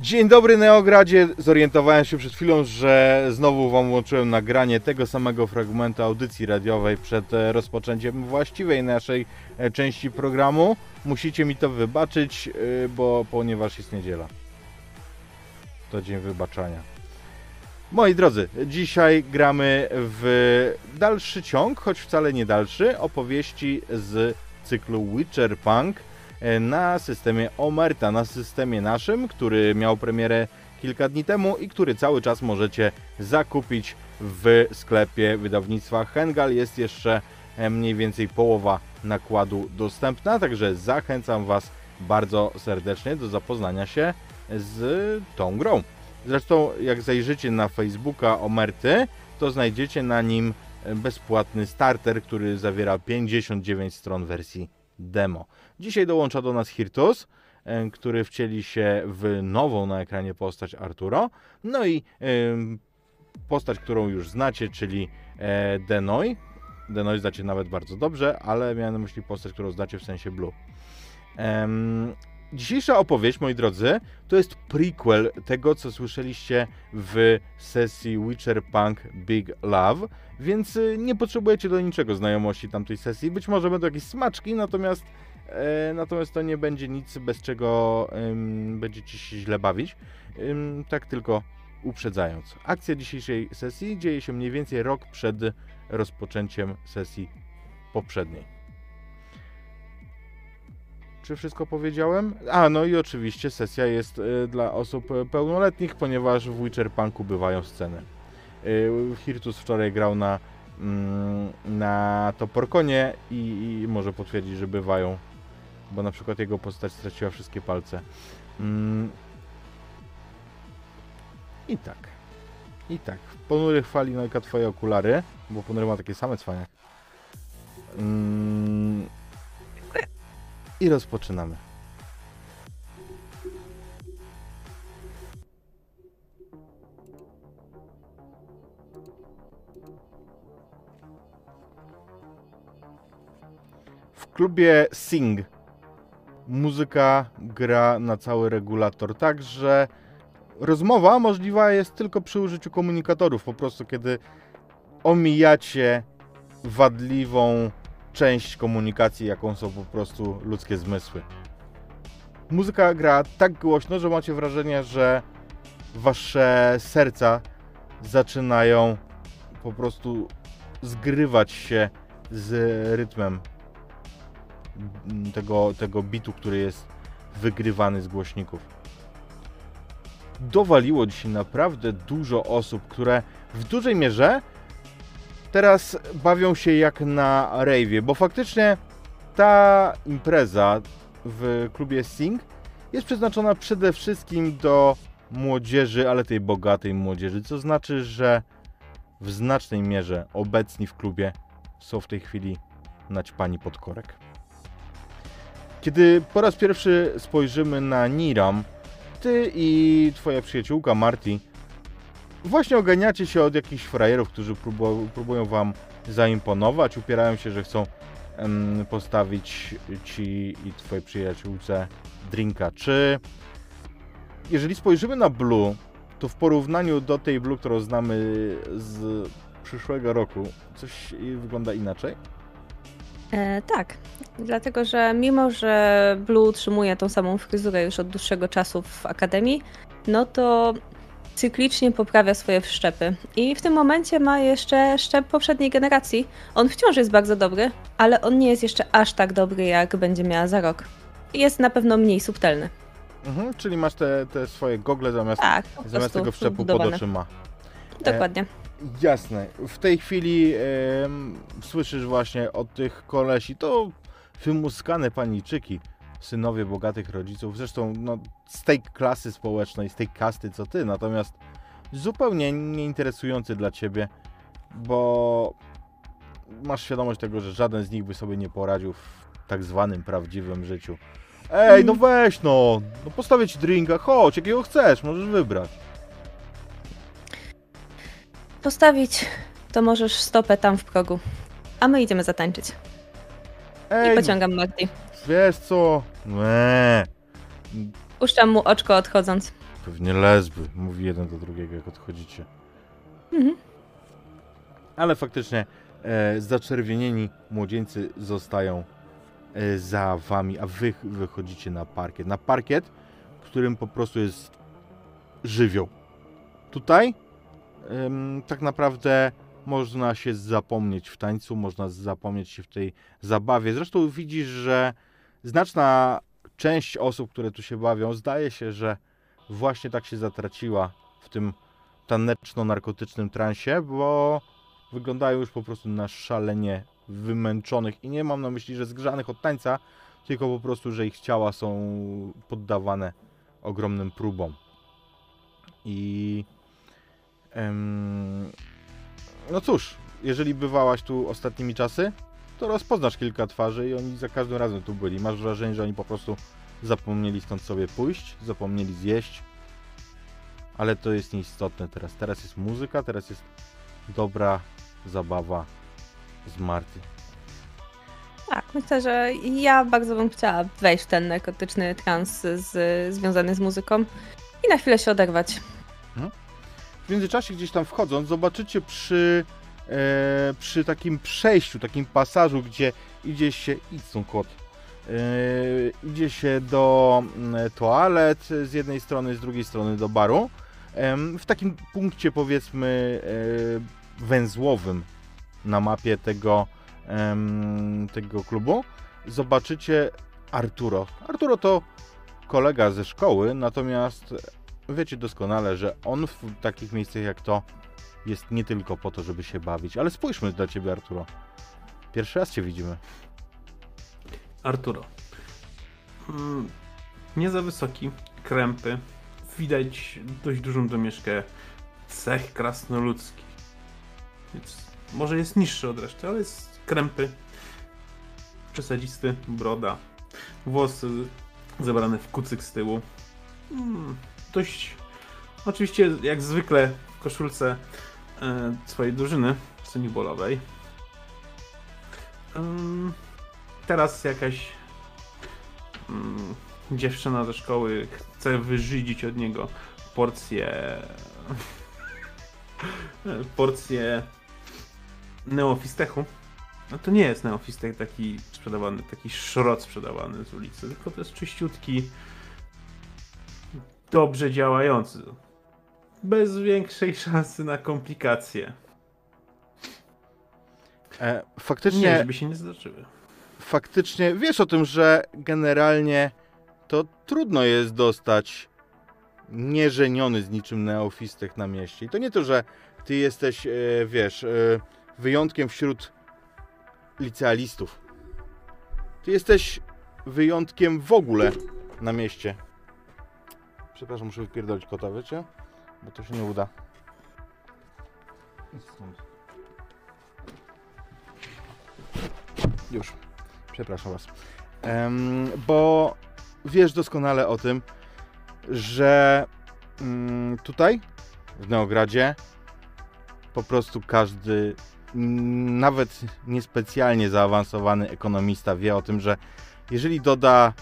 Dzień dobry Neogradzie. Zorientowałem się przed chwilą, że znowu Wam łączyłem nagranie tego samego fragmentu audycji radiowej przed e, rozpoczęciem właściwej naszej e, części programu. Musicie mi to wybaczyć, e, bo ponieważ jest niedziela. To dzień wybaczania. Moi drodzy, dzisiaj gramy w dalszy ciąg, choć wcale nie dalszy, opowieści z cyklu Witcher Punk na systemie Omerta, na systemie naszym, który miał premierę kilka dni temu i który cały czas możecie zakupić w sklepie wydawnictwa Hengal. Jest jeszcze e, mniej więcej połowa nakładu dostępna, także zachęcam Was bardzo serdecznie do zapoznania się z tą grą. Zresztą jak zajrzycie na Facebooka Omerty, to znajdziecie na nim bezpłatny starter, który zawiera 59 stron wersji demo. Dzisiaj dołącza do nas Hirtus, e, który wcieli się w nową na ekranie postać Arturo. No i postać, którą już znacie, czyli e, Denoi. Denoi znacie nawet bardzo dobrze, ale miałem na myśli postać, którą znacie w sensie Blue. Dzisiejsza opowieść, moi drodzy, to jest prequel tego, co słyszeliście w sesji Witcher Punk Big Love, więc nie potrzebujecie do niczego znajomości tamtej sesji. Być może będą jakieś smaczki, natomiast, e, natomiast to nie będzie nic, bez czego będziecie się źle bawić. tak tylko uprzedzając. Akcja dzisiejszej sesji dzieje się mniej więcej rok przed rozpoczęciem sesji poprzedniej. Czy wszystko powiedziałem? A, no i oczywiście sesja jest y, dla osób e, pełnoletnich, ponieważ w Witcher Punku bywają sceny. Y, Hirtus wczoraj grał na, mm, na Toporkonie i, i może potwierdzić, że bywają, bo na przykład jego postać straciła wszystkie palce. Mm. I tak. I tak. Ponury chwali Nojka twoje okulary, bo Ponury ma takie same cwania. Mm i rozpoczynamy. W klubie Sing muzyka gra na cały regulator, także rozmowa możliwa jest tylko przy użyciu komunikatorów. Po prostu, kiedy omijacie wadliwą część komunikacji, jaką są po prostu ludzkie zmysły. Muzyka gra tak głośno, że macie wrażenie, że wasze serca zaczynają po prostu zgrywać się z rytmem tego, tego bitu, który jest wygrywany z głośników. Dowaliło dzisiaj naprawdę dużo osób, które w dużej mierze teraz bawią się jak na rave'ie, bo faktycznie ta impreza w klubie Sing jest przeznaczona przede wszystkim do młodzieży, ale tej bogatej młodzieży, co znaczy, że w znacznej mierze obecni w klubie są w tej chwili naćpani pod korek. Kiedy po raz pierwszy spojrzymy na Niram, ty i twoja przyjaciółka Marty właśnie oganiacie się od jakichś frajerów, którzy próbują, próbują wam zaimponować, upierają się, że chcą postawić ci i twojej przyjaciółce drinka. Czy jeżeli spojrzymy na Blue, to w porównaniu do tej Blue, którą znamy z przyszłego roku, coś wygląda inaczej? E, tak, dlatego że mimo, że Blue utrzymuje tą samą fryzurę już od dłuższego czasu w Akademii, no to cyklicznie poprawia swoje wszczepy. I w tym momencie ma jeszcze szczep poprzedniej generacji. On wciąż jest bardzo dobry, ale on nie jest jeszcze aż tak dobry, jak będzie miała za rok. Jest na pewno mniej subtelny. Mhm, czyli masz te, te swoje gogle zamiast, tak, zamiast tego wszczepu pod oczyma. Dokładnie. Jasne. W tej chwili e, słyszysz właśnie od tych kolesi, to wymuskane paniczyki synowie bogatych rodziców, zresztą no, z tej klasy społecznej, z tej kasty co ty, natomiast zupełnie nieinteresujący dla ciebie, bo masz świadomość tego, że żaden z nich by sobie nie poradził w tak zwanym prawdziwym życiu. Ej, no weź no, no postawię ci drinka, chodź, jakiego chcesz, możesz wybrać. Postawić to możesz stopę tam w progu, a my idziemy zatańczyć. Ej, I pociągam Marty. Wiesz co? Eee. Puszczam mu oczko odchodząc. Pewnie lesby, mówi jeden do drugiego, jak odchodzicie. Mhm. Ale faktycznie e, zaczerwienieni młodzieńcy zostają e, za wami, a wy wychodzicie na parkiet. Na parkiet, w którym po prostu jest żywioł. Tutaj tak naprawdę można się zapomnieć w tańcu, można zapomnieć się w tej zabawie. Zresztą widzisz, że znaczna część osób, które tu się bawią, zdaje się, że właśnie tak się zatraciła w tym taneczno-narkotycznym transie, bo wyglądają już po prostu na szalenie wymęczonych i nie mam na myśli, że zgrzanych od tańca, tylko po prostu, że ich ciała są poddawane ogromnym próbom. I no cóż, jeżeli bywałaś tu ostatnimi czasy, to rozpoznasz kilka twarzy i oni za każdym razem tu byli. Masz wrażenie, że oni po prostu zapomnieli stąd sobie pójść, zapomnieli zjeść. Ale to jest nieistotne teraz. Teraz jest muzyka, teraz jest dobra zabawa z Marty. Tak, myślę, że ja bardzo bym chciała wejść w ten narkotyczny trans z, związany z muzyką i na chwilę się oderwać. W międzyczasie gdzieś tam wchodząc, zobaczycie przy, e, przy takim przejściu, takim pasażu, gdzie idzie się, idź kot, e, idzie się do mm, toalet z jednej strony, z drugiej strony do baru. Em, w takim punkcie powiedzmy e, węzłowym na mapie tego, tego klubu zobaczycie Arturo. Arturo to kolega ze szkoły, natomiast wiecie doskonale, że on w takich miejscach jak to jest nie tylko po to, żeby się bawić. Ale spójrzmy dla ciebie, Arturo. Pierwszy raz cię widzimy. Arturo. Mm, nie za wysoki, krępy. Widać dość dużą domieszkę cech krasnoludzkich. Więc może jest niższy od reszty, ale jest krępy. Przesadzisty, broda. Włosy zebrane w kucyk z tyłu. Mm, dość. Oczywiście, jak zwykle, w koszulce e, swojej drużyny senibolowej. Ym, teraz jakaś mm, dziewczyna ze szkoły chce wyżydzić od niego porcję porcję neofistechu. No to nie jest neofistek taki sprzedawany, taki szrot sprzedawany z ulicy, tylko to jest czyściutki, dobrze działający. Bez większej szansy na komplikacje. E, Nie, faktycznie, żeby się nie zdarzyły. faktycznie wiesz o tym, że generalnie to trudno jest dostać nieżeniony z niczym neofistek na mieście. I to nie to, że ty jesteś, e, wiesz, e, wyjątkiem wśród licealistów. Ty jesteś wyjątkiem w ogóle na mieście. Przepraszam, muszę wypierdolić kota, wiecie? Bo to się nie uda. Już. Przepraszam was. Em, bo wiesz doskonale o tym, że mm, tutaj w Neogradzie po prostu każdy nawet niespecjalnie zaawansowany ekonomista wie o tym, że jeżeli doda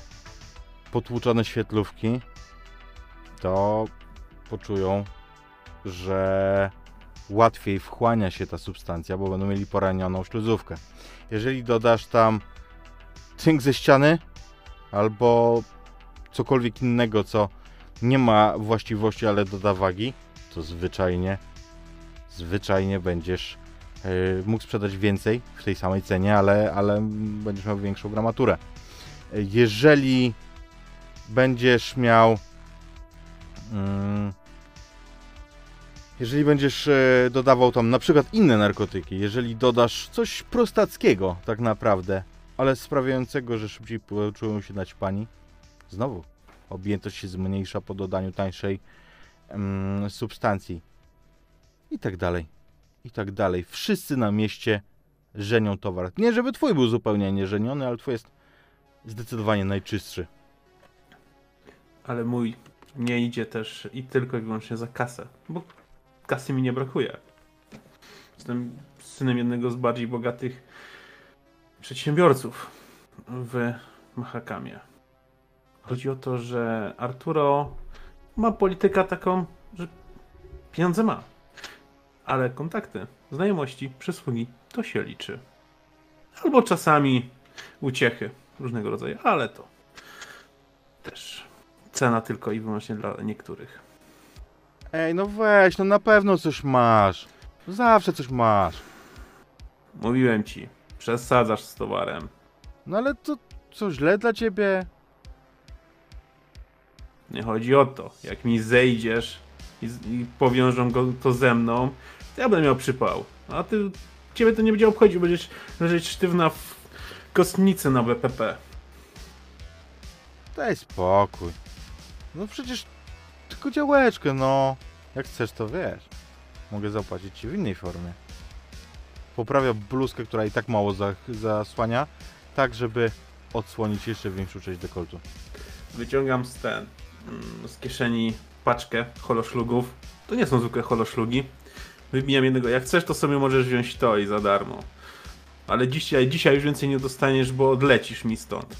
potłuczone świetlówki, to poczują, że łatwiej wchłania się ta substancja, bo będą mieli poranioną śluzówkę. Jeżeli dodasz tam cynk ze ściany albo cokolwiek innego, co nie ma właściwości, ale doda wagi, to zwyczajnie, zwyczajnie będziesz yy, mógł sprzedać więcej w tej samej cenie, ale, ale będziesz miał większą gramaturę. Yy, Jeżeli będziesz miał jeżeli będziesz e, dodawał tam na przykład inne narkotyki, jeżeli dodasz coś prostackiego tak naprawdę, ale sprawiającego, że szybciej poczują się naćpani, znowu objętość się zmniejsza po dodaniu tańszej mm, substancji i tak dalej, i tak dalej. Wszyscy na mieście żenią towar. Nie, żeby twój był zupełnie nieżeniony, ale twój jest zdecydowanie najczystszy. Ale mój nie idzie też i tylko i wyłącznie za kasę, bo kasy mi nie brakuje. Jestem synem jednego z bardziej bogatych przedsiębiorców w Mahakamie. Chodzi o to, że Arturo ma politykę taką, że pieniądze ma. Ale kontakty, znajomości, przysługi to się liczy. Albo czasami uciechy różnego rodzaju, ale to też cena tylko i wyłącznie dla niektórych. Ej, no weź, no na pewno coś masz. Zawsze coś masz. Mówiłem ci, przesadzasz z towarem. No ale to co źle dla ciebie? Nie chodzi o to. Jak mi zejdziesz i, i powiążą go to ze mną, to ja będę miał przypał. A ty, ciebie to nie będzie obchodził, będziesz leżeć sztywna w kostnicy na BPP. Daj spokój. No przecież tylko działeczkę, no. Jak chcesz, to wiesz. Mogę zapłacić ci w innej formie. Poprawia bluzkę, która i tak mało za, zasłania, tak żeby odsłonić jeszcze większą część dekoltu. Wyciągam z ten, mm, z kieszeni paczkę holoszlugów. To nie są zwykłe holoszlugi. Wybijam jednego. Jak chcesz, to sobie możesz wziąć to i za darmo. Ale dzisiaj, dzisiaj już więcej nie dostaniesz, bo odlecisz mi stąd.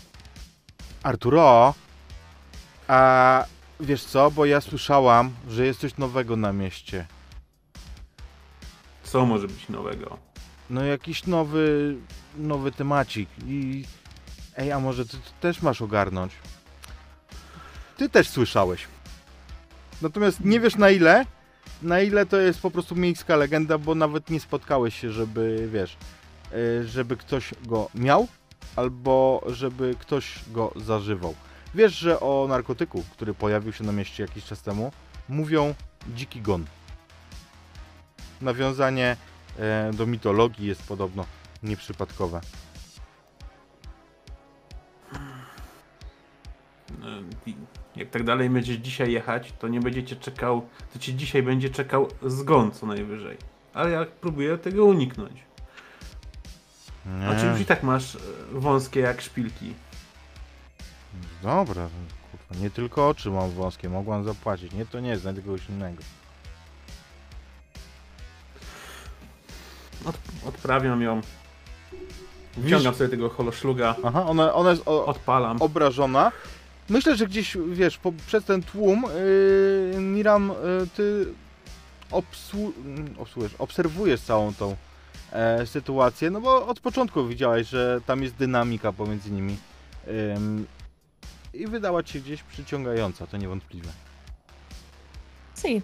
Arturo, a wiesz co, bo ja słyszałam, że jest coś nowego na mieście. Co może być nowego? No jakiś nowy, nowy temacik i... Ej, a może ty, ty też masz ogarnąć? Ty też słyszałeś. Natomiast nie wiesz na ile, na ile to jest po prostu miejska legenda, bo nawet nie spotkałeś się, żeby, wiesz, y, żeby ktoś go miał, albo żeby ktoś go zażywał. Wiesz, że o narkotyku, który pojawił się na mieście jakiś czas temu, mówią dziki gon. Nawiązanie e, do mitologii jest podobno nieprzypadkowe. I Jak tak dalej będziesz dzisiaj jechać, to nie będziecie czekał, to ci dzisiaj będzie czekał zgon co najwyżej. Ale ja próbuję tego uniknąć. Nie. A czy już i tak masz e, wąskie jak szpilki? Dobra, kurwa, nie tylko oczy mam wąskie, mogłam zapłacić. Nie, to nie, znajdę kogoś innego. Od, odprawiam ją. Wciągam sobie tego holoszluga, Aha, ona, ona jest o, odpalam. obrażona. Myślę, że gdzieś, wiesz, po, przez ten tłum, yy, Miram, yy, ty obsłu- mm, obsłujesz, obserwujesz całą tą e, sytuację, no bo od początku widziałeś, że tam jest dynamika pomiędzy nimi. Ym, I wydała ci się gdzieś przyciągająca, to niewątpliwe. Si.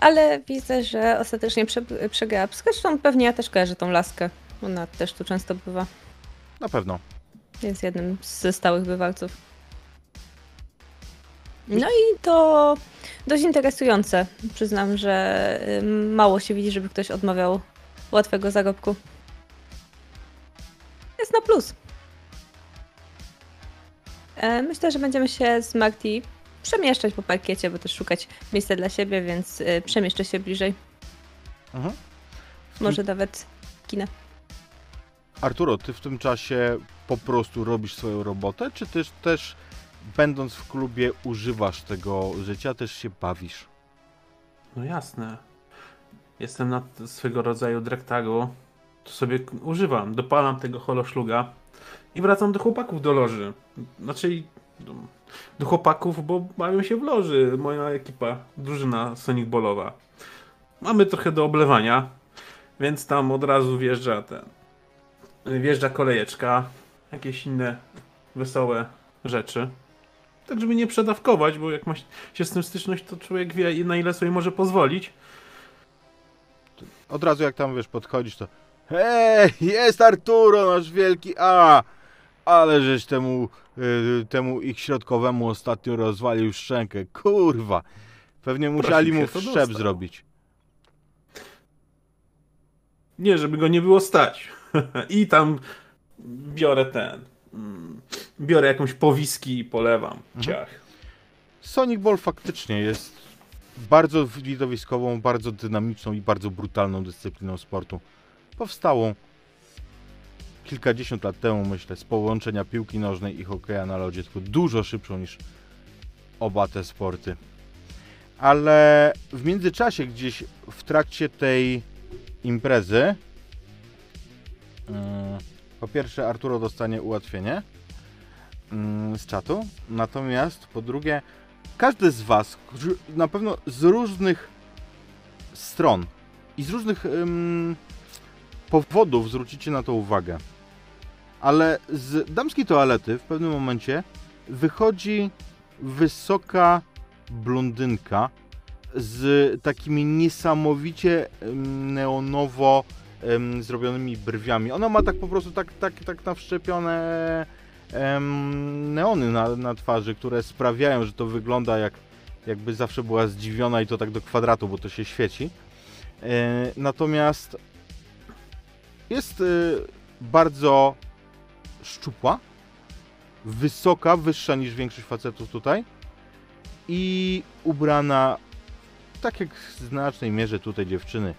Ale widzę, że ostatecznie prze, przegrała. Zresztą pewnie ja też kojarzę tą laskę. Ona też tu często bywa. Na pewno. Jest jednym ze stałych bywalców. No i to dość interesujące. Przyznam, że mało się widzi, żeby ktoś odmawiał łatwego zarobku. Jest na plus. E, Myślę, że będziemy się z Marty przemieszczać po parkiecie, bo też szukać miejsca dla siebie, więc y, przemieszczę się bliżej. Mhm. Może nawet kinę. Arturo, ty w tym czasie po prostu robisz swoją robotę, czy też, też będąc w klubie używasz tego życia, też się bawisz? No jasne. Jestem na swego rodzaju drektagu. To sobie używam. Dopalam tego holoszluga i wracam do chłopaków do loży. Znaczy do, chłopaków, bo bawią się w loży. Moja ekipa, drużyna Sonic Ballowa. Mamy trochę do oblewania, więc tam od razu wjeżdża ten. Wjeżdża kolejeczka, jakieś inne wesołe rzeczy. Tak, żeby nie przedawkować, bo jak ma się z tym styczność, to człowiek wie, na ile sobie może pozwolić. Od razu jak tam, wiesz, podchodzisz, to hej, jest Arturo, nasz wielki A! Ale żeś temu, y, temu ich środkowemu ostatnio rozwalił szczękę, kurwa. Pewnie musieli mu dostał. zrobić. Nie, żeby go nie było stać. I tam biorę ten. mm, Biorę jakąś powiski i polewam. Ciach. Sonic Ball faktycznie jest bardzo widowiskową, bardzo dynamiczną i bardzo brutalną dyscypliną sportu. Powstałą kilkadziesiąt lat temu, myślę, z połączenia piłki nożnej i hokeja na lodzie, tylko dużo szybszą niż oba te sporty. Ale w międzyczasie, gdzieś w trakcie tej imprezy, mm, po pierwsze Arturo dostanie ułatwienie mm, z czatu, natomiast po drugie każdy z Was, na pewno z różnych stron i z różnych powodów zwrócicie na to uwagę, ale z damskiej toalety w pewnym momencie wychodzi wysoka blondynka z takimi niesamowicie neonowo ym, zrobionymi brwiami. Ona ma tak po prostu tak, tak, tak nawszczepione neony na, na twarzy, które sprawiają, że to wygląda jak jakby zawsze była zdziwiona i to tak do kwadratu, bo to się świeci. E, natomiast jest e, bardzo szczupła, wysoka, wyższa niż większość facetów tutaj i ubrana tak jak w znacznej mierze tutaj dziewczyny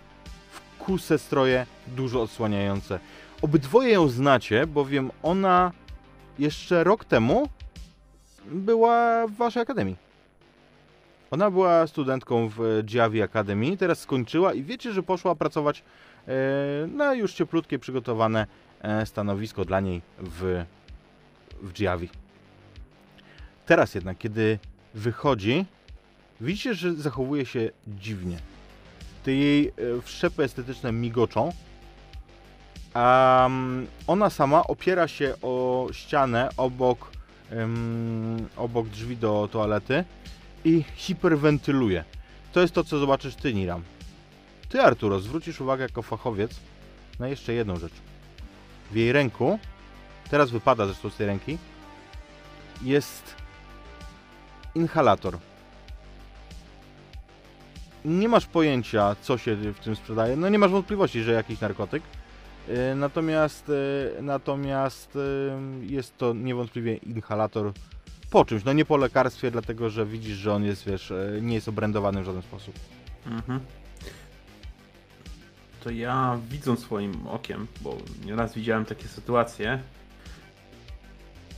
w kuse stroje, dużo odsłaniające. Obydwoje ją znacie, bowiem ona jeszcze rok temu była w waszej akademii. Ona była studentką w Giavi Academy, teraz skończyła i wiecie, że poszła pracować e, na już cieplutkie, przygotowane stanowisko dla niej w, w Giavi. Teraz jednak, kiedy wychodzi, widzicie, że zachowuje się dziwnie. Te jej e, wszczepy estetyczne migoczą, a mm, ona sama opiera się o ścianę obok, em, obok drzwi do toalety i hiperwentyluje. To jest to, co zobaczysz ty, Niram. Ty, Arturo, zwrócisz uwagę jako fachowiec na jeszcze jedną rzecz. W jej ręku, teraz wypada zresztą z tej ręki, jest inhalator. Nie masz pojęcia, co się w tym sprzedaje. No nie masz wątpliwości, że jakiś narkotyk. Yy, Natomiast, yy, natomiast yy, jest to niewątpliwie inhalator po czymś, no nie po lekarstwie, dlatego że widzisz, że on jest, wiesz, nie jest obrędowany w żaden sposób. Mhm. To ja widząc swoim okiem, bo nieraz widziałem takie sytuacje,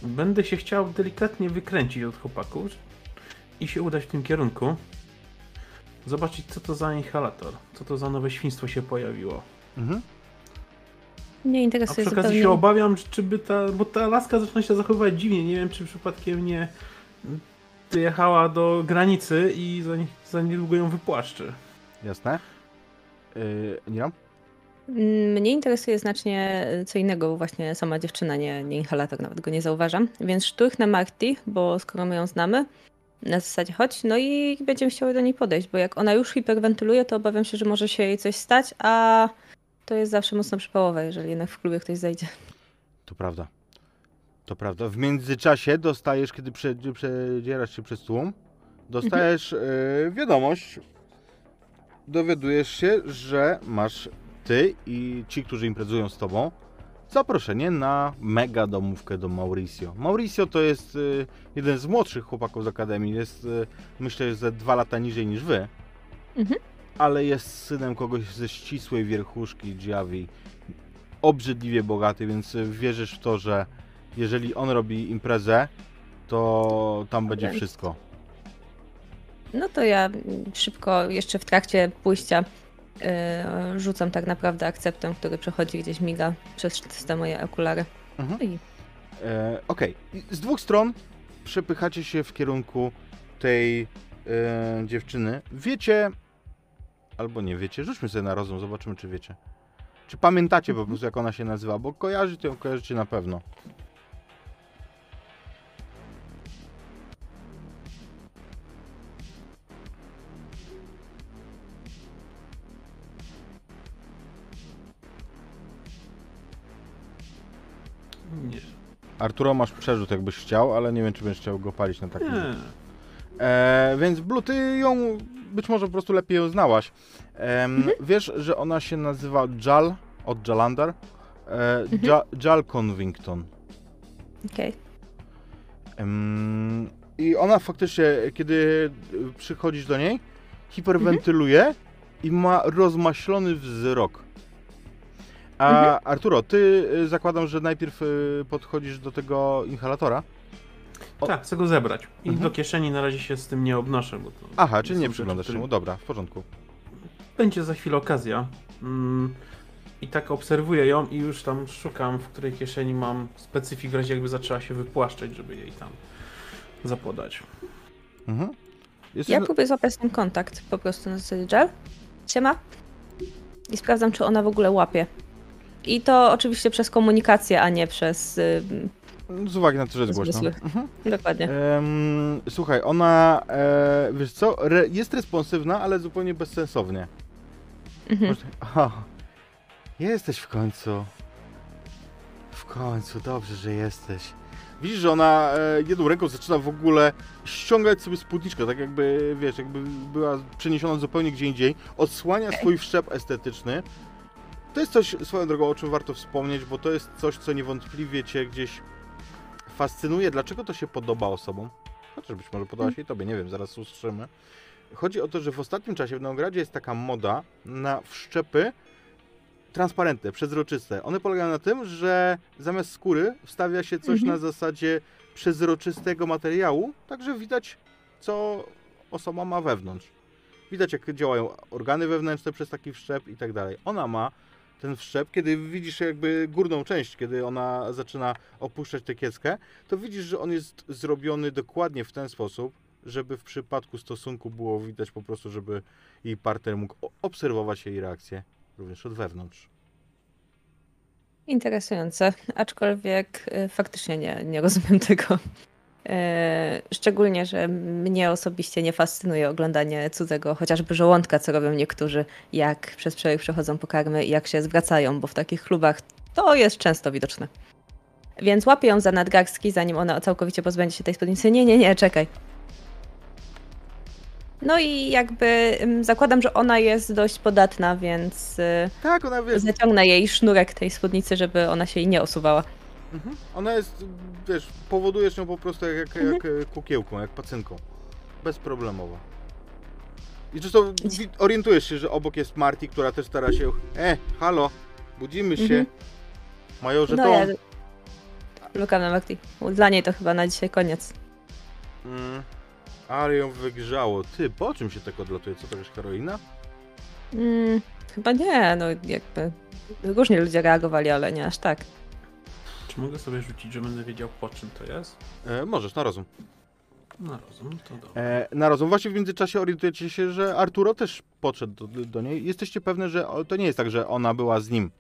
będę się chciał delikatnie wykręcić od chłopaków i się udać w tym kierunku. Zobaczyć, co to za inhalator, co to za nowe świństwo się pojawiło. Mhm. Nie A interesuje przy okazji się obawiam, czy by ta, bo ta laska zaczyna się zachowywać dziwnie. Nie wiem, czy przypadkiem nie dojechała do granicy i za, za niedługo ją wypłaszczy. Jasne. Yy, Niram? Mm, Mnie interesuje znacznie e, co innego, bo właśnie sama dziewczyna, nie, nie inhalator, nawet go nie zauważam. Więc szturchnę Marty, bo skoro my ją znamy, na zasadzie chodź, no i będziemy chciały do niej podejść, bo jak ona już hiperwentyluje, to obawiam się, że może się jej coś stać, a to jest zawsze mocno przypałowe, jeżeli jednak w klubie ktoś zajdzie. To prawda. To prawda. W międzyczasie dostajesz, kiedy prze, przedzierasz się przez tłum, dostajesz yy, wiadomość, dowiadujesz się, że masz ty i ci, którzy imprezują z tobą, zaproszenie na mega domówkę do Mauricio. Mauricio to jest y, jeden z młodszych chłopaków z Akademii, jest y, myślę, że ze dwa lata niżej niż wy, Mhm. ale jest synem kogoś ze ścisłej wierchuszki Giavi, obrzydliwie bogaty, więc y, wierzysz w to, że jeżeli on robi imprezę, to tam będzie wszystko. No to ja szybko, jeszcze w trakcie pójścia, yy, rzucam tak naprawdę akceptem, który przechodzi gdzieś miga przez te moje okulary. Mhm. No i E, Okej, I z dwóch stron przepychacie się w kierunku tej e, dziewczyny. Wiecie, albo nie wiecie, rzućmy sobie na rozum, zobaczymy czy wiecie. Czy pamiętacie po prostu jak ona się nazywa, bo kojarzycie ją, kojarzycie na pewno. Nie. Arturo, masz przerzut jakbyś chciał, ale nie wiem czy będziesz chciał go palić na takim. nie. E, więc Blue, ty ją być może po prostu lepiej ją znałaś. Em, Wiesz, że ona się nazywa Jal od Jalander? E, ja, Jal Convington. okej. Em, I ona faktycznie, kiedy przychodzisz do niej, hiperwentyluje i ma rozmaślony wzrok. A Arturo, ty y, zakładam, że najpierw y, podchodzisz do tego inhalatora. O- Tak, chcę go zebrać. I Mhm. do kieszeni na razie się z tym nie obnoszę, bo to Aha, czyli nie przyglądasz się mu. Dobra, w porządku. Będzie za chwilę okazja. Mm, I tak obserwuję ją i już tam szukam, w której kieszeni mam specyfik, w razie jakby zaczęła się wypłaszczać, żeby jej tam zapodać. Mhm. Jesteś Ja na- próbuję złapać nim kontakt po prostu na zasadzie gel. Siema. I sprawdzam, czy ona w ogóle łapie. I to oczywiście przez komunikację, a nie przez... y, Z uwagi na to, że jest głośno. Mhm. dokładnie. Słuchaj, ona, e, wiesz co, re, jest responsywna, ale zupełnie bezsensownie. Mhm. O, jesteś w końcu. W końcu, dobrze, że jesteś. Widzisz, że ona e, jedną ręką zaczyna w ogóle ściągać sobie spódniczkę, tak jakby, wiesz, jakby była przeniesiona zupełnie gdzie indziej. Odsłania swój wszczep estetyczny. To jest coś, swoją drogą, o czym warto wspomnieć, bo to jest coś, co niewątpliwie cię gdzieś fascynuje. Dlaczego to się podoba osobom? Chociaż być może podoba się i tobie, nie wiem, zaraz usłyszymy. Chodzi o to, że w ostatnim czasie w Nowogradzie jest taka moda na wszczepy transparentne, przezroczyste. One polegają na tym, że zamiast skóry wstawia się coś Mhm. na zasadzie przezroczystego materiału, także widać, co osoba ma wewnątrz. Widać, jak działają organy wewnętrzne przez taki wszczep i tak dalej. Ona ma ten wszczep, kiedy widzisz jakby górną część, kiedy ona zaczyna opuszczać tę kieckę, to widzisz, że on jest zrobiony dokładnie w ten sposób, żeby w przypadku stosunku było widać po prostu, żeby jej partner mógł obserwować jej reakcję również od wewnątrz. Interesujące, aczkolwiek y, faktycznie nie, nie rozumiem tego. E, Szczególnie, że mnie osobiście nie fascynuje oglądanie cudzego, chociażby żołądka, co robią niektórzy, jak przez przełyk przechodzą pokarmy i jak się zwracają, bo w takich klubach to jest często widoczne. Więc łapię ją za nadgarstki, zanim ona całkowicie pozbędzie się tej spódnicy. Nie, nie, nie, czekaj. No i jakby ym, zakładam, że ona jest dość podatna, więc y, Tak, ona wiesz, zaciągnę jej sznurek tej spódnicy, żeby ona się jej nie osuwała. Mhm. ona jest, wiesz, powodujesz ją po prostu jak, jak, jak e, kukiełką, jak pacynką. Bezproblemowo. I zresztą orientujesz się, że obok jest Marty, która też stara się, e, halo, budzimy się, Mhm. majorze No Tom. ja lukam na Makti. Dla niej to chyba na dzisiaj koniec. Mm. Ale ją wygrzało. Ty, po czym się tak odlatuje? Co to jest heroina? Mm, chyba nie, no jakby różnie ludzie reagowali, ale nie aż tak. Czy mogę sobie rzucić, że będę wiedział po czym to jest? E, możesz, na rozum. Na rozum, to dobrze. E, na rozum. Właśnie w międzyczasie orientujecie się, że Arturo też podszedł do, do niej. Jesteście pewne, że o- to nie jest tak, że ona była z nim.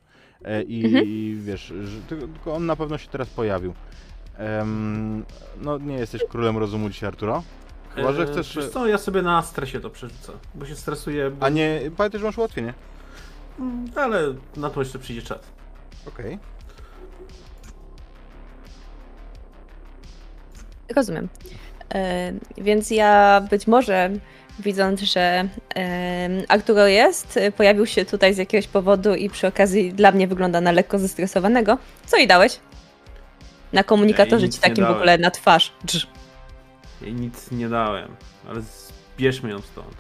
E, i, Mhm. I wiesz, że, tylko on na pewno się teraz pojawił. Em, no, nie jesteś królem rozumu dzisiaj, Arturo? Chyba, że Eee, chcesz... Wiesz co, ja sobie na stresie to przerzucę, bo się stresuję, bo... A nie, pamiętaj, że masz ułatwienie. Mm, Ale na to jeszcze przyjdzie czas. Okej. Rozumiem. E, więc ja być może, widząc, że Arturo jest, pojawił się tutaj z jakiegoś powodu i przy okazji dla mnie wygląda na lekko zestresowanego. Co jej dałeś? Na komunikatorze nic ci takim w ogóle na twarz. Drz. Jej nic nie dałem, ale zbierzmy ją stąd.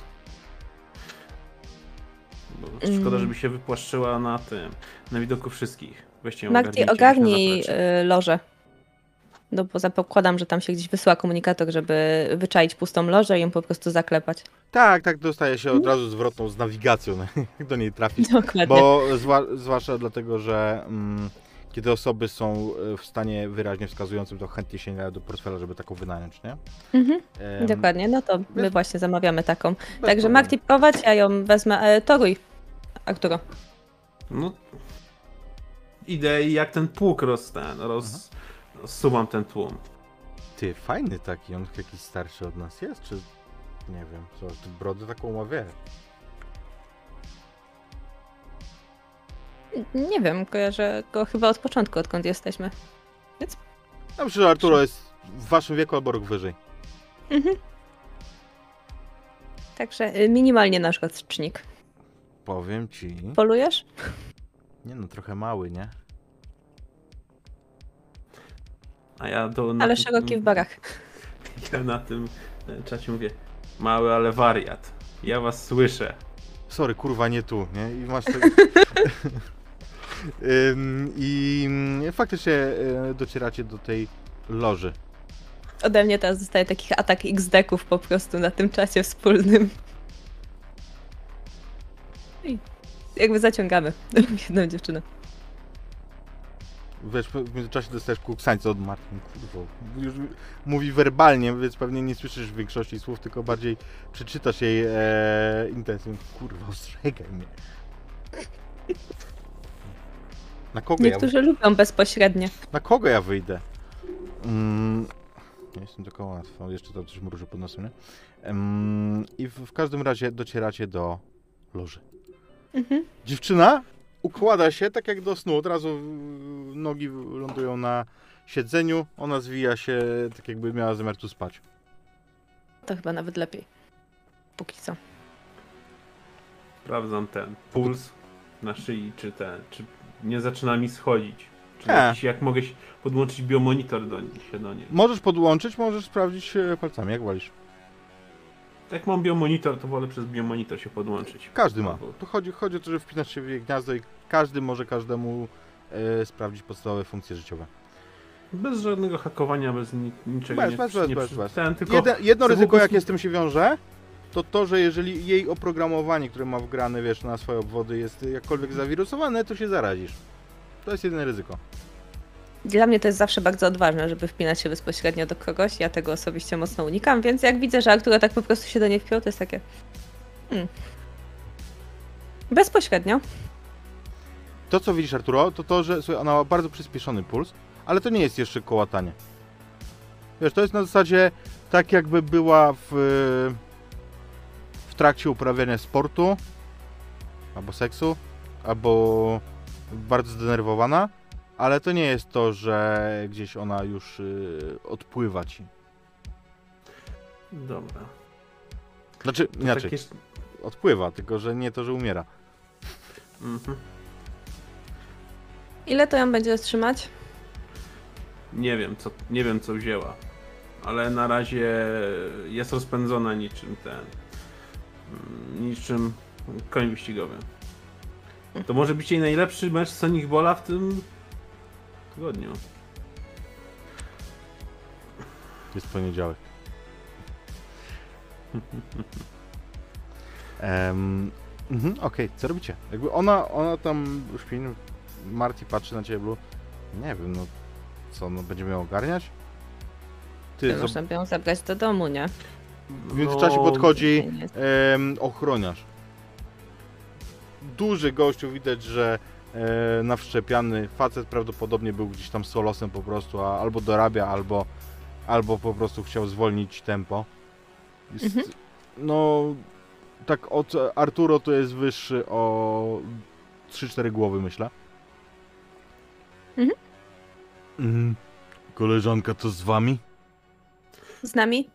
Bo szkoda, Mm. żeby się wypłaszczyła na tym, na widoku wszystkich. Weźcie ją Magdi, ogarnij weź No bo zakładam, że tam się gdzieś wysyła komunikator, żeby wyczaić pustą lożę i ją po prostu zaklepać. Tak, tak, dostaje się od Mhm. razu zwrotną z nawigacją, jak do niej trafić. Dokładnie. Bo zwa, zwłaszcza dlatego, że mm, kiedy osoby są e, w stanie wyraźnie wskazującym, to chętnie sięgają do portfela, żeby taką wynająć, nie? Mhm, Em, dokładnie, no to my bez- właśnie zamawiamy taką. bez Także. Magdi prowadź, ja ją wezmę. E, toruj, Arturo. No, idę i jak ten pług roz, ten, roz, rozsuwam ten tłum. Ty, fajny taki, on jakiś starszy od nas jest, czy... Nie wiem, co, ty brodę taką ma wie. Nie wiem, kojarzę go chyba od początku, odkąd jesteśmy. Ja myślę, że Arturo jest w waszym wieku albo rok wyżej. Mhm. Także y, minimalnie nasz rocznik. Powiem ci... Polujesz? Nie no, trochę mały, nie? A ja do... Ale tym- szeroki w barach. Ja na tym e, czacie mówię, mały, ale wariat. Ja was słyszę. Sorry, kurwa, nie tu, nie? I masz tak... I mm, faktycznie e, docieracie do tej loży. Ode mnie teraz dostaje takich atak X-deków po prostu na tym czacie wspólnym. I jakby zaciągamy jedną dziewczynę. Wiesz, w międzyczasie dostajesz kuksańca od Martin, kurwa. Już mówi werbalnie, więc pewnie nie słyszysz większości słów, tylko bardziej przeczytasz jej e, intencję. Kurwa, ostrzegaj mnie. Na kogo, ja, Niektórzy lubią bezpośrednie. na kogo ja wyjdę? Mm, nie jestem taka łatwa, jeszcze tam coś mruży pod nosem, nie? Em, I w, w każdym razie docieracie do loży. Mhm. Dziewczyna układa się tak jak do snu, od razu nogi lądują na siedzeniu, ona zwija się tak jakby miała zamiar tu spać. To chyba nawet lepiej. Póki co. Sprawdzam ten puls na szyi, czy ten, czy nie zaczyna mi schodzić. Czy Nie. jakiś, jak mogę podłączyć biomonitor do, się do niej. Możesz podłączyć, możesz sprawdzić e, palcami, jak wolisz. Jak mam biomonitor, to wolę przez biomonitor się podłączyć. Każdy ma. Tu chodzi, chodzi o to, że wpinasz się w jej gniazdo i każdy może każdemu e, sprawdzić podstawowe funkcje życiowe. Bez żadnego hakowania, bez ni niczego. Bez, nie, bez, nie bez, przy- bez, bez. Ten, tylko Jedno, ryzyko, jakie z tym się wiąże, to to, że jeżeli jej oprogramowanie, które ma wgrane, wiesz, na swoje obwody jest jakkolwiek zawirusowane, to się zarazisz. To jest jedyne ryzyko. Dla mnie to jest zawsze bardzo odważne, żeby wpinać się bezpośrednio do kogoś. Ja tego osobiście mocno unikam, więc jak widzę, że Artura tak po prostu się do niej wpiął, to jest takie. Hmm. Bezpośrednio. To, co widzisz, Arturo, to to, że słuchaj, ona ma bardzo przyspieszony puls, ale to nie jest jeszcze kołatanie. Wiesz, to jest na zasadzie tak, jakby była w, w trakcie uprawiania sportu, albo seksu, albo bardzo zdenerwowana, ale to nie jest to, że gdzieś ona już y, odpływa ci. Dobra. Znaczy, To inaczej, takie- odpływa, tylko że nie to, że umiera. Mhm. Ile to ją będzie trzymać? Nie wiem, co, nie wiem, co wzięła. Ale na razie jest rozpędzona niczym ten. mm, niczym koń wyścigowy. To może być jej najlepszy mecz Sonic Bola w tym tygodniu. Jest poniedziałek. um, mhm, Okej, co robicie? Jakby ona, ona tam śpi, Marty patrzy na ciebie, Blue. Nie wiem, no co, no będziemy ją ogarniać? Ty, zob- Można by ją zabrać do domu, nie? w międzyczasie No, podchodzi em, ochroniarz. Duży gościu, widać, że e, nawszczepiany facet prawdopodobnie był gdzieś tam solosem po prostu, a albo dorabia, albo, albo po prostu chciał zwolnić tempo. Jest, Mhm. No, tak od Arturo to jest wyższy o 3-4 głowy, myślę. Mhm. Mhm. Koleżanka to z wami? Z nami?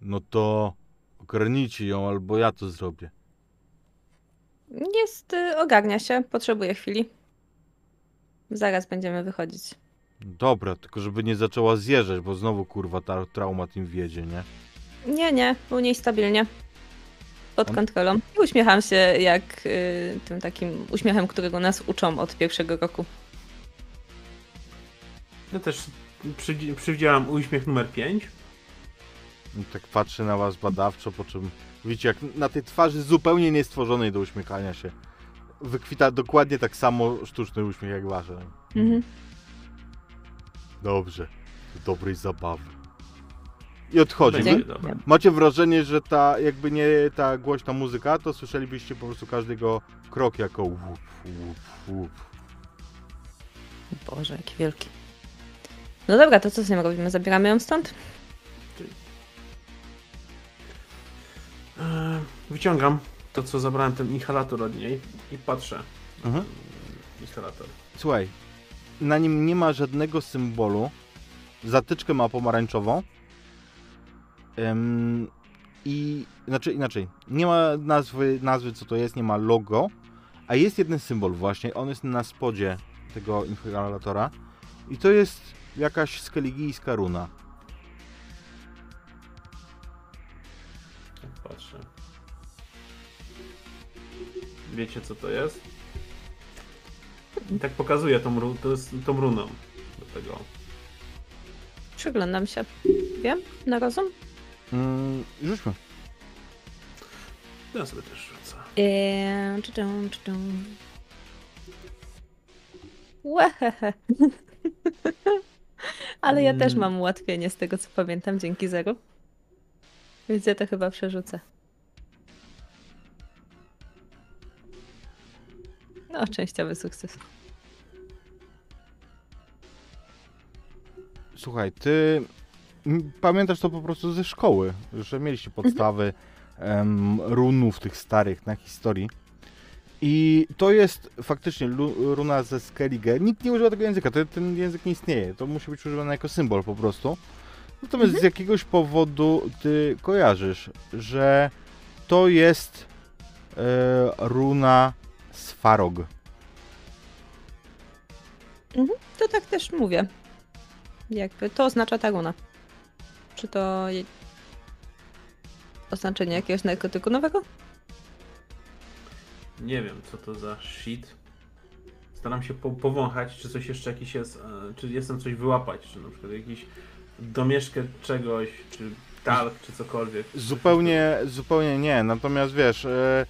No to ogarnijcie ją, albo ja to zrobię. Jest, y, ogarnia się, potrzebuje chwili. Zaraz będziemy wychodzić. Dobra, tylko żeby nie zaczęła zjeżdżać, bo znowu kurwa ta trauma tym wiedzie, nie? Nie, nie, u niej stabilnie. Pod On- kontrolą. I uśmiecham się jak y, tym takim uśmiechem, którego nas uczą od pierwszego roku. Ja też przywdziałam uśmiech numer 5. I tak patrzy na was badawczo, po czym widzicie, jak na tej twarzy zupełnie niestworzonej do uśmiechania się wykwita dokładnie tak samo sztuczny uśmiech jak wasze. Mhm. Dobrze, do dobrej zabawy. I odchodzi. Będzie. Macie wrażenie, że ta, jakby nie ta głośna muzyka, to słyszelibyście po prostu każdego krok jako łup, łup, łup. Boże, jaki wielki. No dobra, to co z nią robimy? Zabieramy ją stąd? Wyciągam to, co zabrałem, ten inhalator od niej i patrzę. Mhm. Instalator. Słuchaj, na nim nie ma żadnego symbolu. Zatyczkę ma pomarańczową. Ym, I znaczy inaczej, nie ma nazwy, nazwy co to jest, nie ma logo, a jest jeden symbol właśnie, on jest na spodzie tego inhalatora i to jest jakaś skeligijska runa. Wiecie, co to jest? I tak pokazuję tą, to jest, tą runą do tego. Przyglądam się. Wiem? Na rozum? Mm, rzućmy. Ja sobie też rzucę. Eee, czy-tum, czy-tum. Łehehe. Ale ja też Mm. mam ułatwienie z tego, co pamiętam, dzięki Zeru. Więc ja to chyba przerzucę. No, częściowy sukces. Słuchaj, ty pamiętasz to po prostu ze szkoły, że mieliście podstawy em, runów tych starych na historii. I to jest faktycznie runa ze Skellige. Nikt nie używa tego języka, to, ten język nie istnieje. To musi być używane jako symbol po prostu. Natomiast z jakiegoś powodu ty kojarzysz, że to jest e, runa Sfarog. To tak też mówię. Jakby to oznacza ta runa. Czy to je... oznaczenie jakiegoś narkotyku nowego? Nie wiem, co to za shit. Staram się po powąchać, czy coś jeszcze jakiś jest, e, czy jestem coś wyłapać, czy na przykład jakiś domieszkę czegoś, czy talk, czy cokolwiek. Zupełnie, zupełnie nie. Natomiast wiesz, e,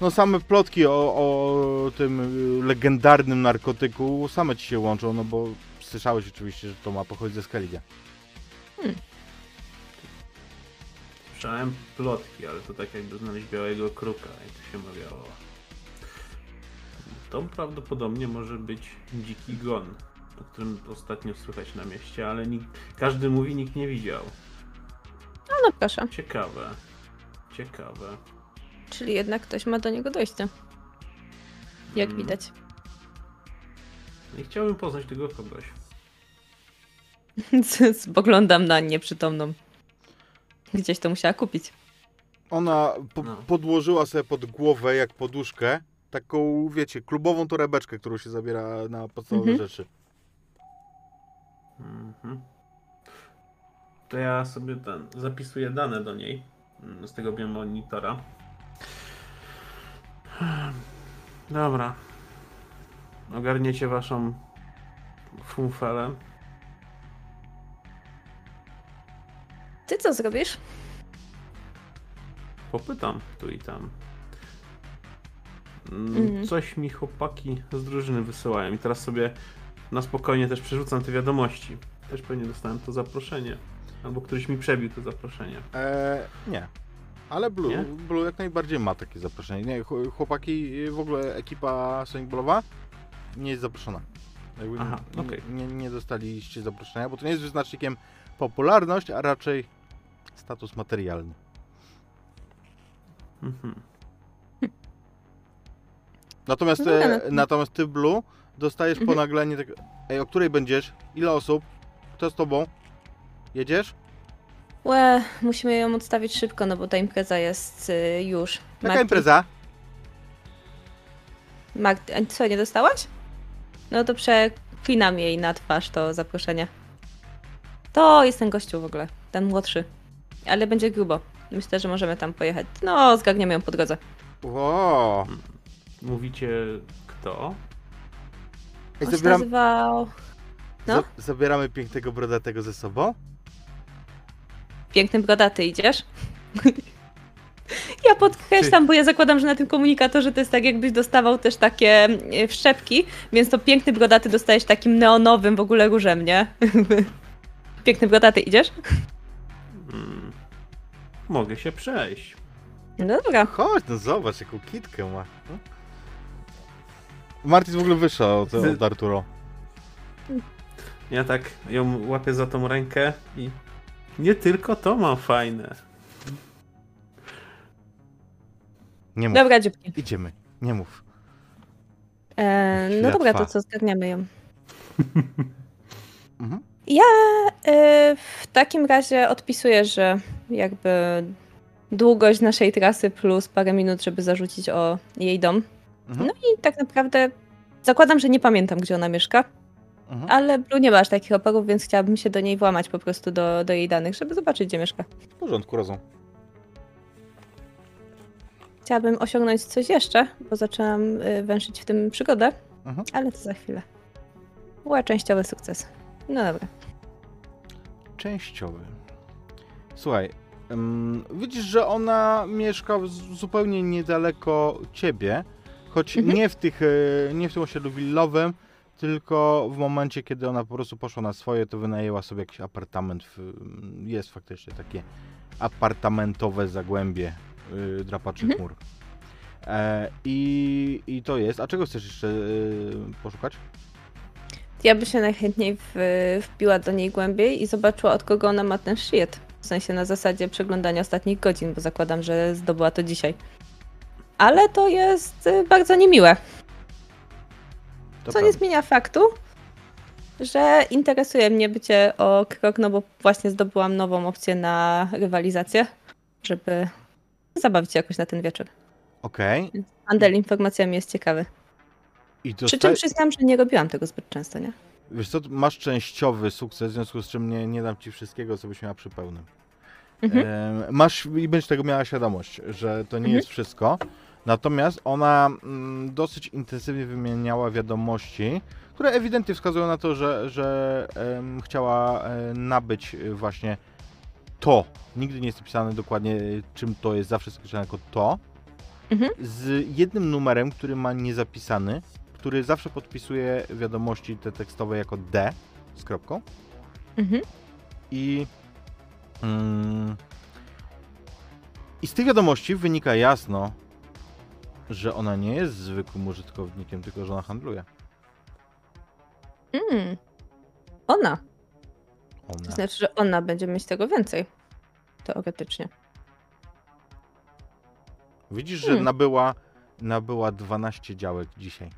no same plotki o, o tym e, legendarnym narkotyku same ci się łączą, no bo słyszałeś oczywiście, że to ma pochodzić ze Skellige. Słyszałem plotki, ale to tak jakby znaleźć białego kruka, jak to się mawiało. To prawdopodobnie może być dziki gon, o którym ostatnio słychać na mieście, ale nikt, każdy mówi, nikt nie widział. No proszę. Ciekawe. Ciekawe. Czyli jednak ktoś ma do niego dojście. Jak Mm. widać. I chciałbym poznać tego kogoś. Spoglądam na nieprzytomną. Gdzieś to musiała kupić. Ona po, No. podłożyła sobie pod głowę jak poduszkę taką, wiecie, klubową torebeczkę, którą się zabiera na podstawowe Mhm. rzeczy. Mhm. To ja sobie ten, zapisuję dane do niej mm, z tego biomonitora. Dobra. Ogarniecie waszą funfelę. Ty co zrobisz? Popytam tu i tam. Mm, Mhm. Coś mi chłopaki z drużyny wysyłają i teraz sobie na spokojnie też przerzucam te wiadomości. Też pewnie dostałem to zaproszenie. Albo ktoś mi przebił to zaproszenie. E, nie. Ale Blue, Nie? Blue jak najbardziej ma takie zaproszenie. Nie, ch- chłopaki, w ogóle ekipa Sonic Ballowa nie jest zaproszona. Jakby Aha, nie, okej. nie, nie dostaliście zaproszenia, bo to nie jest wyznacznikiem popularność, a raczej status materialny. Mhm. Natomiast, No e, no. natomiast ty, Blue, dostajesz Mhm. ponaglenie tak, ej, o której będziesz? Ile osób? Kto z tobą? Jedziesz? Łe, musimy ją odstawić szybko, no bo ta impreza jest y, już. Jaka Marti- impreza? A co, nie dostałaś? No to przeklinam jej na twarz to zaproszenie. To jest ten gościu w ogóle, ten młodszy. Ale będzie grubo. Myślę, że możemy tam pojechać. No, zgarniemy ją po drodze. Ło! Mówicie kto? Ej, On się zabieram, nazywał... no? za, zabieramy pięknego brodatego ze sobą? Piękny brodaty idziesz? Ja podkreślam, bo ja zakładam, że na tym komunikatorze to jest tak, jakbyś dostawał też takie e, wszczepki, więc to piękny brodaty dostajesz takim neonowym w ogóle różem, nie? Piękny brodaty idziesz? Mm. Mogę się przejść. No dobra. Chodź, no zobacz, jaką kitkę ma. No. Martin w ogóle wyszedł od, od Arturo. Ja tak ją łapię za tą rękę i nie tylko to mam fajne. Nie mów. Dobra. Idziemy. Nie mów. E, Chwila no dobra, trwa. to co, zgarniamy ją. Mhm. E, w takim razie odpisuję, że jakby długość naszej trasy plus parę minut, żeby zarzucić o jej dom. Mhm. No i tak naprawdę zakładam, że nie pamiętam, gdzie ona mieszka, Mhm. ale Blue nie ma aż takich oporów, więc chciałabym się do niej włamać po prostu do, do jej danych, żeby zobaczyć, gdzie mieszka. W porządku, rozum. Chciałabym osiągnąć coś jeszcze, bo zaczęłam y, węszyć w tym przygodę, Mhm. ale to za chwilę. Była częściowy sukces. No dobra. Częściowy. Słuchaj, em, widzisz, że ona mieszka zupełnie niedaleko ciebie, choć Mhm. nie, w tych, e, nie w tym osiedlu willowym, tylko w momencie, kiedy ona po prostu poszła na swoje, to wynajęła sobie jakiś apartament. W, jest faktycznie takie apartamentowe zagłębie y, drapaczy Mhm. chmur. E, i, I to jest. A czego chcesz jeszcze y, poszukać? Ja by się najchętniej w, wbiła do niej głębiej i zobaczyła, od kogo ona ma ten szczyt. W sensie na zasadzie przeglądania ostatnich godzin, bo zakładam, że zdobyła to dzisiaj. Ale to jest y, bardzo niemiłe. To co nie prawda. zmienia faktu, że interesuje mnie bycie o krok, no bo właśnie zdobyłam nową opcję na rywalizację, żeby zabawić się jakoś na ten wieczór. Okej. Handel informacjami jest ciekawy. I Przy dosta- czym przyznam, że nie robiłam tego zbyt często, nie? Wiesz co, masz częściowy sukces, w związku z czym nie, nie dam ci wszystkiego, co byś miała przy pełnym. Mhm. Em, masz i będziesz tego miała świadomość, że to nie Mhm. jest wszystko. Natomiast ona mm, dosyć intensywnie wymieniała wiadomości, które ewidentnie wskazują na to, że, że em, chciała e, nabyć e, właśnie to. Nigdy nie jest napisane dokładnie, e, czym to jest, zawsze jest określane jako to. Mhm. Z jednym numerem, który ma niezapisany, który zawsze podpisuje wiadomości te tekstowe jako D z kropką. Mhm. I, mm, I z tych wiadomości wynika jasno, że ona nie jest zwykłym użytkownikiem, tylko że ona handluje. Mm. Ona. To Ona. znaczy, że ona będzie mieć tego więcej. Teoretycznie. Widzisz, że Hmm. nabyła, nabyła 12 działek dzisiaj.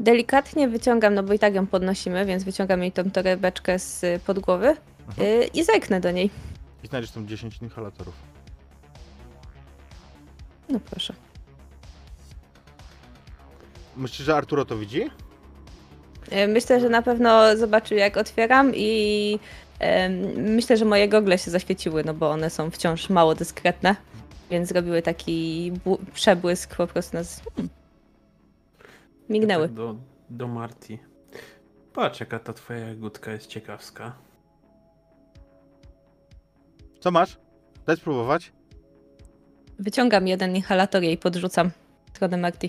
Delikatnie wyciągam, no bo i tak ją podnosimy, więc wyciągam jej tą torebeczkę z y, pod głowy Mhm. y, i zerknę do niej. I znajdziesz tam 10 inhalatorów. No proszę. Myślisz, że Arturo to widzi? E, Myślę, że na pewno zobaczył jak otwieram i em, myślę, że moje gogle się zaświeciły, no bo one są wciąż mało dyskretne, więc zrobiły taki bł- przebłysk po prostu nas. Hmm. Mignęły. Tak do, do Marti. Patrz, jaka ta twoja jagódka jest ciekawska. Co masz? Daj spróbować. Wyciągam jeden inhalator i podrzucam w stronę Marty.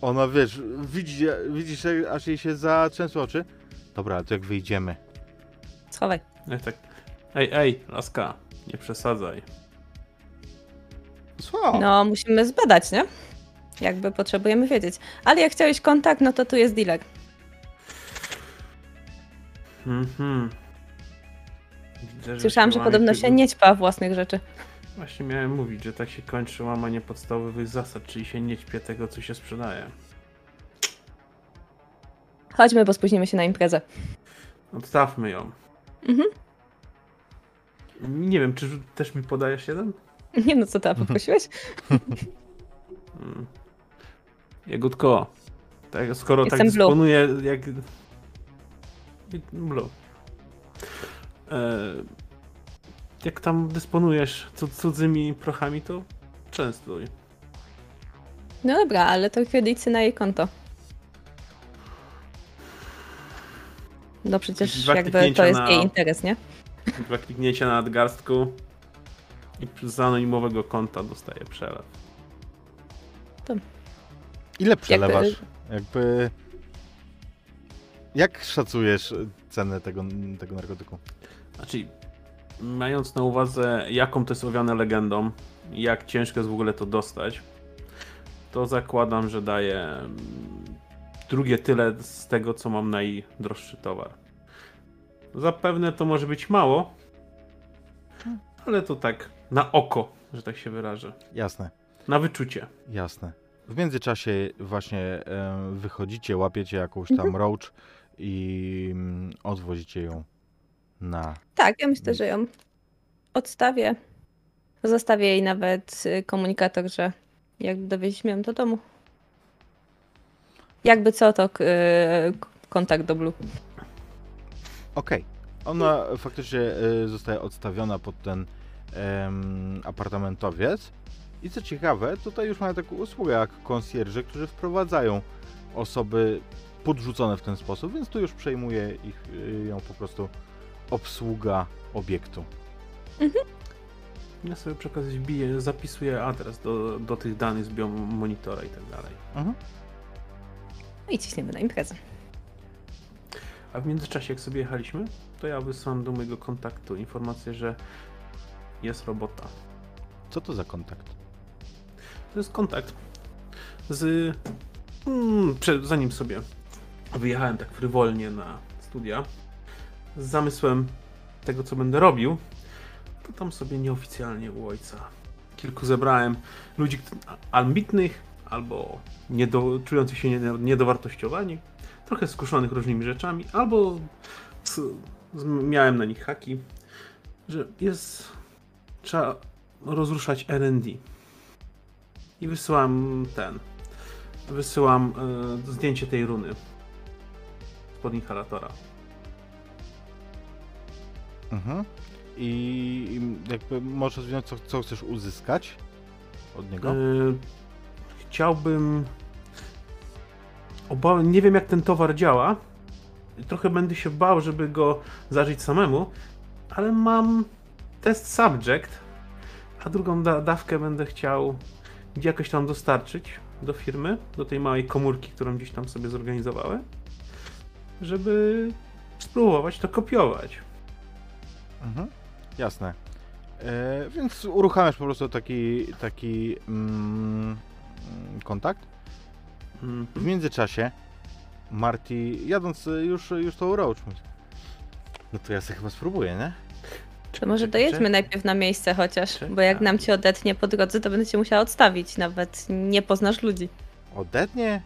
Ona, wiesz, widzi, widzisz, aż jej się zatrzęsły oczy. Dobra, ale to jak wyjdziemy. Schowaj. No i tak. Ej, ej, laska, nie przesadzaj. Co? No, musimy zbadać, nie? Jakby potrzebujemy wiedzieć. Ale jak chciałeś kontakt, no to tu jest dealer. Mhm. Widzę, że Słyszałam, że łamie podobno się nie ćpa własnych rzeczy. Właśnie miałem mówić, że tak się kończy łamanie podstawowych zasad, czyli się nie ćpie tego, co się sprzedaje. Chodźmy, bo spóźnimy się na imprezę. Odstawmy ją. Mhm. Nie wiem, czy też mi podajesz jeden? Nie no, co ty, a poprosiłeś? Mm. Jagódko. Tak, skoro tak Jestem blue. dysponuję jak... Blue. E, jak tam dysponujesz cud- cudzymi prochami, to częstuj. No dobra, ale to kredyty na jej konto. No przecież Dwa jakby to jest na- jej interes, nie? Dwa kliknięcia na nadgarstku i z anonimowego konta dostaję przelew. Ile przelewasz? Jakby... Jak szacujesz cenę tego, tego narkotyku? Znaczy, mając na uwadze, jaką to jest owiane legendą, i jak ciężko jest w ogóle to dostać, to zakładam, że daje mm, drugie tyle z tego, co mam najdroższy towar. Zapewne to może być mało, ale to tak na oko, że tak się wyrażę. Jasne, Na wyczucie. jasne. W międzyczasie właśnie wychodzicie, łapiecie jakąś tam Mhm. roach i mm, odwozicie ją na... Tak, ja myślę, że ją odstawię. Zostawię jej nawet y, komunikator, że jak dowieźliśmy ją do domu. Jakby co, to y, kontakt do Blue. Okej. Ona faktycznie e, zostaje odstawiona pod ten em, apartamentowiec. I co ciekawe, tutaj już mają taką usługę jak konsjerże, którzy wprowadzają osoby podrzucone w ten sposób, więc tu już przejmuje ich, y, ją po prostu obsługa obiektu. Ja sobie przy okazji wbiję, zapisuję adres do, do tych danych z biomonitora i tak dalej. Mhm. No i ciśniemy na imprezę. A w międzyczasie, jak sobie jechaliśmy, to ja wysłałem do mojego kontaktu informację, że jest robota. Co to za kontakt? To jest kontakt z. Mm, przed, zanim sobie wyjechałem tak frywolnie na studia, z zamysłem tego, co będę robił, to tam sobie nieoficjalnie u ojca kilku zebrałem ludzi ambitnych albo niedo, czujących się nie- niedowartościowani, trochę skuszonych różnymi rzeczami, albo z, z, miałem na nich haki, że jest. Trzeba rozruszać RD. I wysyłam ten. Wysyłam e, zdjęcie tej runy spod inhalatora. Mhm. I jakby możesz rozwinąć, co, co chcesz uzyskać od niego? E, chciałbym. Nie wiem, jak ten towar działa. Trochę będę się bał, żeby go zażyć samemu, ale mam test subject, a drugą da dawkę będę chciał jakoś tam dostarczyć do firmy, do tej małej komórki, którą gdzieś tam sobie zorganizowałem, żeby spróbować to kopiować. Mhm. Jasne. E, więc uruchamiasz po prostu taki, taki mm, kontakt. Mhm. W międzyczasie Marty, jadąc y, już, już tą Roachmeat. No to ja sobie chyba spróbuję, nie? To może dojedźmy najpierw na miejsce chociaż, bo jak nam cię odetnie po drodze, to będę cię musiała odstawić. Nawet nie poznasz ludzi. Odetnie?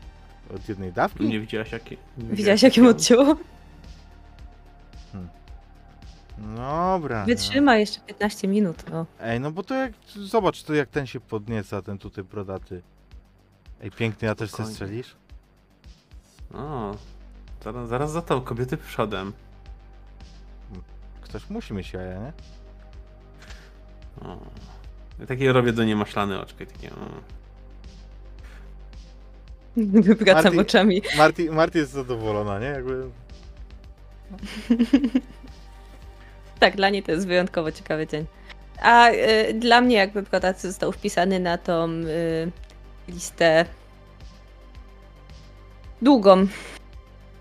Od jednej dawki? Nie widziałaś jakie. nie Widziałaś jakim odciął? Dobra. no. Wytrzyma jeszcze 15 minut. O. Ej, no bo to jak, zobacz to jak ten się podnieca, ten tutaj brodaty. Ej, piękny, a też Spokojnie. strzelisz? O, zaraz, zaraz za to kobiety przodem. Ktoś musi mieć jaja, nie? O. Ja takie robię do niej maślane oczka i takie. O. Wypracam Marty- oczami. Marty, Marty jest zadowolona, nie? Jakby... Tak, dla niej to jest wyjątkowo ciekawy dzień. A y, dla mnie jakby Protacy został wpisany na tą y, listę długą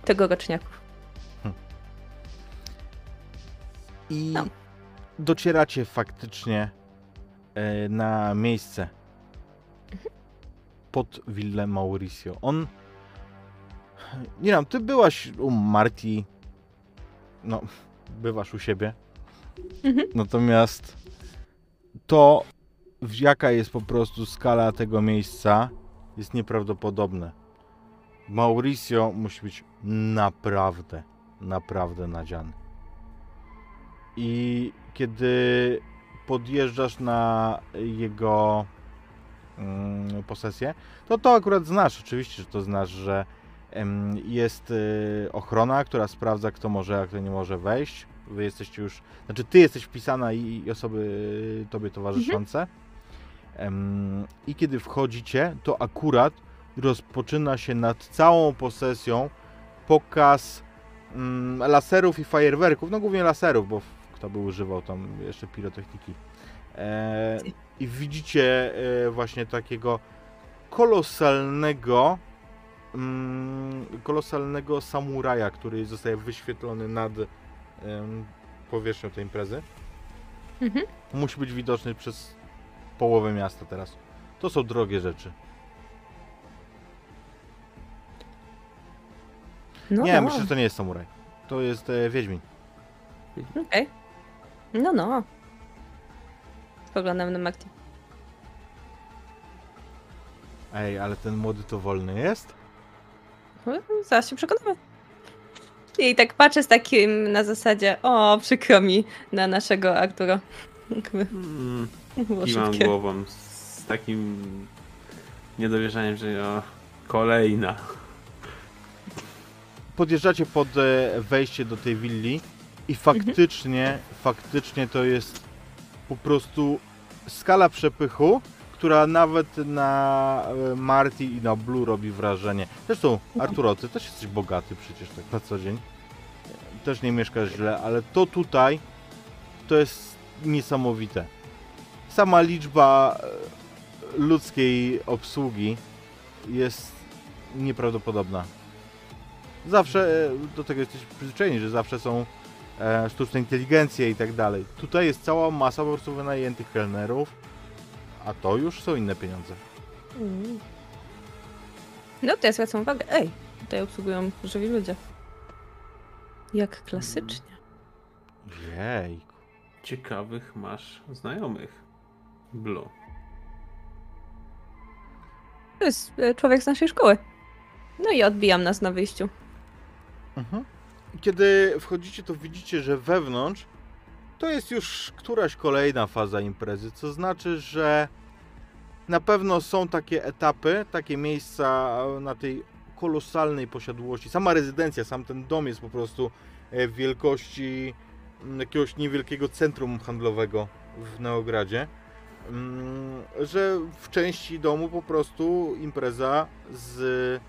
tegoroczniaków. I No. docieracie faktycznie e, na miejsce pod willę Mauricio. On. Nie wiem, ty byłaś u Marti. No, bywasz u siebie. Mhm. Natomiast to, jaka jest po prostu skala tego miejsca, jest nieprawdopodobne. Mauricio musi być naprawdę, naprawdę nadziany. I kiedy podjeżdżasz na jego mm, posesję, to to akurat znasz, oczywiście, że to znasz, że jest y, ochrona, która sprawdza, kto może, a kto nie może wejść. Wy jesteście już, znaczy ty jesteś wpisana i, i osoby tobie towarzyszące. Em, I kiedy wchodzicie, to akurat rozpoczyna się nad całą posesją pokaz mm, laserów i fajerwerków, no głównie laserów, bo kto by używał tam jeszcze pirotechniki. E, I widzicie e, właśnie takiego kolosalnego mm, kolosalnego samuraja, który zostaje wyświetlony nad powierzchnią tej imprezy. Mhm. Musi być widoczny przez połowę miasta teraz. To są drogie rzeczy. No, nie, no. myślę, że to nie jest samuraj. To jest e, Wiedźmin. Okej. No, no. Spoglądam na Marty. Ej, ale ten młody to wolny jest? No, Zaraz się przekonamy. I tak patrzę z takim na zasadzie, o, przykro mi na naszego Arturo. Jakby Mm, kiwam głową z takim niedowierzaniem, że o, kolejna. Podjeżdżacie pod e, wejście do tej willi i faktycznie, faktycznie to jest po prostu skala przepychu, która nawet na e, Marty i na Blue robi wrażenie. Zresztą, Arturo, ty też jesteś bogaty przecież tak na co dzień. Też nie mieszkasz źle, ale to tutaj to jest niesamowite. sama liczba e, ludzkiej obsługi jest nieprawdopodobna. Zawsze e, do tego jesteśmy przyzwyczajeni, że zawsze są sztuczne inteligencje i tak dalej. Tutaj jest cała masa po prostu wynajętych kelnerów, a to już są inne pieniądze. Mm. No to ja zwracam uwagę. Ej, tutaj obsługują żywi ludzie. Jak klasycznie. Jej. Ciekawych masz znajomych. Blue. To jest e, człowiek z naszej szkoły. No i odbijam nas na wyjściu. Mhm. Kiedy wchodzicie, to widzicie, że wewnątrz to jest już któraś kolejna faza imprezy, co znaczy, że na pewno są takie etapy, takie miejsca na tej kolosalnej posiadłości. Sama rezydencja, sam ten dom jest po prostu e, w wielkości mm, jakiegoś niewielkiego centrum handlowego w Neogradzie. Mm, Że w części domu po prostu impreza z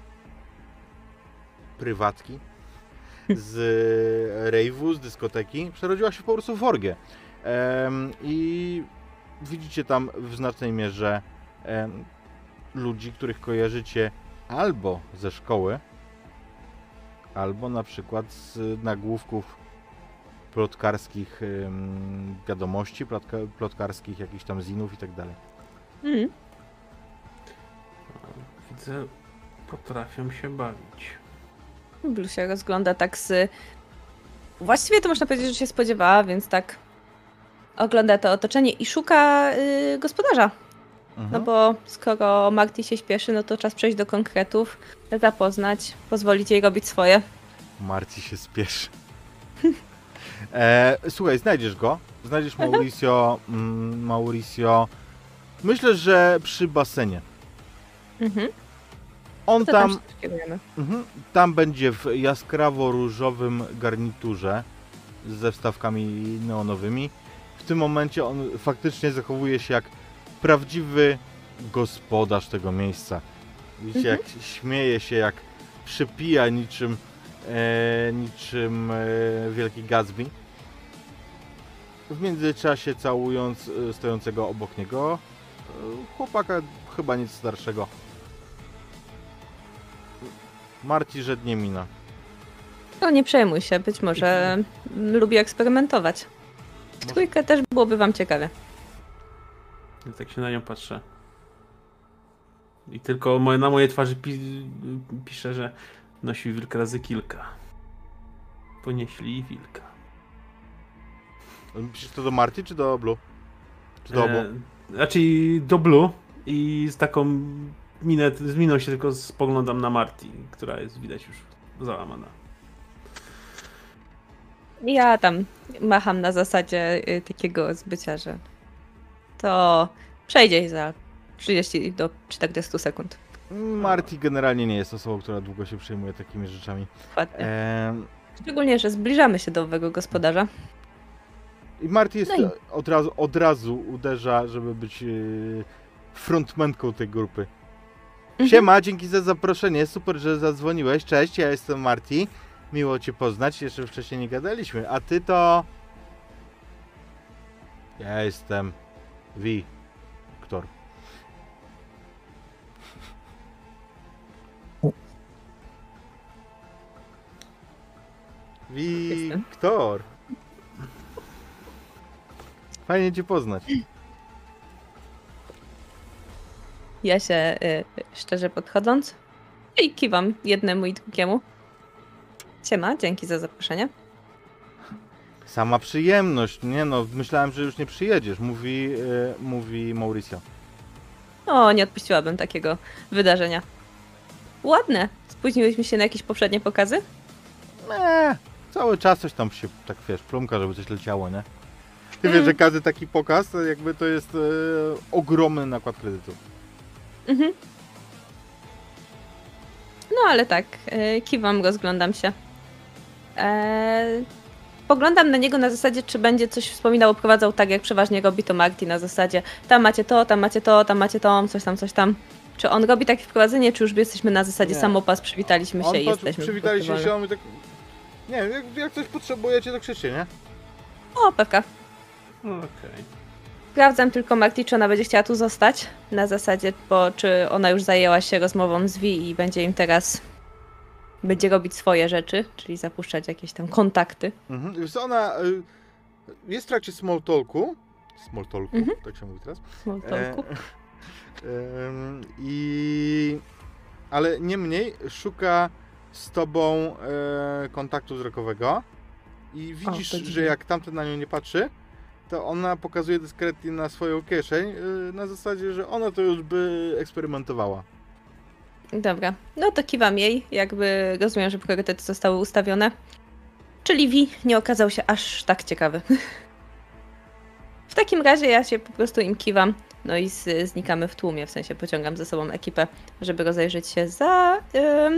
prywatki, z rejwu, z dyskoteki, przerodziła się po prostu w orgię. I widzicie tam w znacznej mierze em, ludzi, których kojarzycie albo ze szkoły, albo na przykład z nagłówków plotkarskich em, wiadomości, plotka, plotkarskich jakichś tam zinów i tak dalej. Mm. Widzę, potrafią się bawić. Blue się rozgląda tak z... Właściwie to można powiedzieć, że się spodziewała, więc tak ogląda to otoczenie i szuka y, gospodarza. No Mhm. bo skoro Marty się śpieszy, no to czas przejść do konkretów, zapoznać, pozwolić jej robić swoje. Marci się spieszy. E, słuchaj, znajdziesz go. Znajdziesz Mauricio. Mm, Mauricio. Myślę, że przy basenie. Mhm. On tam, tam mhm, tam będzie w jaskrawo-różowym garniturze ze wstawkami neonowymi. W tym momencie on faktycznie zachowuje się jak prawdziwy gospodarz tego miejsca. Widzicie, Mhm. jak śmieje się, jak przypija niczym, e, niczym e, wielki Gatsby. W międzyczasie całując e, stojącego obok niego e, chłopaka chyba nic starszego. Marci mina. No nie przejmuj się, być może mm, lubi eksperymentować. W trójkę też byłoby wam ciekawie. Ja tak się na nią patrzę. I tylko moje, na mojej twarzy pi, pisze, że nosi wilk razy kilka. Ponieśli wilka. Piszesz to do Marti czy do Blue? Czy do obu? E, znaczy do Blue i z taką minę, z miną się tylko spoglądam na Marti, która jest widać już załamana. Ja tam macham na zasadzie y, takiego zbycia, że to przejdzie za 30 do 40 sekund. Marti generalnie nie jest osobą, która długo się przejmuje takimi rzeczami. Dokładnie. Ehm, Szczególnie, że zbliżamy się do owego gospodarza. I Marti jest No i- od, razu, od razu uderza, żeby być e, frontmenką tej grupy. Mhm. Siema, dzięki za zaproszenie. Super, że zadzwoniłeś. Cześć, ja jestem Marti. Miło Cię poznać. Jeszcze wcześniej nie gadaliśmy. A Ty to... Ja jestem Wiktor. Wiktor. Fajnie Cię poznać. Ja się y, szczerze podchodząc i kiwam jednemu i drugiemu. Siema, dzięki za zaproszenie. Sama przyjemność, nie no, myślałem, że już nie przyjedziesz, mówi, e, mówi Mauricio. O, nie odpuściłabym takiego wydarzenia. Ładne. Spóźniłyśmy się na jakieś poprzednie pokazy? Eee, cały czas coś tam się, tak wiesz, plumka, żeby coś leciało, nie? Ty wiesz, Mm. że każdy taki pokaz, jakby to jest e, ogromny nakład kredytu. Mhm. No ale tak, y, kiwam, rozglądam się. Eee, poglądam na niego na zasadzie, czy będzie coś wspominał, oprowadzał tak, jak przeważnie robi to Marty na zasadzie tam macie to, tam macie to, tam macie to, coś tam, coś tam. Czy on robi takie wprowadzenie, czy już jesteśmy na zasadzie Nie. samopas, przywitaliśmy się On i jesteśmy. prostu się, mi tak... Nie wiem, jak, jak coś potrzebujecie, to krzyczcie, nie? O, pewka. Okej. Sprawdzam tylko Marti, czy ona będzie chciała tu zostać. Na zasadzie, bo czy ona już zajęła się rozmową z Vi i będzie im teraz. Będzie robić swoje rzeczy, czyli zapuszczać jakieś tam kontakty. Mhm. Co, ona y, jest w trakcie small talku. Small talku, Mhm. tak się mówi teraz. Small talku. E, I... Ale niemniej szuka z tobą e, kontaktu wzrokowego i widzisz, to że jak tamten na nią nie patrzy, to ona pokazuje dyskretnie na swoją kieszeń e, na zasadzie, że ona to już by eksperymentowała. Dobra, no to kiwam jej, jakby rozumiem, że priorytety zostały ustawione. Czyli Vi nie okazał się aż tak ciekawy. W takim razie ja się po prostu im kiwam, no i z, znikamy w tłumie, w sensie pociągam ze sobą ekipę, żeby rozejrzeć się za, ym,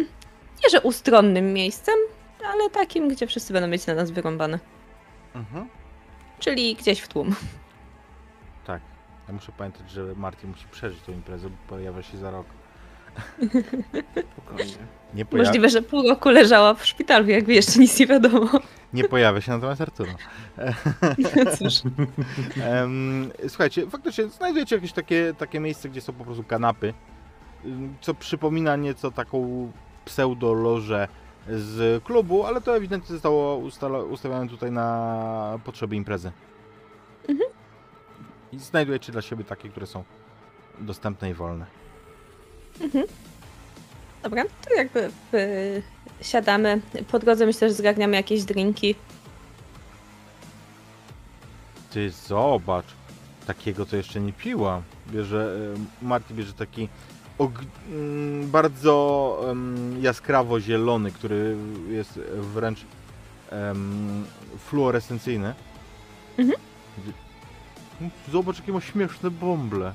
nie że ustronnym miejscem, ale takim, gdzie wszyscy będą mieć na nas wyrąbane. Mhm. Czyli gdzieś w tłum. Tak. Ja muszę pamiętać, że Martin musi przeżyć tą imprezę, bo pojawia się za rok. Spokojnie. Nie, poja- Możliwe, że pół roku leżała w szpitalu, jakby jeszcze nic nie wiadomo. nie pojawia się natomiast Arturo. Cóż. Em, słuchajcie, faktycznie znajdujecie jakieś takie, takie miejsce, gdzie są po prostu kanapy, co przypomina nieco taką pseudolożę z klubu, ale to ewidentnie zostało ustawione tutaj na potrzeby imprezy. Mhm. I znajdujecie dla siebie takie, które są dostępne i wolne. Dobra, to jakby y, siadamy. Po drodze myślę, że zgarniamy jakieś drinki. Ty zobacz, takiego to jeszcze nie piłam. Bierze, e, Marty bierze taki bardzo em, jaskrawo zielony, który jest wręcz fluorescencyjny. Mhm. Mm, Zobacz, jakie ma śmieszne bąble.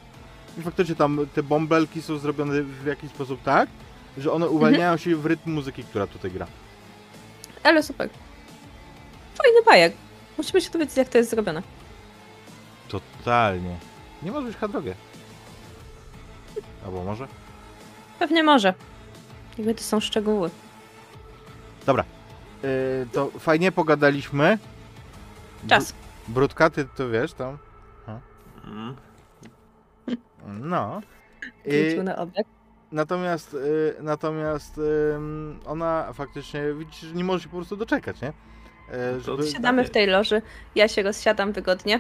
I faktycznie tam te bąbelki są zrobione w jakiś sposób tak, że one uwalniają się w rytm muzyki, która tutaj gra. Ale super. Fajny bajek. Musimy się dowiedzieć, jak to jest zrobione. Totalnie. Nie może być drogę. Albo może? Pewnie może. Jakby to są szczegóły. Dobra. Yy, to fajnie pogadaliśmy. Czas. Br- Brudka, ty to wiesz tam. Mm. No. Yy, na obieg. natomiast yy, natomiast ym, ona faktycznie widzisz, że nie może się po prostu doczekać, nie? Yy, żeby... Siadamy w tej loży. Ja się rozsiadam wygodnie.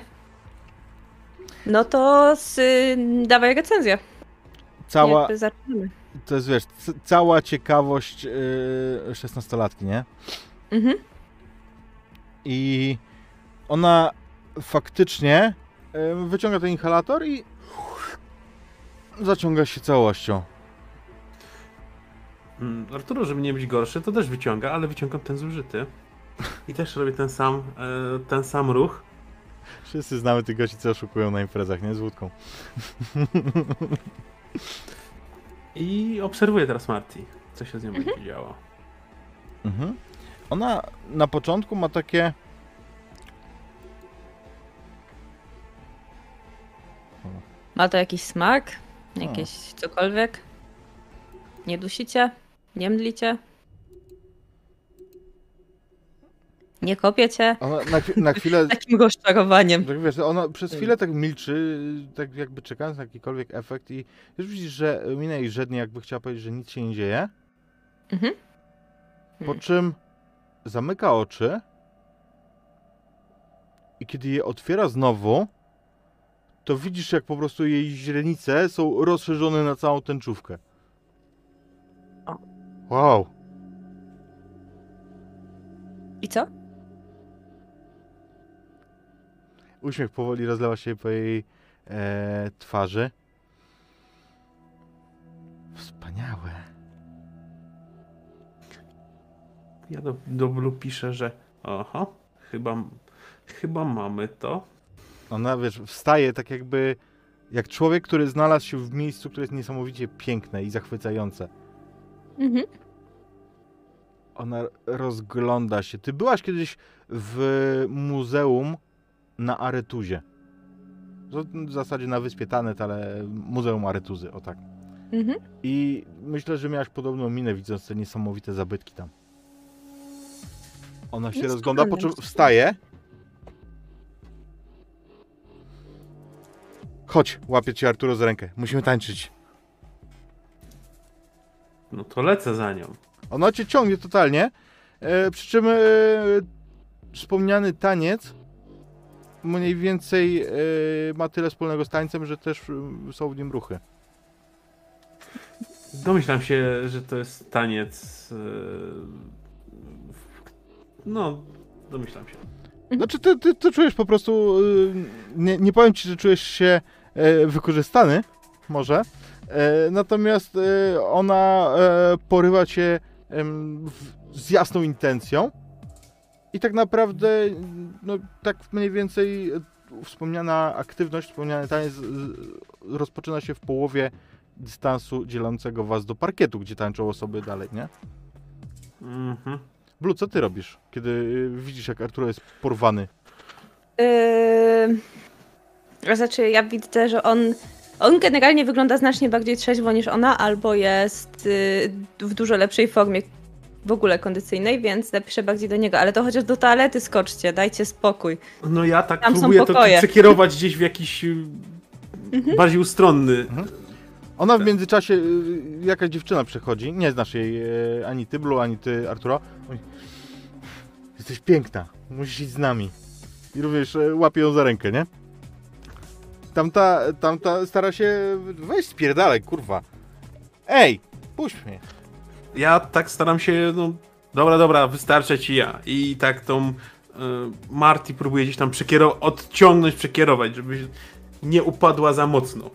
No to z, y, dawaj recenzję. Cała, Jakby zaczynamy. to jest wiesz, cała ciekawość yy, 16-latki, nie? Mhm. I ona faktycznie y, wyciąga ten inhalator i zaciąga się całością. Mm, Arturo, żeby nie być gorszy, to też wyciąga, ale wyciągam ten zużyty. I też robię ten sam, e, ten sam ruch. Wszyscy znamy tych gości, co oszukują na imprezach, nie? Z łódką. I obserwuję teraz Marty, co się z nią będzie działo. Mhm. Ona na początku ma takie... Ma to jakiś smak? Jakieś cokolwiek? Nie dusicie? Nie mdlicie? Nie kopiecie? Ona na, na chwilę... Takim rozczarowaniem. Tak wiesz, ona przez chwilę tak milczy, tak jakby czekając na jakikolwiek efekt i już widzisz, że minę jej żednie, jakby chciała powiedzieć, że nic się nie dzieje. Mhm. Po Hmm. czym zamyka oczy i kiedy je otwiera znowu, to widzisz, jak po prostu jej źrenice są rozszerzone na całą tęczówkę. Wow. I co? Uśmiech powoli rozlewa się po jej e, twarzy. Wspaniałe. Ja do, do Blue piszę, że aha, chyba, chyba mamy to. Ona, wiesz, wstaje tak jakby jak człowiek, który znalazł się w miejscu, które jest niesamowicie piękne i zachwycające. Mhm. Ona rozgląda się. Ty byłaś kiedyś w muzeum na Aretuzie. W zasadzie na wyspie Tanet, ale Muzeum Aretuzy, o tak. Mhm. I myślę, że miałaś podobną minę, widząc te niesamowite zabytki tam. Ona się Jest rozgląda, po czym podobne. wstaje. Chodź, łapię cię Arturo za rękę. Musimy tańczyć. No to lecę za nią. Ona cię ciągnie totalnie. E, przy czym e, wspomniany taniec mniej więcej e, ma tyle wspólnego z tańcem, że też e, są w nim ruchy. Domyślam się, że to jest taniec. e, No, domyślam się. Znaczy, ty, ty, ty czujesz po prostu. Nie, nie powiem ci, że czujesz się wykorzystany, może. Natomiast ona porywa cię z jasną intencją. I tak naprawdę, no tak mniej więcej e, wspomniana aktywność, wspomniany taniec z- rozpoczyna się w połowie dystansu dzielącego was do parkietu, gdzie tańczą osoby dalej, nie? Mhm. Blue, co ty robisz, kiedy y, widzisz, jak Arturo jest porwany? Yy... Znaczy, ja widzę, że on. On generalnie wygląda znacznie bardziej trzeźwo niż ona, albo jest yy, w dużo lepszej formie w ogóle kondycyjnej, więc napiszę bardziej do niego. Ale to chociaż do toalety skoczcie, dajcie spokój. No ja tak Tam próbuję to przekierować gdzieś w jakiś y, bardziej ustronny. Ona w międzyczasie, y, jakaś dziewczyna przechodzi, nie znasz jej y, ani ty, Blue, ani ty, Arturo. Mówi, Jesteś piękna, musisz iść z nami. I również łapie ją za rękę, nie? Tamta, tamta stara się, weź spierdalaj, kurwa. Ej, puść mnie. Ja tak staram się, no dobra, dobra, wystarczę ci ja. I tak tą y, Marty próbuję gdzieś tam przekierować, odciągnąć, przekierować, żeby nie upadła za mocno.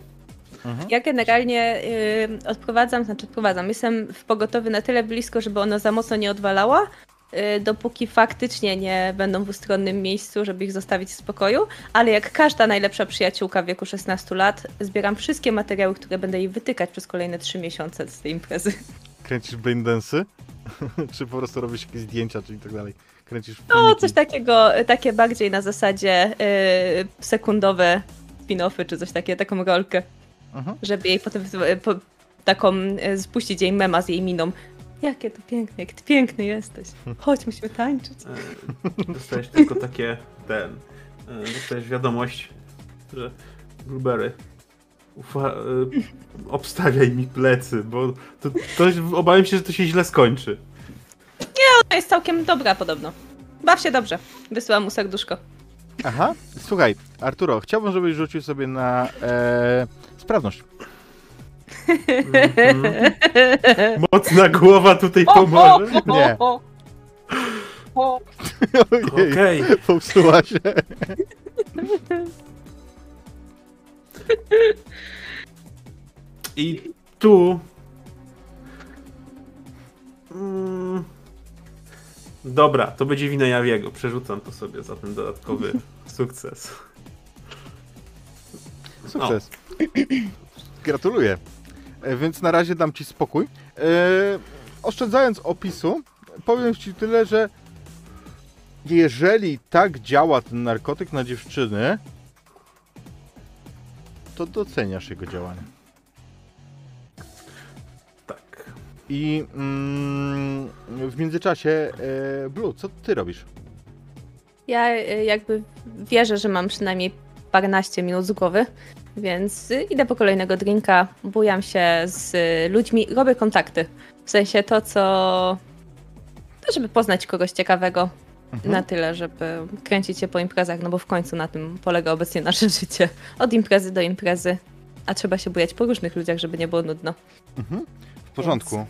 Ja generalnie yy, odprowadzam, znaczy odprowadzam. Jestem w pogotowy na tyle blisko, żeby ona za mocno nie odwalała, yy, dopóki faktycznie nie będą w ustronnym miejscu, żeby ich zostawić w spokoju. Ale jak każda najlepsza przyjaciółka w wieku 16 lat, zbieram wszystkie materiały, które będę jej wytykać przez kolejne 3 miesiące z tej imprezy. Kręcisz brain dance'y? czy po prostu robisz jakieś zdjęcia, czy i tak dalej? Kręcisz No, filmiki? coś takiego, takie bardziej na zasadzie yy, sekundowe spin-offy, czy coś takiego, taką rolkę. Mhm. żeby jej potem po, taką e, spuścić jej mema z jej miną. Jakie to piękne, jak ty piękny jesteś. Chodź, musimy tańczyć. E, Dostajesz tylko takie, ten, e, dostajesz wiadomość, że Blueberry, ufa, e, obstawiaj mi plecy, bo to, to obawiam się, że to się źle skończy. Ona jest całkiem dobra podobno. Baw się dobrze. Wysyłam mu serduszko. Aha, słuchaj, Arturo, chciałbym, żebyś rzucił sobie na e, sprawność. Mhm. Mocna głowa tutaj pomoże. Nie. o, o. Ojej, Okej, popsuła się. i tu... Mm, Dobra, to będzie wina Jawiego. Przerzucam to sobie za ten dodatkowy sukces. Sukces. Gratuluję. E, Więc na razie dam ci spokój. E, oszczędzając opisu, powiem ci tyle, że jeżeli tak działa ten narkotyk na dziewczyny, to doceniasz jego działanie. Tak. I mm, w międzyczasie, e, Blue, co ty robisz? Ja e, jakby wierzę, że mam przynajmniej paręnaście minut z głowy, więc e, idę po kolejnego drinka, bujam się z e, ludźmi, robię kontakty. W sensie to, co... To, żeby poznać kogoś ciekawego Mhm. na tyle, żeby kręcić się po imprezach, no bo w końcu na tym polega obecnie nasze życie. Od imprezy do imprezy, a trzeba się bujać po różnych ludziach, żeby nie było nudno. Mhm. W porządku.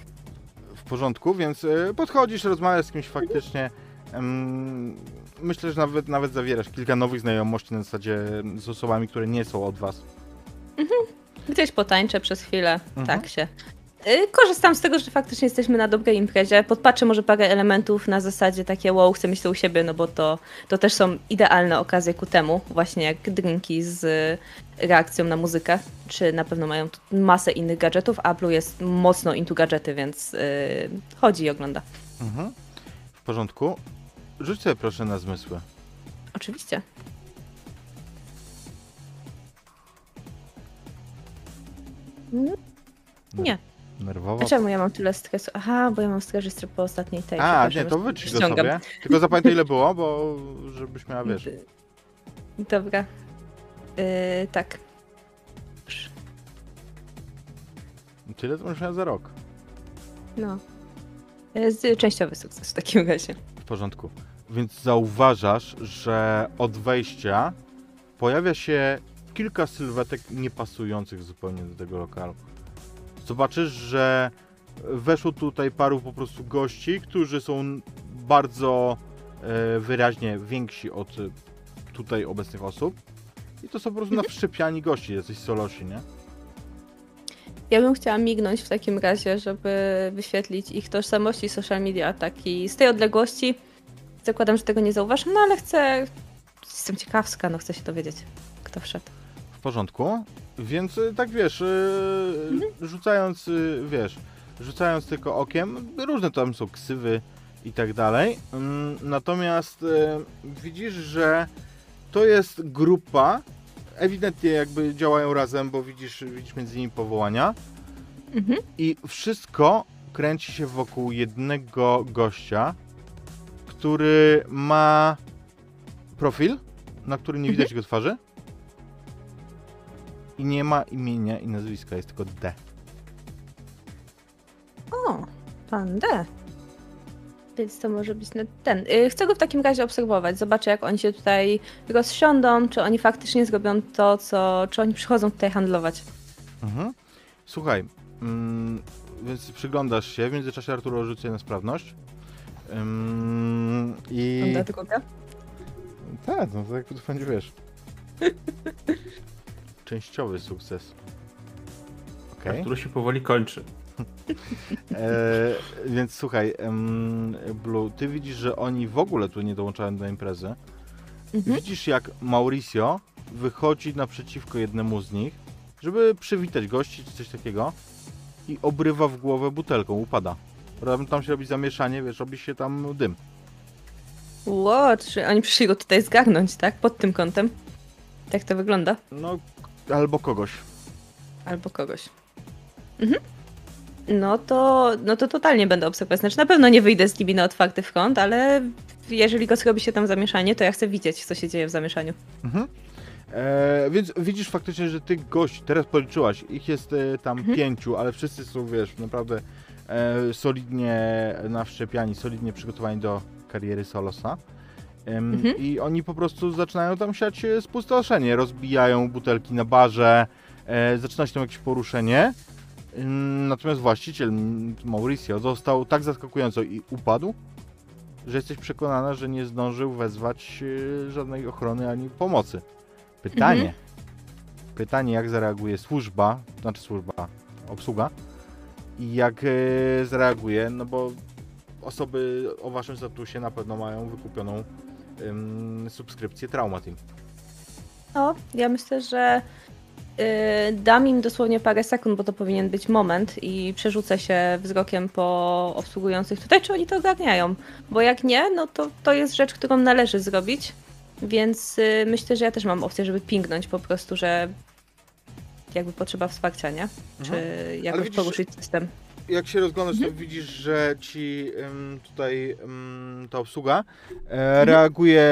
W porządku, więc e, podchodzisz, rozmawiasz z kimś faktycznie. myślę, że nawet, nawet zawierasz kilka nowych znajomości na zasadzie z osobami, które nie są od was. Gdzieś potańczę przez chwilę, Mhm. tak się. Y, Korzystam z tego, że faktycznie jesteśmy na dobrej imprezie. Podpatrzę może parę elementów na zasadzie takie wow, chcę mieć to u siebie, no bo to, to też są idealne okazje ku temu, właśnie jak drinki z y, reakcją na muzykę, czy na pewno mają masę innych gadżetów, a Blue jest mocno into gadżety, więc y, chodzi i ogląda. Mhm. W porządku. Rzuć sobie proszę na zmysły. Oczywiście. Nie. Nerwowo. A czemu ja mam tyle stresu? Aha, bo ja mam stres po ostatniej tej. A, nie, to wyczyć go sobie. Tylko zapamiętaj ile było, bo żebyś miała wiesz. Dobra. Yy, tak. Tyle to już za rok. No. Y, z częściowy sukces w takim razie. W porządku. Więc zauważasz, że od wejścia pojawia się kilka sylwetek niepasujących zupełnie do tego lokalu. Zobaczysz, że weszło tutaj paru po prostu gości, którzy są bardzo e, wyraźnie więksi od e, tutaj obecnych osób. I to są po prostu nawszczepiani gości, jacyś solosi, nie? Ja bym chciała mignąć w takim razie, żeby wyświetlić ich tożsamości social media, taki z tej odległości. Zakładam, że tego nie zauważam, no ale chcę. Jestem ciekawska, no chcę się dowiedzieć, kto wszedł. W porządku. Więc y, tak wiesz, y, rzucając, y, wiesz, rzucając tylko okiem, różne tam są ksywy i tak dalej. Mm, Natomiast widzisz, że to jest grupa, ewidentnie jakby działają razem, bo widzisz, widzisz między nimi powołania Mhm. i wszystko kręci się wokół jednego gościa, który ma profil, na którym nie widać jego twarzy. I nie ma imienia i nazwiska, jest tylko D. O, pan D. Więc to może być ten. Y, Chcę go w takim razie obserwować. Zobaczę, jak oni się tutaj rozsiądą, czy oni faktycznie zrobią to, co. czy oni przychodzą tutaj handlować. Mhm. Słuchaj, mm, więc przyglądasz się, w międzyczasie Arturo rzucę na sprawność. Ym, I... Pan D druga. Tak, no to jak to będzie, wiesz. Częściowy sukces. Okej. Który się powoli kończy. E, więc słuchaj, em, Blue, ty widzisz, że oni w ogóle tu nie dołączają do imprezy. Mhm. Widzisz, jak Mauricio wychodzi naprzeciwko jednemu z nich, żeby przywitać gości czy coś takiego i obrywa w głowę butelką, upada. Tam, tam się robi zamieszanie, wiesz, robi się tam dym. Ło, czy oni przyszli go tutaj zgarnąć, tak? Pod tym kątem. Tak to wygląda. No, albo kogoś. Albo kogoś. Mhm. No to, no to totalnie będę obserwować. Znaczy na pewno nie wyjdę z nimi na otwarty front, ale jeżeli go zrobi się tam zamieszanie, to ja chcę widzieć, co się dzieje w zamieszaniu. Mhm. E, więc widzisz faktycznie, że tych gości, teraz policzyłaś, ich jest e, tam Mhm. pięciu, ale wszyscy są, wiesz, naprawdę e, solidnie nawszczepiani, solidnie przygotowani do kariery Solosa. Mhm. I oni po prostu zaczynają tam siać spustoszenie, rozbijają butelki na barze, e, zaczyna się tam jakieś poruszenie. Natomiast właściciel Mauricio został tak zaskakująco i upadł, że jesteś przekonana, że nie zdążył wezwać e, żadnej ochrony ani pomocy. Pytanie. Mhm. Pytanie, jak zareaguje służba, znaczy służba, obsługa i jak e, zareaguje, no bo osoby o waszym statusie na pewno mają wykupioną subskrypcję Trauma Team. No, ja myślę, że y, dam im dosłownie parę sekund, bo to powinien być moment i przerzucę się wzrokiem po obsługujących tutaj, czy oni to ogarniają. Bo jak nie, no to to jest rzecz, którą należy zrobić, więc y, myślę, że ja też mam opcję, żeby pingnąć po prostu, że jakby potrzeba wsparcia, nie? Czy jakoś widzisz, poruszyć system. Jak się rozglądasz, Mhm. to widzisz, że ci ym, tutaj ym, ta obsługa e, reaguje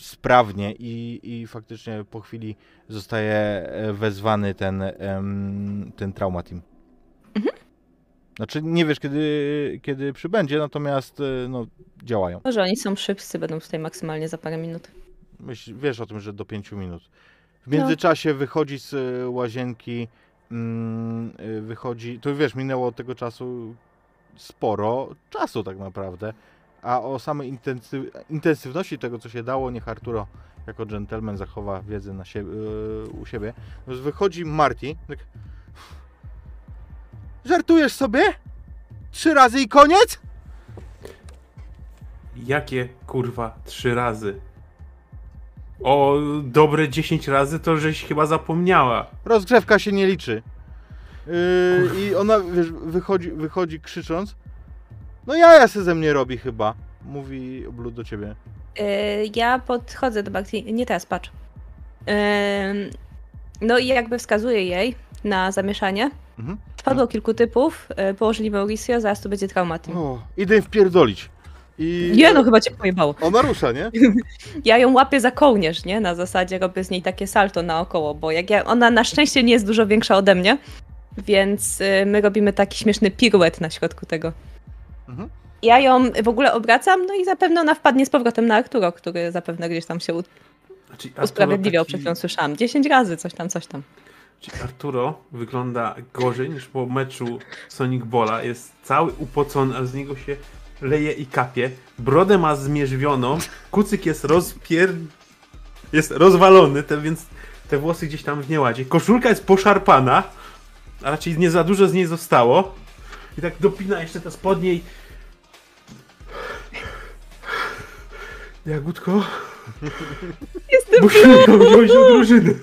sprawnie i, i faktycznie po chwili zostaje e, wezwany ten, em, ten Trauma Team. Znaczy nie wiesz kiedy, kiedy przybędzie, natomiast e, no, działają. Może oni są szybcy, będą tutaj maksymalnie za parę minut. Myśl, wiesz o tym, że do 5 minut. W No. międzyczasie wychodzi z e, łazienki, wychodzi, to wiesz, minęło od tego czasu sporo czasu tak naprawdę, a o samej intensyw, intensywności tego, co się dało, niech Arturo jako dżentelmen zachowa wiedzę na e, u siebie. Więc wychodzi Marty, tak, żartujesz sobie? Trzy razy i koniec? Jakie kurwa trzy razy? O dobre 10 razy to żeś chyba zapomniała. Rozgrzewka się nie liczy. Yy, I ona wiesz, wychodzi, wychodzi krzycząc. No jaja se ze mnie robi chyba. Mówi Blue do ciebie. Yy, ja podchodzę do Bakti. Nie teraz, patrz. Yy, no i jakby wskazuję jej na zamieszanie. Mhm. Wpadło kilku typów, yy, położyli Mauricio, zaraz tu będzie traumatyzm. O, idę wpierdolić. I Nie no, chyba cię pojebało. ona rusza, nie? Ja ją łapię za kołnierz, nie? Na zasadzie robię z niej takie salto naokoło, bo jak ja, ona na szczęście nie jest dużo większa ode mnie, więc y, my robimy taki śmieszny piruet na środku tego. Mhm. Ja ją w ogóle obracam, no i zapewne ona wpadnie z powrotem na Arturo, który zapewne gdzieś tam się u- Znaczy, usprawiedliwiał, taki- przed chwilą słyszałam. 10 razy, coś tam, coś tam. Czyli Arturo wygląda gorzej niż po meczu Sonic Bola. Jest cały upocony, a z niego się leje i kapie. Brodę ma zmierzwioną, kucyk jest rozpier... jest rozwalony, te, więc te włosy gdzieś tam w nieładzie. Koszulka jest poszarpana, a raczej nie za dużo z niej zostało. I tak dopina jeszcze te spodnie i... Jagódko, Jestem musimy ją wziąć do drużyny.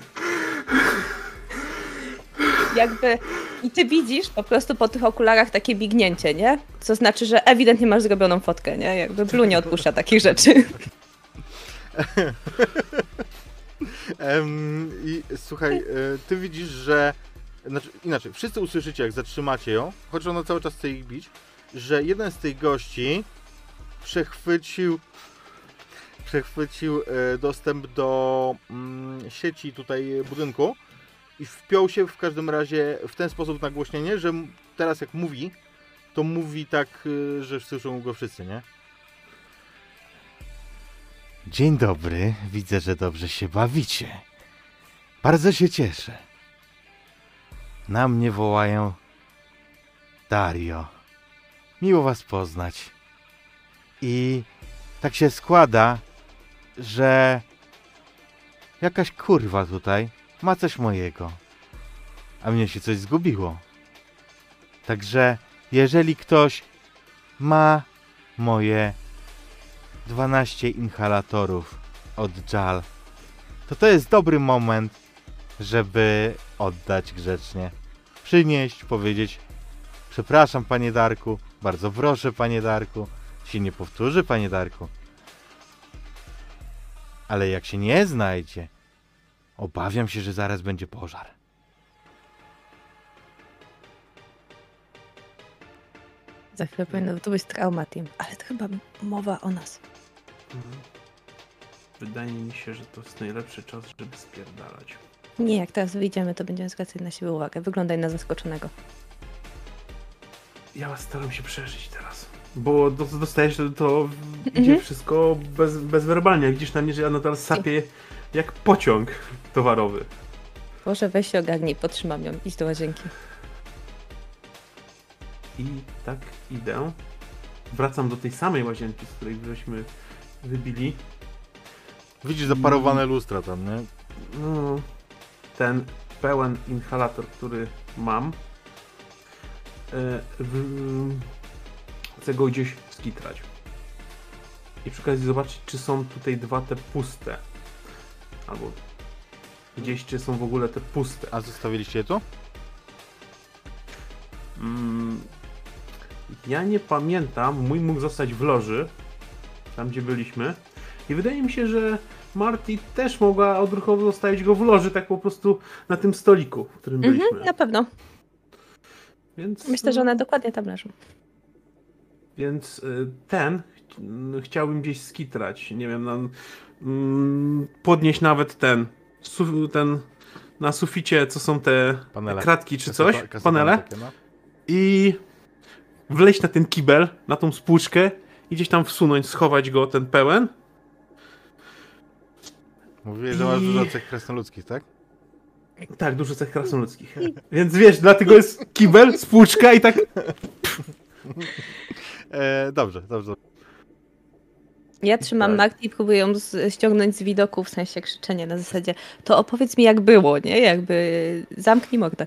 Jakby... I ty widzisz po prostu po tych okularach takie bignięcie, nie? Co znaczy, że ewidentnie masz zrobioną fotkę, nie? Jakby Blue nie odpuszcza takich rzeczy. Em, I słuchaj, e, ty widzisz, że. Znaczy, inaczej, wszyscy usłyszycie, jak zatrzymacie ją, choć ona cały czas chce ich bić, że jeden z tych gości przechwycił. Przechwycił e, dostęp do mm, sieci tutaj budynku i wpiął się w każdym razie w ten sposób nagłośnienie, że teraz jak mówi, to mówi tak, e, że słyszą go wszyscy, nie? Dzień dobry, widzę, że dobrze się bawicie. Bardzo się cieszę. Na mnie wołają Dario. Miło was poznać. I tak się składa, że jakaś kurwa tutaj ma coś mojego. A mnie się coś zgubiło. Także jeżeli ktoś ma moje 12 inhalatorów od JAL, to to jest dobry moment, żeby oddać grzecznie. Przynieść, powiedzieć przepraszam panie Darku, bardzo proszę panie Darku, się nie powtórzy panie Darku. Ale jak się nie znajdzie, obawiam się, że zaraz będzie pożar. Za chwilę powinno to być traumatim, ale to chyba mowa o nas. Mhm. Wydaje mi się, że to jest najlepszy czas, żeby spierdalać. Nie, jak teraz wyjdziemy, to będziemy zwracać na siebie uwagę. Wyglądaj na zaskoczonego. Ja staram się przeżyć teraz. Bo do- dostajesz to, to idzie Mhm. wszystko bez, bezwerbalnie. Widzisz na mnie, że ja nadal sapię jak pociąg towarowy. Boże, weź się ogarnij, potrzymam ją, idź do łazienki. I tak idę. Wracam do tej samej łazienki, z której żeśmy wybili. Widzisz zaparowane lustra tam, nie? No, ten pełen inhalator, który mam, e, w, chcę go gdzieś skitrać. I przy okazji zobaczyć, czy są tutaj dwa te puste. Albo gdzieś, czy są w ogóle te puste. A zostawiliście je tu? Mm, ja nie pamiętam, mój mógł zostać w loży, tam gdzie byliśmy. I wydaje mi się, że Marty też mogła odruchowo zostawić go w loży, tak po prostu na tym stoliku, w którym byliśmy. Mhm, na pewno. Więc, Myślę, że one dokładnie tam leżą. Więc y, ten ch- chciałbym gdzieś skitrać. Nie wiem, na, mm, podnieść nawet ten, ten na suficie, co są te Panele. kratki czy coś, kaseta panele. takie, no. i wleźć na ten kibel, na tą spłuczkę i gdzieś tam wsunąć, schować go, ten pełen. Mówiłeś, że masz I- dużo cech krasnoludzkich, tak? Tak, dużo cech krasnoludzkich. Więc wiesz, dlatego jest kibel, spłuczka i tak... E, dobrze, dobrze. Ja trzymam Tak. Marti i próbuję ją z- ściągnąć z widoku, w sensie krzyczenia na zasadzie to opowiedz mi jak było, nie? Jakby zamknij mordę.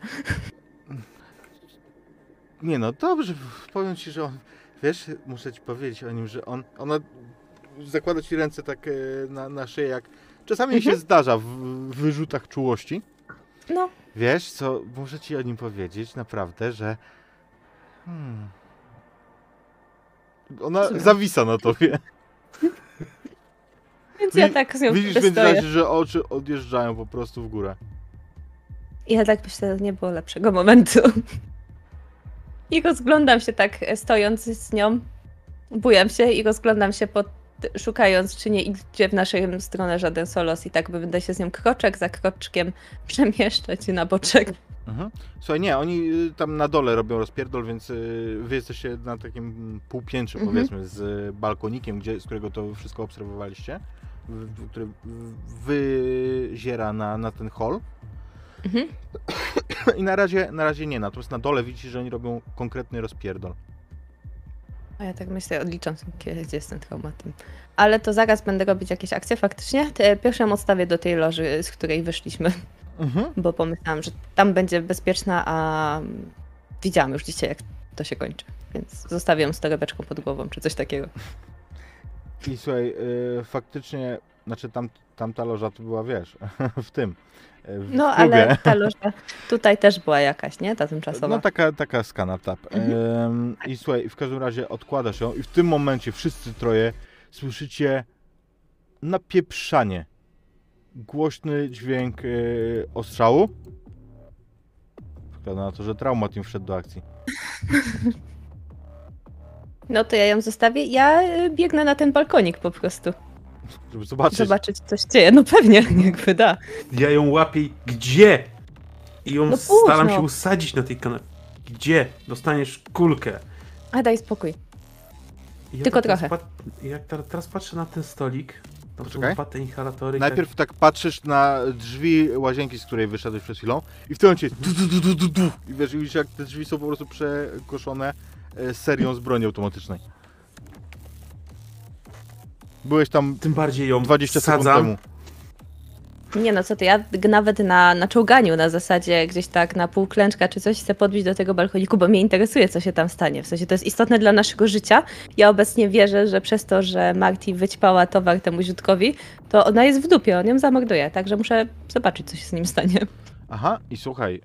Nie no, dobrze, powiem ci, że on, wiesz, muszę ci powiedzieć o nim, że on, ona zakłada ci ręce tak e, na, na szyję, jak czasami Mhm. się zdarza w, w wyrzutach czułości. No, Wiesz, co, muszę ci o nim powiedzieć, naprawdę, że hmm, ona Słucham. zawisa na tobie. więc ja tak z nią Widzisz w stoję. międzyczasie, że oczy odjeżdżają po prostu w górę. Ja tak myślę, nie było lepszego momentu. I rozglądam się tak, e, stojąc z nią. Bujam się i rozglądam się pod, szukając, czy nie idzie w naszą stronę żaden solos i tak będę się z nią kroczek za kroczkiem przemieszczać na boczek. Mhm. Słuchaj, nie, oni y, tam na dole robią rozpierdol, więc y, wy jesteście na takim półpiętrze, Mhm. powiedzmy, z y, balkonikiem, gdzie, z którego to wszystko obserwowaliście, w- który wyziera na, na ten hol. Mhm. I na razie, na razie nie, natomiast na dole widzicie, że oni robią konkretny rozpierdol. A ja tak myślę, odliczam gdzie jest ten. Ale to zaraz będę robić jakieś akcje faktycznie. Ją odstawię do tej loży, z której wyszliśmy, Mhm. bo pomyślałam, że tam będzie bezpieczna, a widziałam już dzisiaj, jak to się kończy. Więc zostawię ją z torebeczką pod głową, czy coś takiego. I słuchaj, y, faktycznie, znaczy tam, tamta loża to była, wiesz, w tym, y, w No, klubie. ale ta loża tutaj też była jakaś, nie? Ta tymczasowa. No taka, taka skana tap. Mhm. I słuchaj, w każdym razie odkładasz ją i w tym momencie wszyscy troje słyszycie napieprzanie. Głośny dźwięk y, ostrzału. Wygląda na to, że traumat im wszedł do akcji. No to ja ją zostawię. Ja y, biegnę na ten balkonik po prostu. Żeby zobaczyć. Zobaczyć, co się dzieje. No pewnie, jakby da. Ja ją łapię i gdzie? I ją No staram się usadzić na tej kanapie. Gdzie? Dostaniesz kulkę. A daj spokój. Ja Tylko teraz trochę. pat- Jak teraz patrzę na ten stolik, są Poczekaj. dwa te inhalatory. Najpierw tak patrzysz na drzwi łazienki, z której wyszedłeś przed chwilą i w tym momencie du, du, du, du, du, du. i wiesz, i widzisz jak te drzwi są po prostu przekoszone e, serią z broni automatycznej. Byłeś tam Tym bardziej ją 20 sekund temu. Nie no, co ty, ja nawet na, na czołganiu na zasadzie gdzieś tak na pół klęczka czy coś chcę podbić do tego balkoniku, bo mnie interesuje, co się tam stanie. W sensie to jest istotne dla naszego życia. Ja obecnie wierzę, że przez to, że Marty wyćpała towar temu ziutkowi, to ona jest w dupie, on ją zamorduje, także muszę zobaczyć, co się z nim stanie. Aha, i słuchaj,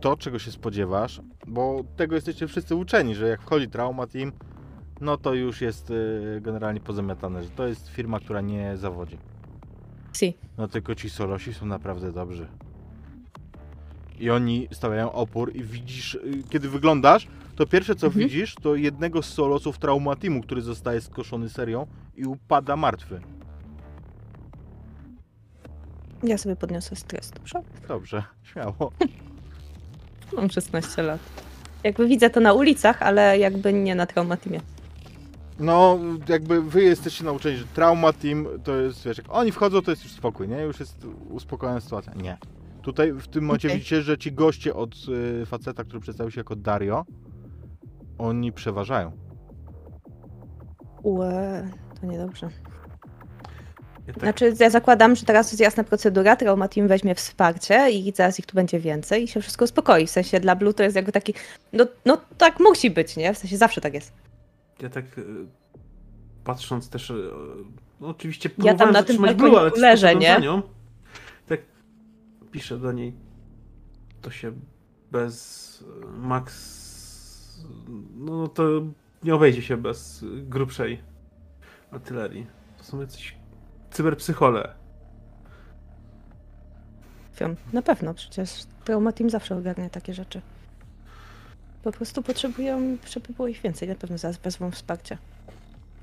to czego się spodziewasz, bo tego jesteście wszyscy uczeni, że jak wchodzi Trauma Team, no to już jest y, generalnie pozamiatane, że to jest firma, która nie zawodzi. Si. No tylko ci solosi są naprawdę dobrzy. I oni stawiają opór i widzisz, y, kiedy wyglądasz, to pierwsze co Mhm. widzisz, to jednego z solosów Trauma Teamu, który zostaje skoszony serią i upada martwy. Ja sobie podniosę stres, dobrze? Dobrze, śmiało. Mam 16 lat. Jakby widzę to na ulicach, ale jakby nie na traumatimie. No, jakby wy jesteście nauczeni, że trauma team to jest, wiesz, jak oni wchodzą, to jest już spokój, nie? Już jest uspokojona sytuacja. Nie. Tutaj w tym momencie Okej. widzicie, że ci goście od y, faceta, który przedstawił się jako Dario, oni przeważają. Ue, to niedobrze. Ja tak, Znaczy, ja zakładam, że teraz jest jasna procedura, Trauma Team weźmie wsparcie i zaraz ich tu będzie więcej i się wszystko uspokoi. W sensie dla Blue to jest jakby taki, no, no tak musi być, nie? W sensie zawsze tak jest. Ja tak y, patrząc też, y, no oczywiście Ja tam próbowałem na tym Blue, ale leżę, nie? nią. Tak piszę do niej, to się bez y, Max, no to nie obejdzie się bez grubszej artylerii. To są jacyś cyberpsychole. Na pewno, przecież Trauma Team zawsze ogarnia takie rzeczy. Po prostu potrzebują, żeby było ich więcej, na pewno zaraz wezmą wsparcie.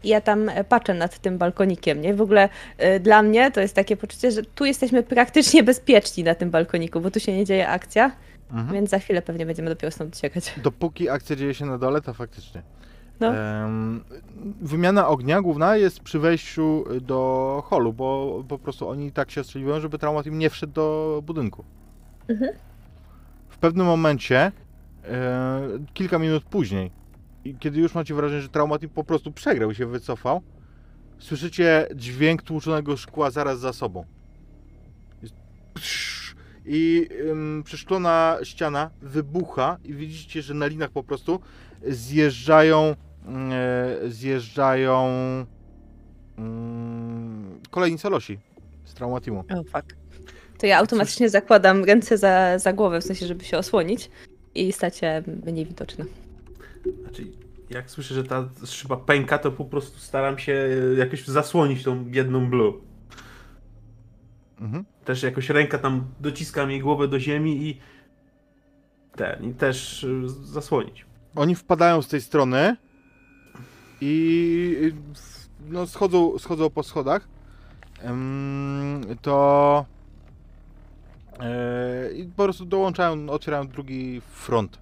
I Ja tam e, patrzę nad tym balkonikiem, nie? W ogóle e, dla mnie to jest takie poczucie, że tu jesteśmy praktycznie bezpieczni na tym balkoniku, bo tu się nie dzieje akcja, Mhm. więc za chwilę pewnie będziemy dopiero stąd uciekać. Dopóki akcja dzieje się na dole, to faktycznie. No. Em, wymiana ognia główna jest przy wejściu do holu, bo po prostu oni tak się strzeliwują, żeby trauma team nie wszedł do budynku. Mhm. W pewnym momencie, kilka minut później, kiedy już macie wrażenie, że trauma team po prostu przegrał i się wycofał, słyszycie dźwięk tłuczonego szkła zaraz za sobą. I przeszklona ściana wybucha i widzicie, że na linach po prostu zjeżdżają e, zjeżdżają mm, kolejni solosi z trauma teamu. O, fuck. To ja automatycznie zakładam ręce za, za głowę, w sensie, żeby się osłonić i stać się mniej widoczna. Znaczy, jak słyszę, że ta szyba pęka, to po prostu staram się jakoś zasłonić tą biedną Blue. Mhm. Też jakoś ręka tam dociskam jej głowę do ziemi i ten, i też y, zasłonić. Oni wpadają z tej strony i y, no, schodzą, schodzą po schodach. To i po prostu dołączają, otwierają drugi front.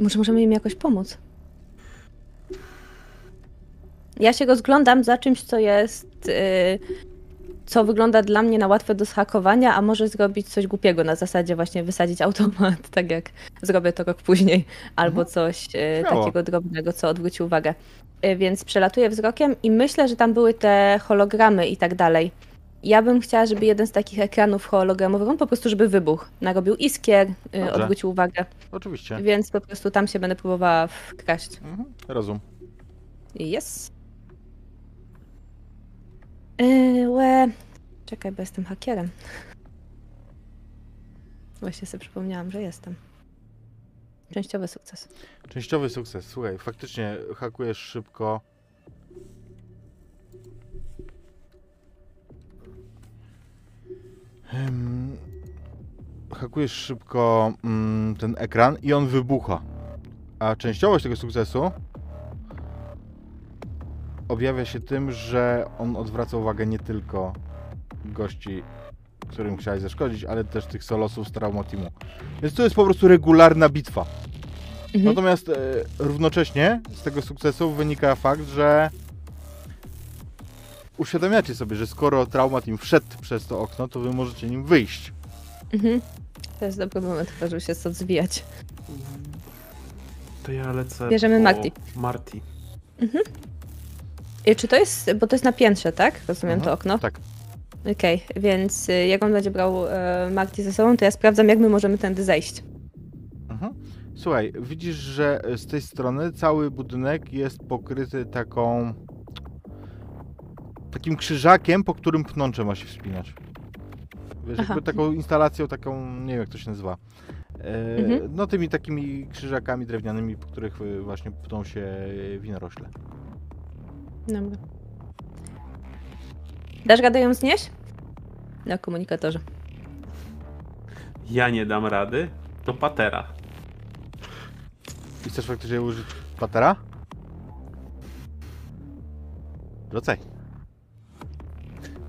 Może możemy im jakoś pomóc. Ja się rozglądam za czymś, co jest. y, co wygląda dla mnie na łatwe do zhakowania, a może zrobić coś głupiego na zasadzie właśnie wysadzić automat, tak jak zrobię to rok później, albo Mhm. coś y, takiego drobnego, co odwróci uwagę. Y, Więc przelatuję wzrokiem i myślę, że tam były te hologramy i tak dalej. Ja bym chciała, żeby jeden z takich ekranów hologramowych, on po prostu, żeby wybuchł, narobił iskier, y, Dobrze. odwrócił uwagę. Oczywiście. Więc po prostu tam się będę próbowała wkraść. Mhm. Rozum. Yes. Yy, łe. Czekaj, bo jestem hakierem. Właśnie sobie przypomniałam, że jestem. Częściowy sukces. Częściowy sukces. Słuchaj, faktycznie hakujesz szybko. Em, Hakujesz szybko mm, ten ekran i on wybucha. A częściowość tego sukcesu objawia się tym, że on odwraca uwagę nie tylko gości, którym chciałeś zaszkodzić, ale też tych solosów z Trauma Teamu. Więc to jest po prostu regularna bitwa. Mhm. Natomiast e, równocześnie z tego sukcesu wynika fakt, że uświadamiacie sobie, że skoro Trauma Team wszedł przez to okno, to wy możecie nim wyjść. Mhm. To jest dobry moment, chyba, żeby się stąd zwijać. To ja lecę. Bierzemy po Marty. Marty. I czy to jest, bo to jest na piętrze, tak? Rozumiem to Mhm, okno? Tak. Okej, więc y, jak on będzie brał e, Marty ze sobą, to ja sprawdzam, jak my możemy tędy zejść. Mhm. Słuchaj, widzisz, że z tej strony cały budynek jest pokryty taką. Takim krzyżakiem, po którym pnącze ma się wspinać. Wiesz, Aha. jakby taką instalacją, taką, nie wiem jak to się nazywa. E, Mhm. No tymi takimi krzyżakami drewnianymi, po których y, właśnie pną się winorośle. Dobra. Dasz radę ją znieść? Na komunikatorze. Ja nie dam rady. To patera. I chcesz faktycznie użyć patera? Wracaj.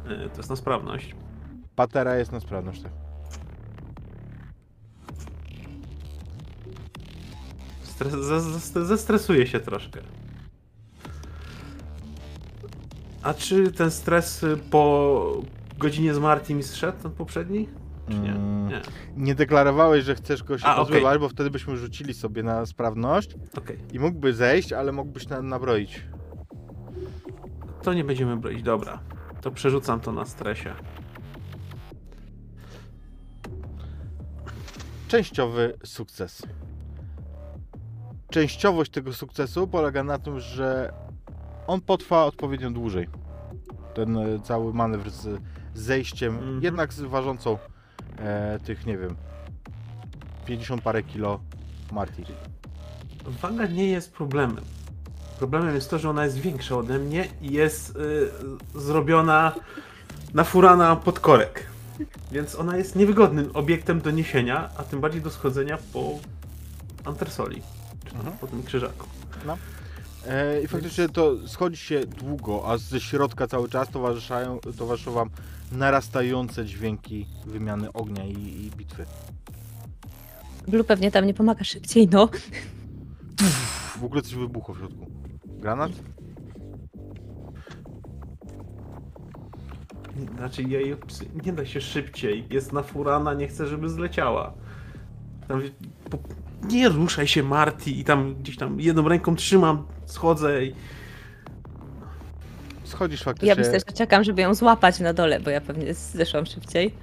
E, To jest na sprawność. Patera jest na sprawność, tak. Stres, ze- ze- zestresuję się troszkę. A czy ten stres y, po godzinie z Martim zszedł, ten poprzedni? Czy nie? Mm. Nie. Nie deklarowałeś, że chcesz go się pozbywać, bo wtedy byśmy rzucili sobie na sprawność Okej. i mógłby zejść, ale mógłbyś na, nabroić. To nie będziemy broić. Dobra. To przerzucam to na stresie. Częściowy sukces. Częściowość tego sukcesu polega na tym, że on potrwa odpowiednio dłużej. Ten e, cały manewr z zejściem, Mhm. jednak z ważącą e, tych, nie wiem, 50 parę kilo Marty. Waga nie jest problemem. Problemem jest to, że ona jest większa ode mnie i jest y, zrobiona, nafurana pod korek. Więc ona jest niewygodnym obiektem do niesienia, a tym bardziej do schodzenia po antresoli, czy tam Mhm. po tym krzyżaku. E, I faktycznie to schodzi się długo, a ze środka cały czas towarzyszają, towarzyszą wam narastające dźwięki wymiany ognia i, i bitwy. Blue pewnie tam nie pomaga szybciej, no. W ogóle coś wybuchło w środku. Granat? Znaczy jej nie da się szybciej. Jest nafurana, nie chcę, żeby zleciała. Tam, po, nie ruszaj się Marty i tam gdzieś tam jedną ręką trzymam, schodzę i Schodzisz faktycznie. Ja myślę, że czekam, żeby ją złapać na dole, bo ja pewnie zeszłam szybciej.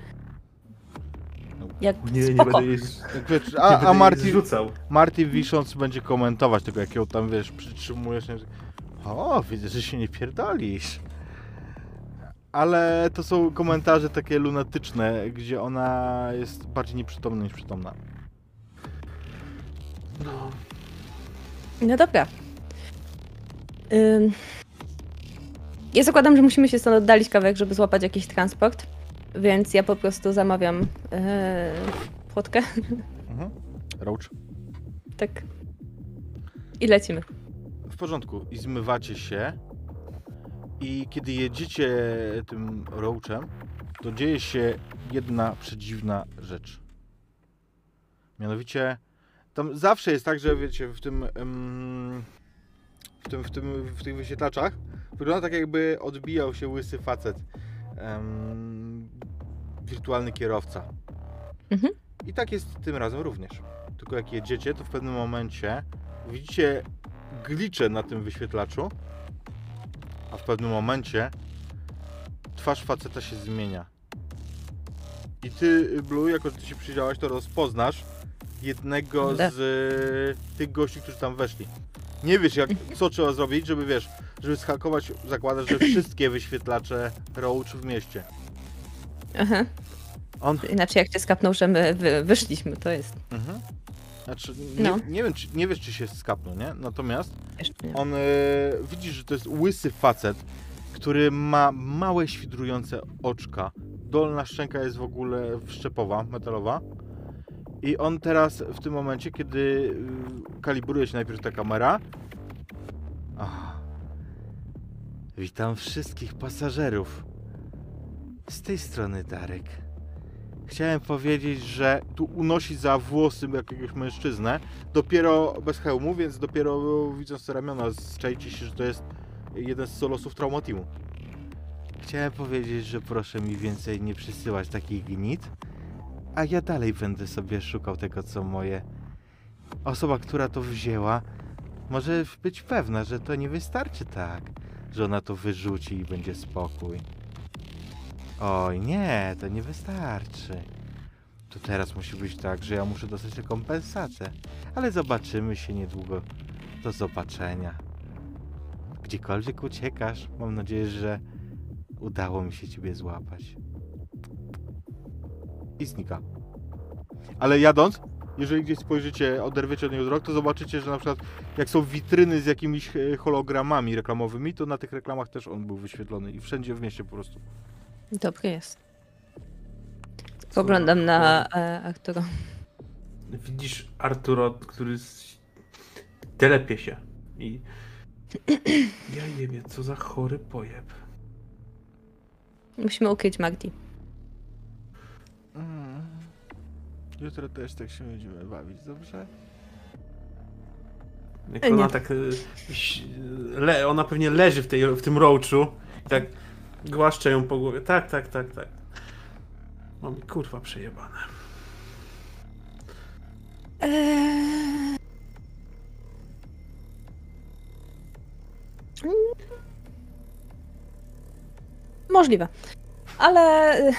Jak nie, nie spoko. będę jej, wiesz, nie a, będę a jej Marty, zrzucał. Marty wisząc będzie komentować tego, jak ją tam wiesz, przytrzymujesz. nie? O, widzę, że się nie pierdolisz. Ale to są komentarze takie lunatyczne, gdzie ona jest bardziej nieprzytomna niż przytomna. No, No dobra. Ym... Ja zakładam, że musimy się stąd oddalić kawałek, żeby złapać jakiś transport, więc ja po prostu zamawiam yy, płotkę. Mhm. Roach. Tak. I lecimy. W porządku. I zmywacie się. I kiedy jedziecie tym roachem, to dzieje się jedna przedziwna rzecz. Mianowicie, tam zawsze jest tak, że wiecie, w tym, w tym, w tym, w tych wyświetlaczach wygląda tak jakby odbijał się łysy facet, wirtualny kierowca. Mhm. I tak jest tym razem również. Tylko jak jedziecie, to w pewnym momencie widzicie glicze na tym wyświetlaczu, a w pewnym momencie twarz faceta się zmienia. I ty, Blue, jako że ty się przyjrzałaś, to rozpoznasz jednego z tych gości, którzy tam weszli. Nie wiesz, jak, co trzeba zrobić, żeby wiesz, żeby schakować, zakładasz, że wszystkie wyświetlacze Roach w mieście. Aha. On Inaczej jak cię skapnął, że my wy, wyszliśmy, to jest. Mhm. Znaczy, nie, No. nie wiem, czy, nie wiesz, czy się skapnął, nie? Natomiast nie. on e, widzisz, że to jest łysy facet, który ma małe świdrujące oczka. Dolna szczęka jest w ogóle wszczepowa, metalowa. I on teraz w tym momencie, kiedy y, kalibruje się najpierw ta kamera. Ach. Witam wszystkich pasażerów. Z tej strony Darek. Chciałem powiedzieć, że tu unosi za włosy jakiegoś mężczyznę. Dopiero bez hełmu, więc dopiero widząc te ramiona, zczajcie się, że to jest jeden z solosów Trauma Teamu. Chciałem powiedzieć, że proszę mi więcej nie przysyłać takich gnit, a ja dalej będę sobie szukał tego, co moje. Osoba, która to wzięła, może być pewna, że to nie wystarczy tak, że ona to wyrzuci i będzie spokój. Oj, nie, to nie wystarczy. To teraz musi być tak, że ja muszę dostać rekompensatę. Ale zobaczymy się niedługo. Do zobaczenia. Gdziekolwiek uciekasz, mam nadzieję, że udało mi się ciebie złapać. I znika. Ale jadąc, jeżeli gdzieś spojrzycie, oderwiecie od niego wzrok, to zobaczycie, że na przykład jak są witryny z jakimiś e, hologramami reklamowymi, to na tych reklamach też on był wyświetlony i wszędzie w mieście po prostu. Dobry jest. Poglądam na e, Arturo. Widzisz Arturo, który telepie się i... Ja jebie, co za chory pojeb. Musimy ukryć Magdi. Mm. Jutro też tak się będziemy bawić, dobrze? Jak E, ona nie. tak... ś- Le, ona pewnie leży w, tej, w tym roachu i tak głaszcze ją po głowie. Tak, tak, tak, tak. Mam kurwa przejebane. Eee... Mm. Możliwe. Ale y,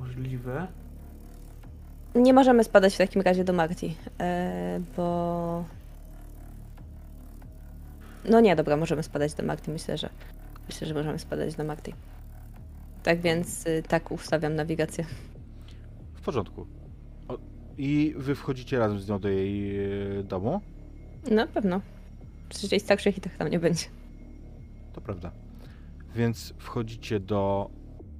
Możliwe. nie możemy spadać w takim razie do Marti, e, bo... No nie, dobra, możemy spadać do Marti, myślę, że myślę, że możemy spadać do Marti. Tak więc y, tak ustawiam nawigację. W porządku. O, I wy wchodzicie razem z nią do jej e, domu? Na pewno. Przecież jej starszych i tak tam nie będzie. To prawda. Więc wchodzicie do.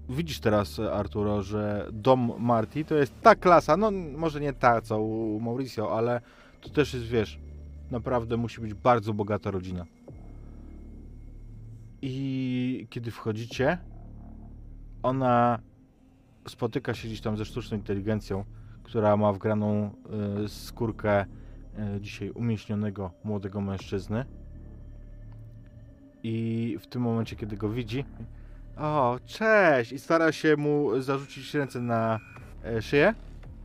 Widzisz teraz, Arturo, że dom Marty to jest ta klasa, no może nie ta co u Mauricio, ale to też jest, wiesz, naprawdę musi być bardzo bogata rodzina. I kiedy wchodzicie, ona spotyka się gdzieś tam ze sztuczną inteligencją, która ma wgraną y, skórkę y, dzisiaj umieśnionego młodego mężczyzny. I w tym momencie, kiedy go widzi, o, cześć! I stara się mu zarzucić ręce na e, szyję.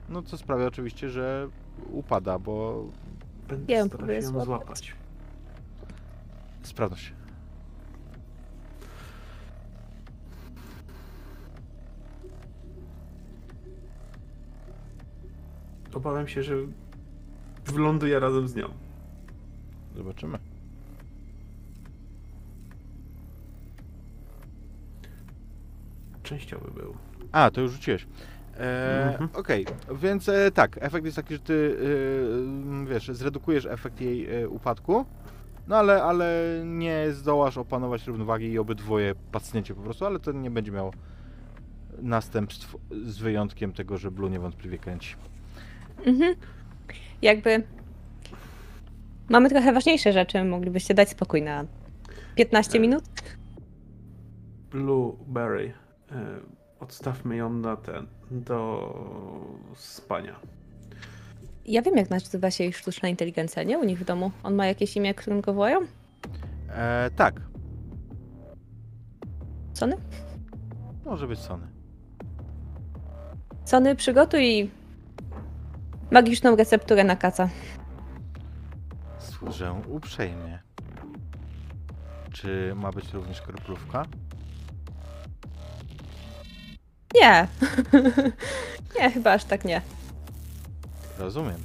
No co sprawia oczywiście, że upada, bo Będę Ja ją starał się ją złapać. się. Obawiam się, że wyląduję razem z nią. Zobaczymy. Częściowy był. A, to już rzuciłeś. E, Mhm. Okej, więc e, tak, efekt jest taki, że ty e, wiesz, zredukujesz efekt jej e, upadku, no ale, ale nie zdołasz opanować równowagi i obydwoje pacnięcie po prostu, ale to nie będzie miało następstw z wyjątkiem tego, że Blue niewątpliwie kręci. Mhm. Jakby. Mamy trochę ważniejsze rzeczy. Moglibyście dać spokój na 15 E. minut? Blueberry. E, Odstawmy ją na ten, do spania. Ja wiem, jak nazywa się jej sztuczna inteligencja, nie? U nich w domu. On ma jakieś imię, którym go wołają? E, tak, Sony? może być Sony. Sony, przygotuj magiczną recepturę na kaca. Służę uprzejmie. Czy ma być również kroplówka? Nie. nie, chyba aż tak nie. Rozumiem.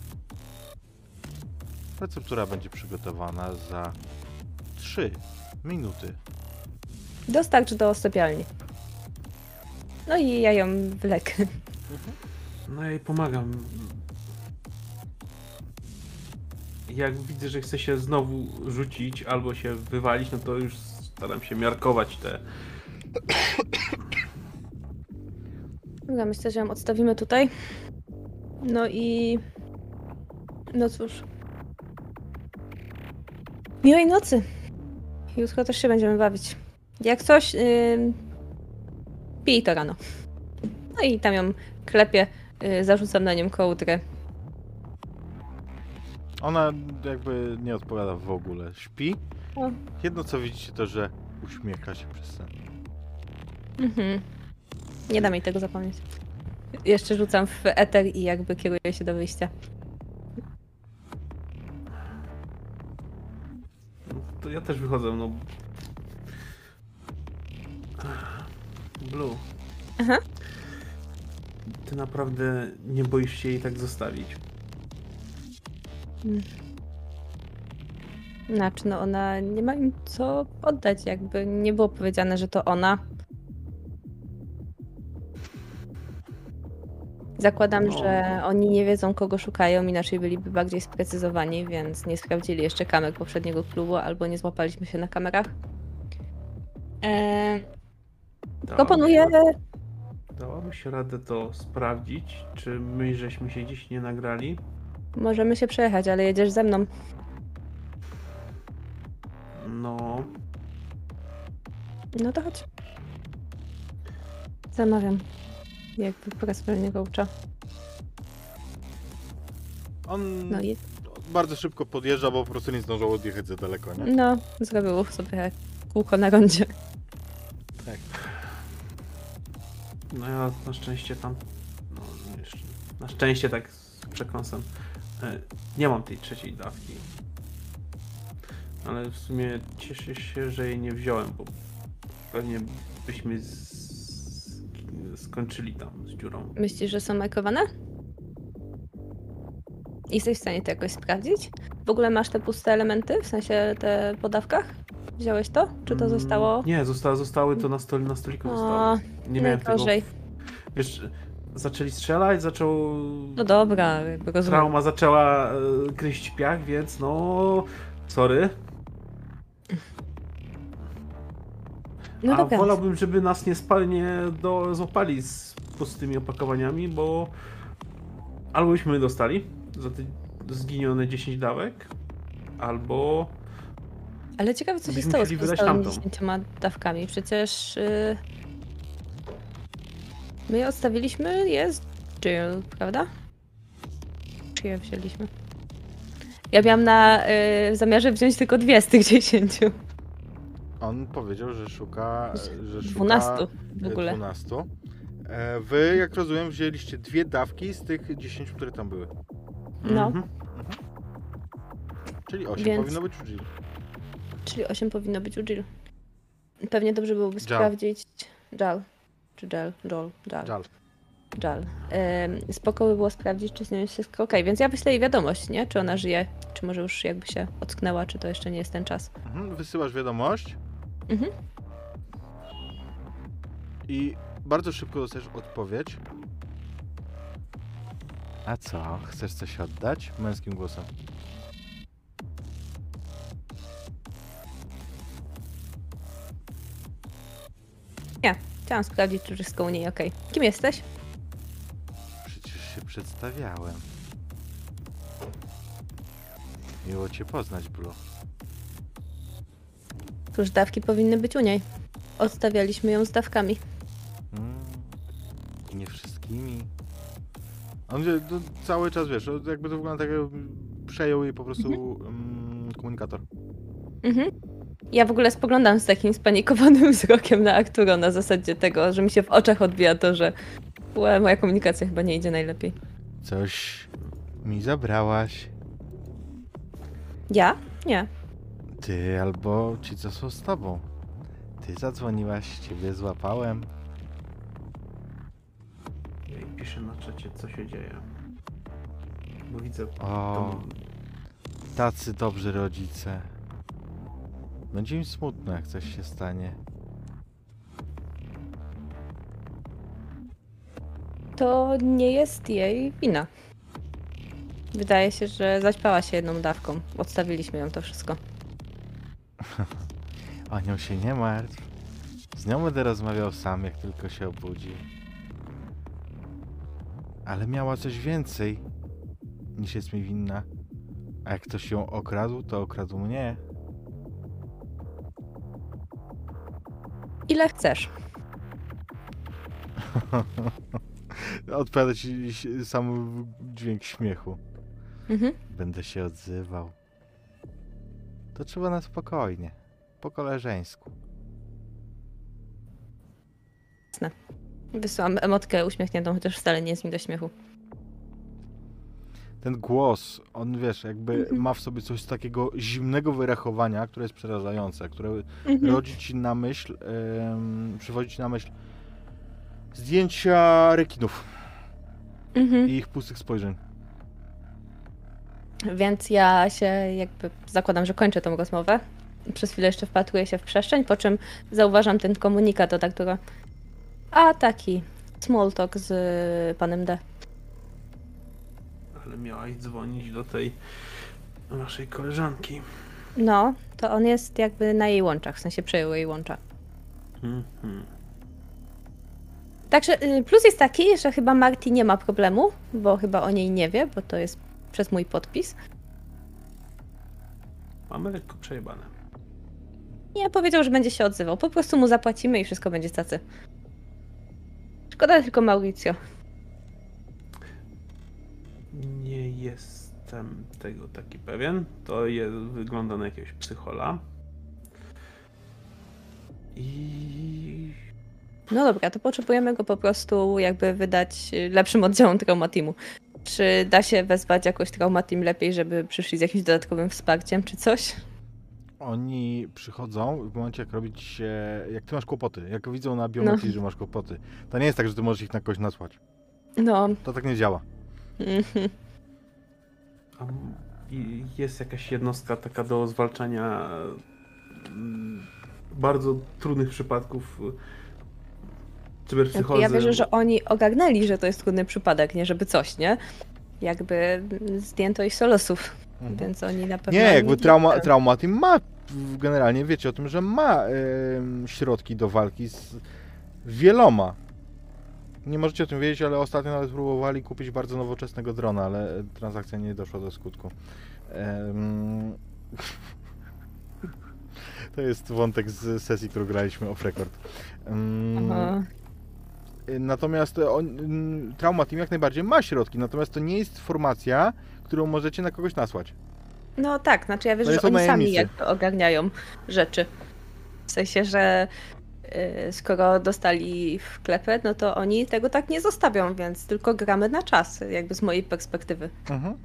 Receptura będzie przygotowana za 3 minuty. Dostarcz do sypialni. No i ja ją wlekę. No ja jej pomagam. Jak widzę, że chce się znowu rzucić albo się wywalić, no to już staram się miarkować te. Dobra, myślę, że ją odstawimy tutaj. No i... No cóż. Miłej nocy. Jutro też się będziemy bawić. Jak coś, yy... pij to rano. No i tam ją klepię, yy, zarzucam na nią kołdrę. Ona jakby nie odpowiada w ogóle. Śpi. O. Jedno co widzicie to, że uśmiecha się przez sen. Mhm. Nie dam jej tego zapomnieć. Jeszcze rzucam w eter i jakby kieruję się do wyjścia. No, to ja też wychodzę, no. Blue. Aha. Ty naprawdę nie boisz się jej tak zostawić. Znaczy, no ona nie ma im co oddać, jakby nie było powiedziane, że to ona. Zakładam, No. że oni nie wiedzą, kogo szukają, inaczej byliby bardziej sprecyzowani, więc nie sprawdzili jeszcze kamer poprzedniego klubu, albo nie złapaliśmy się na kamerach. Eee, Dałabyś proponuję. radę- Dałabyś radę to sprawdzić, czy my żeśmy się dziś nie nagrali? Możemy się przejechać, ale jedziesz ze mną. No, No to chodź. Zamawiam. Jakby personalnie coacha. On No i bardzo szybko podjeżdża, bo po prostu nie zdążył odjechać za daleko, nie? no, zrobił sobie kółko na rondzie. Tak. no ja na szczęście tam. No, jeszcze, na szczęście tak z przekąsem. e, Nie mam tej trzeciej dawki. Ale w sumie cieszę się, że jej nie wziąłem, bo pewnie byśmy z... skończyli tam z dziurą. Myślisz, że są majkowane? Jesteś w stanie to jakoś sprawdzić? W ogóle masz te puste elementy, w sensie te po dawkach? Wziąłeś to? Czy to Mm, zostało? Nie, zosta zostały to na, stol, na stoliku. O, Zostały. Nie miałem tego. najgorzej. Wiesz, zaczęli strzelać, zaczął. No dobra, rozumiem. Trauma zaczęła e, gryźć piach, więc no. Sorry. No A dobra. wolałbym, żeby nas nie spalnie do, złapali z pustymi opakowaniami, bo albo byśmy dostali za te zginione 10 dawek, albo Ale ciekawe, co się Byśmy stało z musieli wydać pozostałymi tamtą. 10 dawkami. Przecież yy... my je odstawiliśmy, jest Jill, prawda? Czy je wzięliśmy? Ja miałam na yy, zamiarze wziąć tylko dwie z tych dziesięciu. On powiedział, że szuka. Że szuka 12 w e, ogóle. 12. E, Wy, jak rozumiem, wzięliście dwie dawki z tych 10, które tam były. No. Mhm. Czyli 8 Więc- powinno być u Jill. Czyli 8 powinno być u Jill. Pewnie dobrze byłoby sprawdzić. Jal. Czy Jal? Joel. Jal. Żal. Jal. Ym, spoko by było sprawdzić, czy z nią jest wszystko okej. Więc ja wyślę jej wiadomość, nie? Czy ona żyje, czy może już jakby się ocknęła, czy to jeszcze nie jest ten czas. Mhm, wysyłasz wiadomość Mhm. i bardzo szybko dostajesz odpowiedź. A co? Chcesz coś oddać? Męskim głosem. Chciałam sprawdzić, czy wszystko u niej okej. Kim jesteś? Przecież się przedstawiałem. Miło cię poznać, Blue. Cóż, dawki powinny być u niej. Odstawialiśmy ją z dawkami. Mm, I nie wszystkimi. On wie- to cały czas, wiesz, jakby to wygląda tak, jakby przejął jej po prostu mm, komunikator. Mhm. Ja w ogóle spoglądam z takim spanikowanym wzrokiem na Arturo na zasadzie tego, że mi się w oczach odbija to, że Ue, moja komunikacja chyba nie idzie najlepiej. Coś mi zabrałaś. Ja? Nie. Ty albo ci, co są z tobą. Ty zadzwoniłaś, ciebie złapałem. Ja jej piszę na czacie, co się dzieje. Bo widzę... O, tą- tacy dobrzy rodzice. Będzie im smutno, jak coś się stanie. To nie jest jej wina. Wydaje się, że zaćpała się jedną dawką. Odstawiliśmy ją to wszystko. O nią się nie martw. Z nią będę rozmawiał sam, jak tylko się obudzi. Ale miała coś więcej niż jest mi winna. A jak ktoś ją okradł, to okradł mnie. Ile chcesz? Odpowiada ci sam dźwięk śmiechu. Mhm. Będę się odzywał. To trzeba na spokojnie. Po koleżeńsku. Wysyłam emotkę uśmiechniętą, chociaż wcale nie jest mi do śmiechu. Ten głos, on wiesz, jakby Mhm. ma w sobie coś takiego zimnego wyrachowania, które jest przerażające, które Mhm. rodzi ci na myśl, em, przywodzi ci na myśl zdjęcia rekinów Mhm. i ich pustych spojrzeń. Więc ja się jakby zakładam, że kończę tą rozmowę. Przez chwilę jeszcze wpatruję się w przestrzeń, po czym zauważam ten komunikat od Arturo. A taki small talk z panem D. Ale miałaś dzwonić do tej naszej koleżanki. No, to on jest jakby na jej łączach, w sensie przejął jej łącza. Mhm. Także y, plus jest taki, że chyba Marty nie ma problemu, bo chyba o niej nie wie, bo to jest przez mój podpis. Mamy lekko przejebane. Nie powiedział, że będzie się odzywał. Po prostu mu zapłacimy i wszystko będzie cacy. Szkoda tylko Mauricio. Nie jestem tego taki pewien. To wygląda na jakiegoś psychola. I No dobra, to potrzebujemy go po prostu jakby wydać lepszym oddziałom Trauma Teamu. Czy da się wezwać jakoś Trauma Team lepiej, żeby przyszli z jakimś dodatkowym wsparciem, czy coś? Oni przychodzą w momencie, jak robić się, jak ty masz kłopoty, jak widzą na biometrii, No. że masz kłopoty. To nie jest tak, że ty możesz ich na kogoś nasłać. No. To tak nie działa. mhm. A jest jakaś jednostka taka do zwalczania mm, bardzo trudnych przypadków y, cyberpsychozy. Ja wierzę, że oni ogarnęli, że to jest trudny przypadek, nie żeby coś, nie? Jakby zdjęto ich solosów, Mhm. więc oni na pewno... Nie, jakby trauma, wiedzą. trauma team ma, generalnie wiecie o tym, że ma środki do walki z wieloma. Nie możecie o tym wiedzieć, ale ostatnio nawet próbowali kupić bardzo nowoczesnego drona, ale transakcja nie doszła do skutku. To jest wątek z sesji, którą graliśmy off record. Aha. Natomiast on, mm, Trauma Team jak najbardziej ma środki, natomiast to nie jest formacja, którą możecie na kogoś nasłać. No tak, znaczy ja wierzę, To że oni sami jakby ogarniają rzeczy. W sensie, że y, skoro dostali w klepę, no to oni tego tak nie zostawią, więc tylko gramy na czas, jakby z mojej perspektywy. Mhm.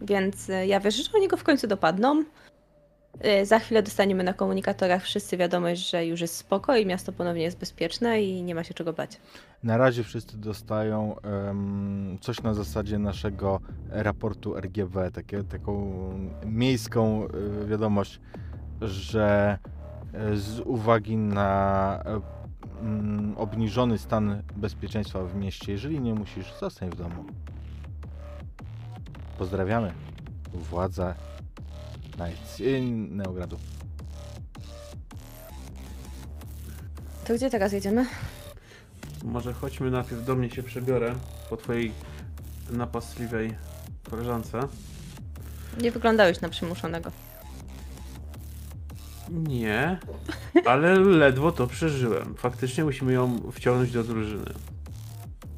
Więc y, ja wierzę, że oni go w końcu dopadną. Y, Za chwilę dostaniemy na komunikatorach wszyscy wiadomość, że już jest spoko i miasto ponownie jest bezpieczne i nie ma się czego bać. Na razie wszyscy dostają em, coś na zasadzie naszego raportu RGW, takie, taką miejską y, wiadomość, że y, z uwagi na mm, obniżony stan bezpieczeństwa w mieście, jeżeli nie musisz, zostań w domu. Pozdrawiamy. Władza Nights, y, Neogradu. To gdzie teraz jedziemy? Może chodźmy najpierw do mnie się przebiorę po twojej napastliwej koleżance. Nie wyglądałeś na przymuszonego. Nie, ale ledwo to przeżyłem. Faktycznie musimy ją wciągnąć do drużyny.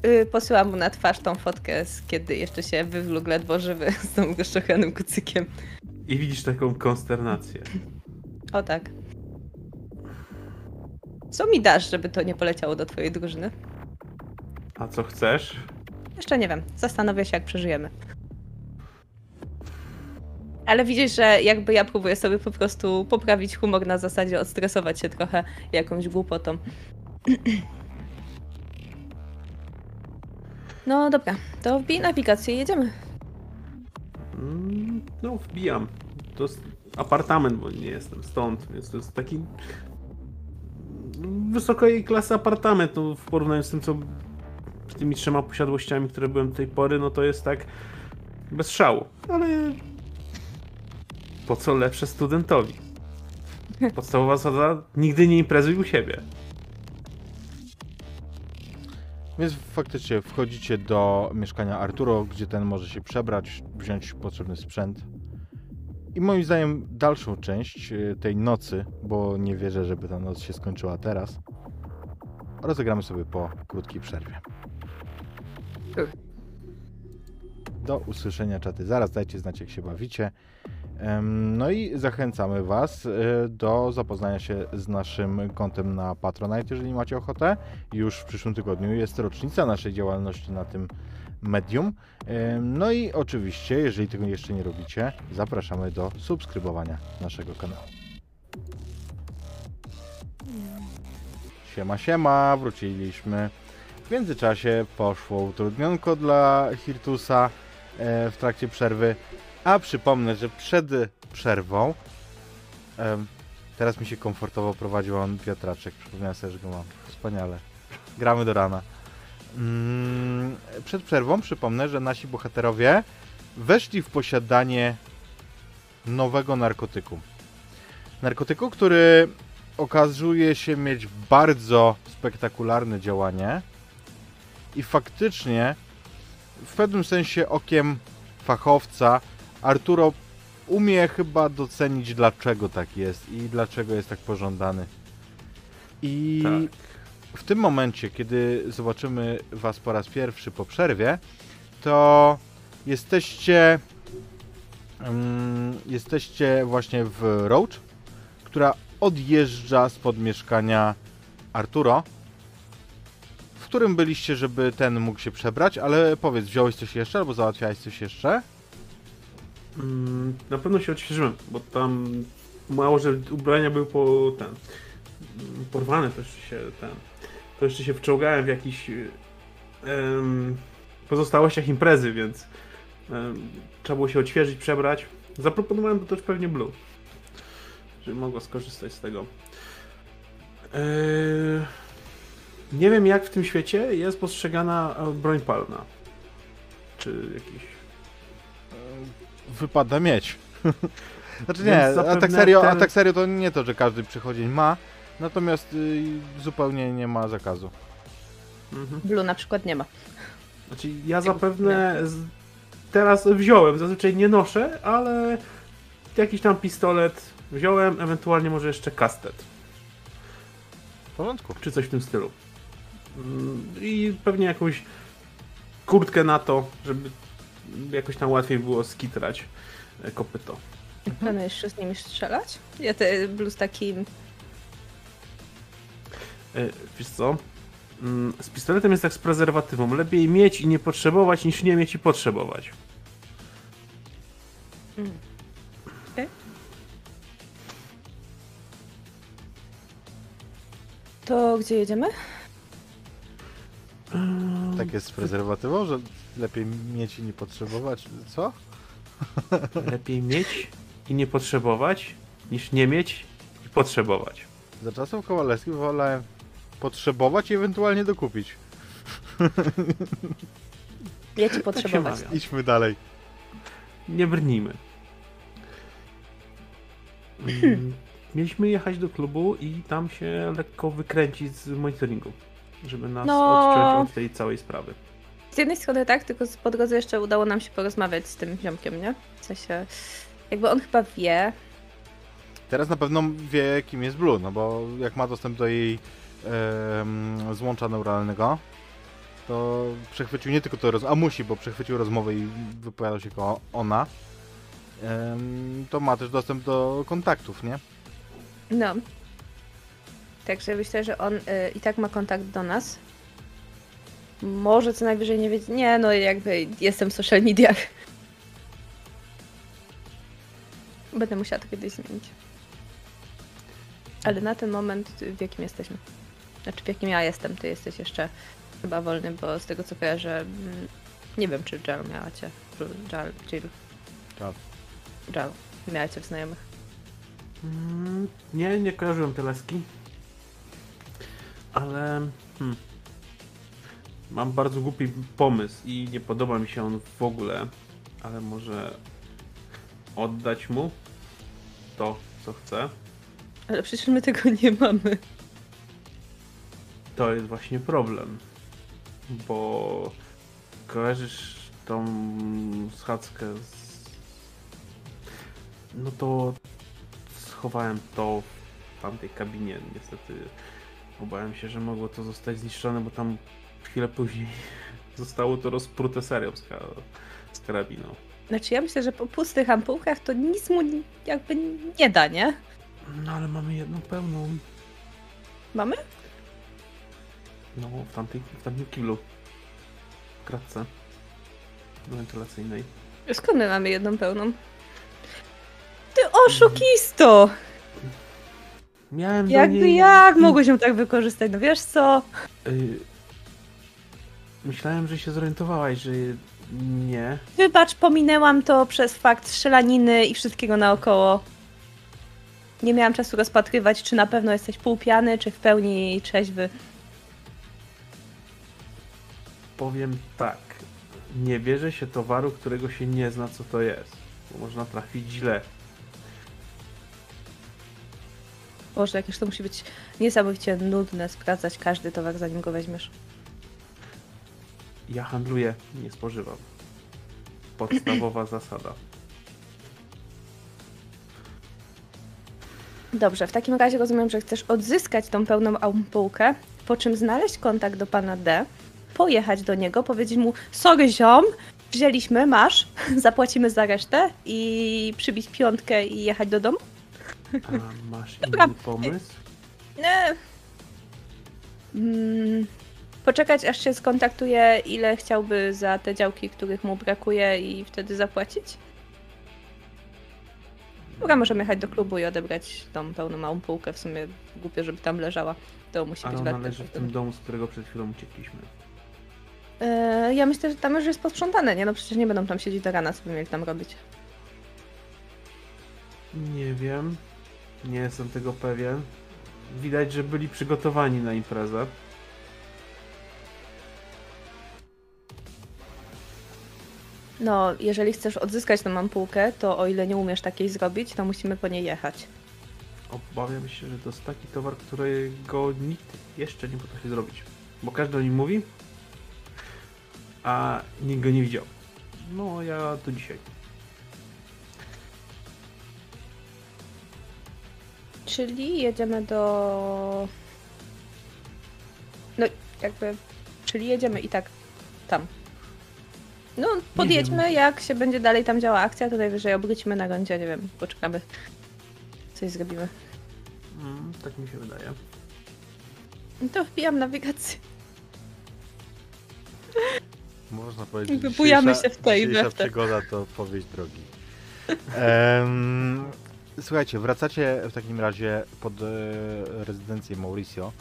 Yy, posyłam mu na twarz tą fotkę, z kiedy jeszcze się wywlókł ledwo żywy z tą rozczochanym kucykiem. I widzisz taką konsternację. O tak. Co mi dasz, żeby to nie poleciało do twojej drużyny? A co chcesz? Jeszcze nie wiem. Zastanowię się, jak przeżyjemy. Ale widzisz, że jakby ja próbuję sobie po prostu poprawić humor na zasadzie odstresować się trochę jakąś głupotą. No dobra, to wbij nawigację i jedziemy. Mm, No, wbijam. To jest apartament, bo nie jestem stąd, więc to jest taki wysokiej klasy apartament, no, w porównaniu z tym, co z tymi trzema posiadłościami, które byłem do tej pory, no to jest tak bez szału, ale po co lepsze studentowi? Podstawowa zasada, nigdy nie imprezuj u siebie. Więc faktycznie wchodzicie do mieszkania Arturo, gdzie ten może się przebrać, wziąć potrzebny sprzęt. I moim zdaniem dalszą część y, tej nocy, bo nie wierzę, żeby ta noc się skończyła teraz, rozegramy sobie po krótkiej przerwie. Do usłyszenia czaty. Zaraz dajcie znać, jak się bawicie. No i zachęcamy Was y, do zapoznania się z naszym kontem na Patronite, jeżeli macie ochotę. Już w przyszłym tygodniu jest rocznica naszej działalności na tym medium. No i oczywiście, jeżeli tego jeszcze nie robicie, zapraszamy do subskrybowania naszego kanału. Siema, siema, wróciliśmy. W międzyczasie poszło utrudnionko dla Hirtusa e, w trakcie przerwy. A przypomnę, że przed przerwą em, teraz mi się komfortowo prowadził on wiatraczek. Przypomniałem sobie, że go mam. Wspaniale. Gramy do rana. Mm, przed przerwą przypomnę, że nasi bohaterowie weszli w posiadanie nowego narkotyku. Narkotyku, który okazuje się mieć bardzo spektakularne działanie i faktycznie w pewnym sensie okiem fachowca Arturo umie chyba docenić dlaczego tak jest i dlaczego jest tak pożądany. I Tak. w tym momencie, kiedy zobaczymy Was po raz pierwszy po przerwie, to jesteście mm, jesteście właśnie w Roach, która odjeżdża spod mieszkania Arturo, w którym byliście, żeby ten mógł się przebrać, ale powiedz, wziąłeś coś jeszcze albo załatwiałeś coś jeszcze? Mm, Na pewno się odświeżyłem, bo tam mało, że ubrania były po ten. mm, porwane to jeszcze się ten. To jeszcze się wczołgałem w jakichś em, pozostałościach imprezy, więc em, trzeba było się odświeżyć, przebrać. Zaproponowałem to też pewnie Blue, żeby mogła skorzystać z tego. Eee, nie wiem jak w tym świecie jest postrzegana e, broń palna. Czy jakiś Wypada mieć. znaczy nie, a tak, serio, a ten- tak serio to nie to, że każdy przychodzień ma, natomiast y, zupełnie nie ma zakazu. Mhm. Blue na przykład nie ma. Znaczy, ja zapewne z... teraz wziąłem, zazwyczaj nie noszę, ale jakiś tam pistolet wziąłem, ewentualnie może jeszcze kastet, W porządku. czy coś w tym stylu. Mm, I pewnie jakąś kurtkę na to, żeby jakoś tam łatwiej było skitrać e, kopyto. Planujesz się z nimi strzelać? Ja te Blue z takim... E, Wiesz co? Mm, Z pistoletem jest tak z prezerwatywą. Lepiej mieć i nie potrzebować, niż nie mieć i potrzebować. To gdzie jedziemy? Tak jest z prezerwatywą, że lepiej mieć i nie potrzebować. Co? Lepiej mieć i nie potrzebować, niż nie mieć i potrzebować. Za czasów Kowalewskich wolałem potrzebować i ewentualnie dokupić. Ja ci potrzebować. mawia. Idźmy dalej. Nie brnijmy. Mieliśmy jechać do klubu i tam się lekko wykręcić z monitoringu, żeby nas No. odciąć od tej całej sprawy. Z jednej strony tak, tylko po drodze jeszcze udało nam się porozmawiać z tym ziomkiem, nie? W sensie, jakby on chyba wie, Teraz na pewno wie, kim jest Blue, no bo jak ma dostęp do jej em, złącza neuralnego, to przechwycił nie tylko to roz... a musi, bo przechwycił rozmowę i wypowiadał się jako ona, em, to ma też dostęp do kontaktów, nie? No. Także myślę, że on y, i tak ma kontakt do nas. Może co najwyżej nie wiedzieć. Nie, no jakby jestem w social mediach. Będę musiała to kiedyś zmienić. Ale na ten moment w jakim jesteśmy? Znaczy w jakim ja jestem, ty jesteś jeszcze chyba wolny, bo z tego co kojarzę, mm, nie wiem czy Jal miała cię. Jal, Jill. Jal. Jal. Miała cię w znajomych. Mm, nie, nie kojarzyłem teleski. Ale. Hmm, mam bardzo głupi pomysł i nie podoba mi się on w ogóle. Ale może oddać mu to, co chce. Ale przecież my tego nie mamy. To jest właśnie problem. Bo kojarzysz tą schadzkę z... No to schowałem to w tamtej kabinie. Niestety obawiam się, że mogło to zostać zniszczone, bo tam chwilę później zostało to rozprute serią z, ka- z karabiną. Znaczy ja myślę, że po pustych ampułkach to nic mu jakby nie da, nie? No ale mamy jedną pełną. Mamy? No, w tamtej, w tamtym kiblu. W kratce. Wentylacyjnej. Skąd my mamy jedną pełną? Ty oszukisto! Miałem do Jakby niej... jak mogłeś ją tak wykorzystać? No wiesz co? Y... Myślałem, że się zorientowałaś, że nie. Wybacz, pominęłam to przez fakt strzelaniny i wszystkiego naokoło. Nie miałam czasu rozpatrywać, czy na pewno jesteś półpiany, czy w pełni trzeźwy. Powiem tak. Nie bierze się towaru, którego się nie zna, co to jest. Bo można trafić źle. Boże, jakież to musi być niesamowicie nudne sprawdzać każdy towar, zanim go weźmiesz. Ja handluję, nie spożywam. Podstawowa zasada. Dobrze, w takim razie rozumiem, że chcesz odzyskać tą pełną ampułkę, po czym znaleźć kontakt do pana D, pojechać do niego, powiedzieć mu, sorry ziom, wzięliśmy, masz, zapłacimy za resztę i przybić piątkę i jechać do domu? A masz Dobra. inny pomysł? Nie. Mm, poczekać, aż się skontaktuje, ile chciałby za te działki, których mu brakuje i wtedy zapłacić? Dobra, możemy jechać do klubu i odebrać tą pełną małą półkę. W sumie głupio, żeby tam leżała. To musi Ale być ona leży w tym domu, z którego przed chwilą uciekliśmy. E, ja myślę, że tam już jest posprzątane, nie? No przecież nie będą tam siedzieć do rana, co by mieli tam robić. Nie wiem. Nie jestem tego pewien. Widać, że byli przygotowani na imprezę. No, jeżeli chcesz odzyskać tą ampułkę, to o ile nie umiesz takiej zrobić, to musimy po niej jechać. Obawiam się, że to jest taki towar, którego nikt jeszcze nie potrafi zrobić. Bo każdy o nim mówi, a nikt go nie widział. No, ja to dzisiaj. Czyli jedziemy do. No, jakby. Czyli jedziemy i tak tam. No, podjedźmy, jak się będzie dalej tam działa akcja, to najwyżej obrócimy na rondzie, nie wiem, poczekamy. Coś zrobimy. Mm, tak mi się wydaje. No To wbijam nawigację. Można powiedzieć, dzisiejsza- się w tej i we dzisiejsza w te. przygoda to powieść drogi. Em, słuchajcie, wracacie w takim razie pod e, rezydencję Mauricio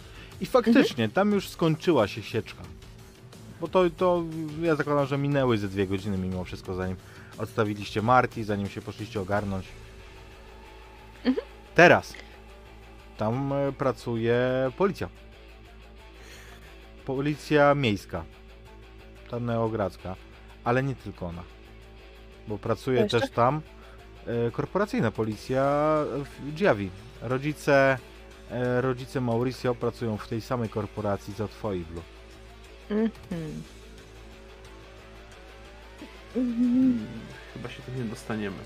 i faktycznie tam już skończyła się sieczka. Bo to, to ja zakładam, że minęły ze dwie godziny mimo wszystko, zanim odstawiliście Marti, zanim się poszliście ogarnąć. Teraz tam e, pracuje policja. Policja miejska. Ta neogradzka. Ale nie tylko ona. Bo pracuje Jeszcze? też tam e, korporacyjna policja w Giavi. Rodzice, e, rodzice Mauricio pracują w tej samej korporacji co twoi Blue. Mhm. Mm, Chyba się tam nie dostaniemy.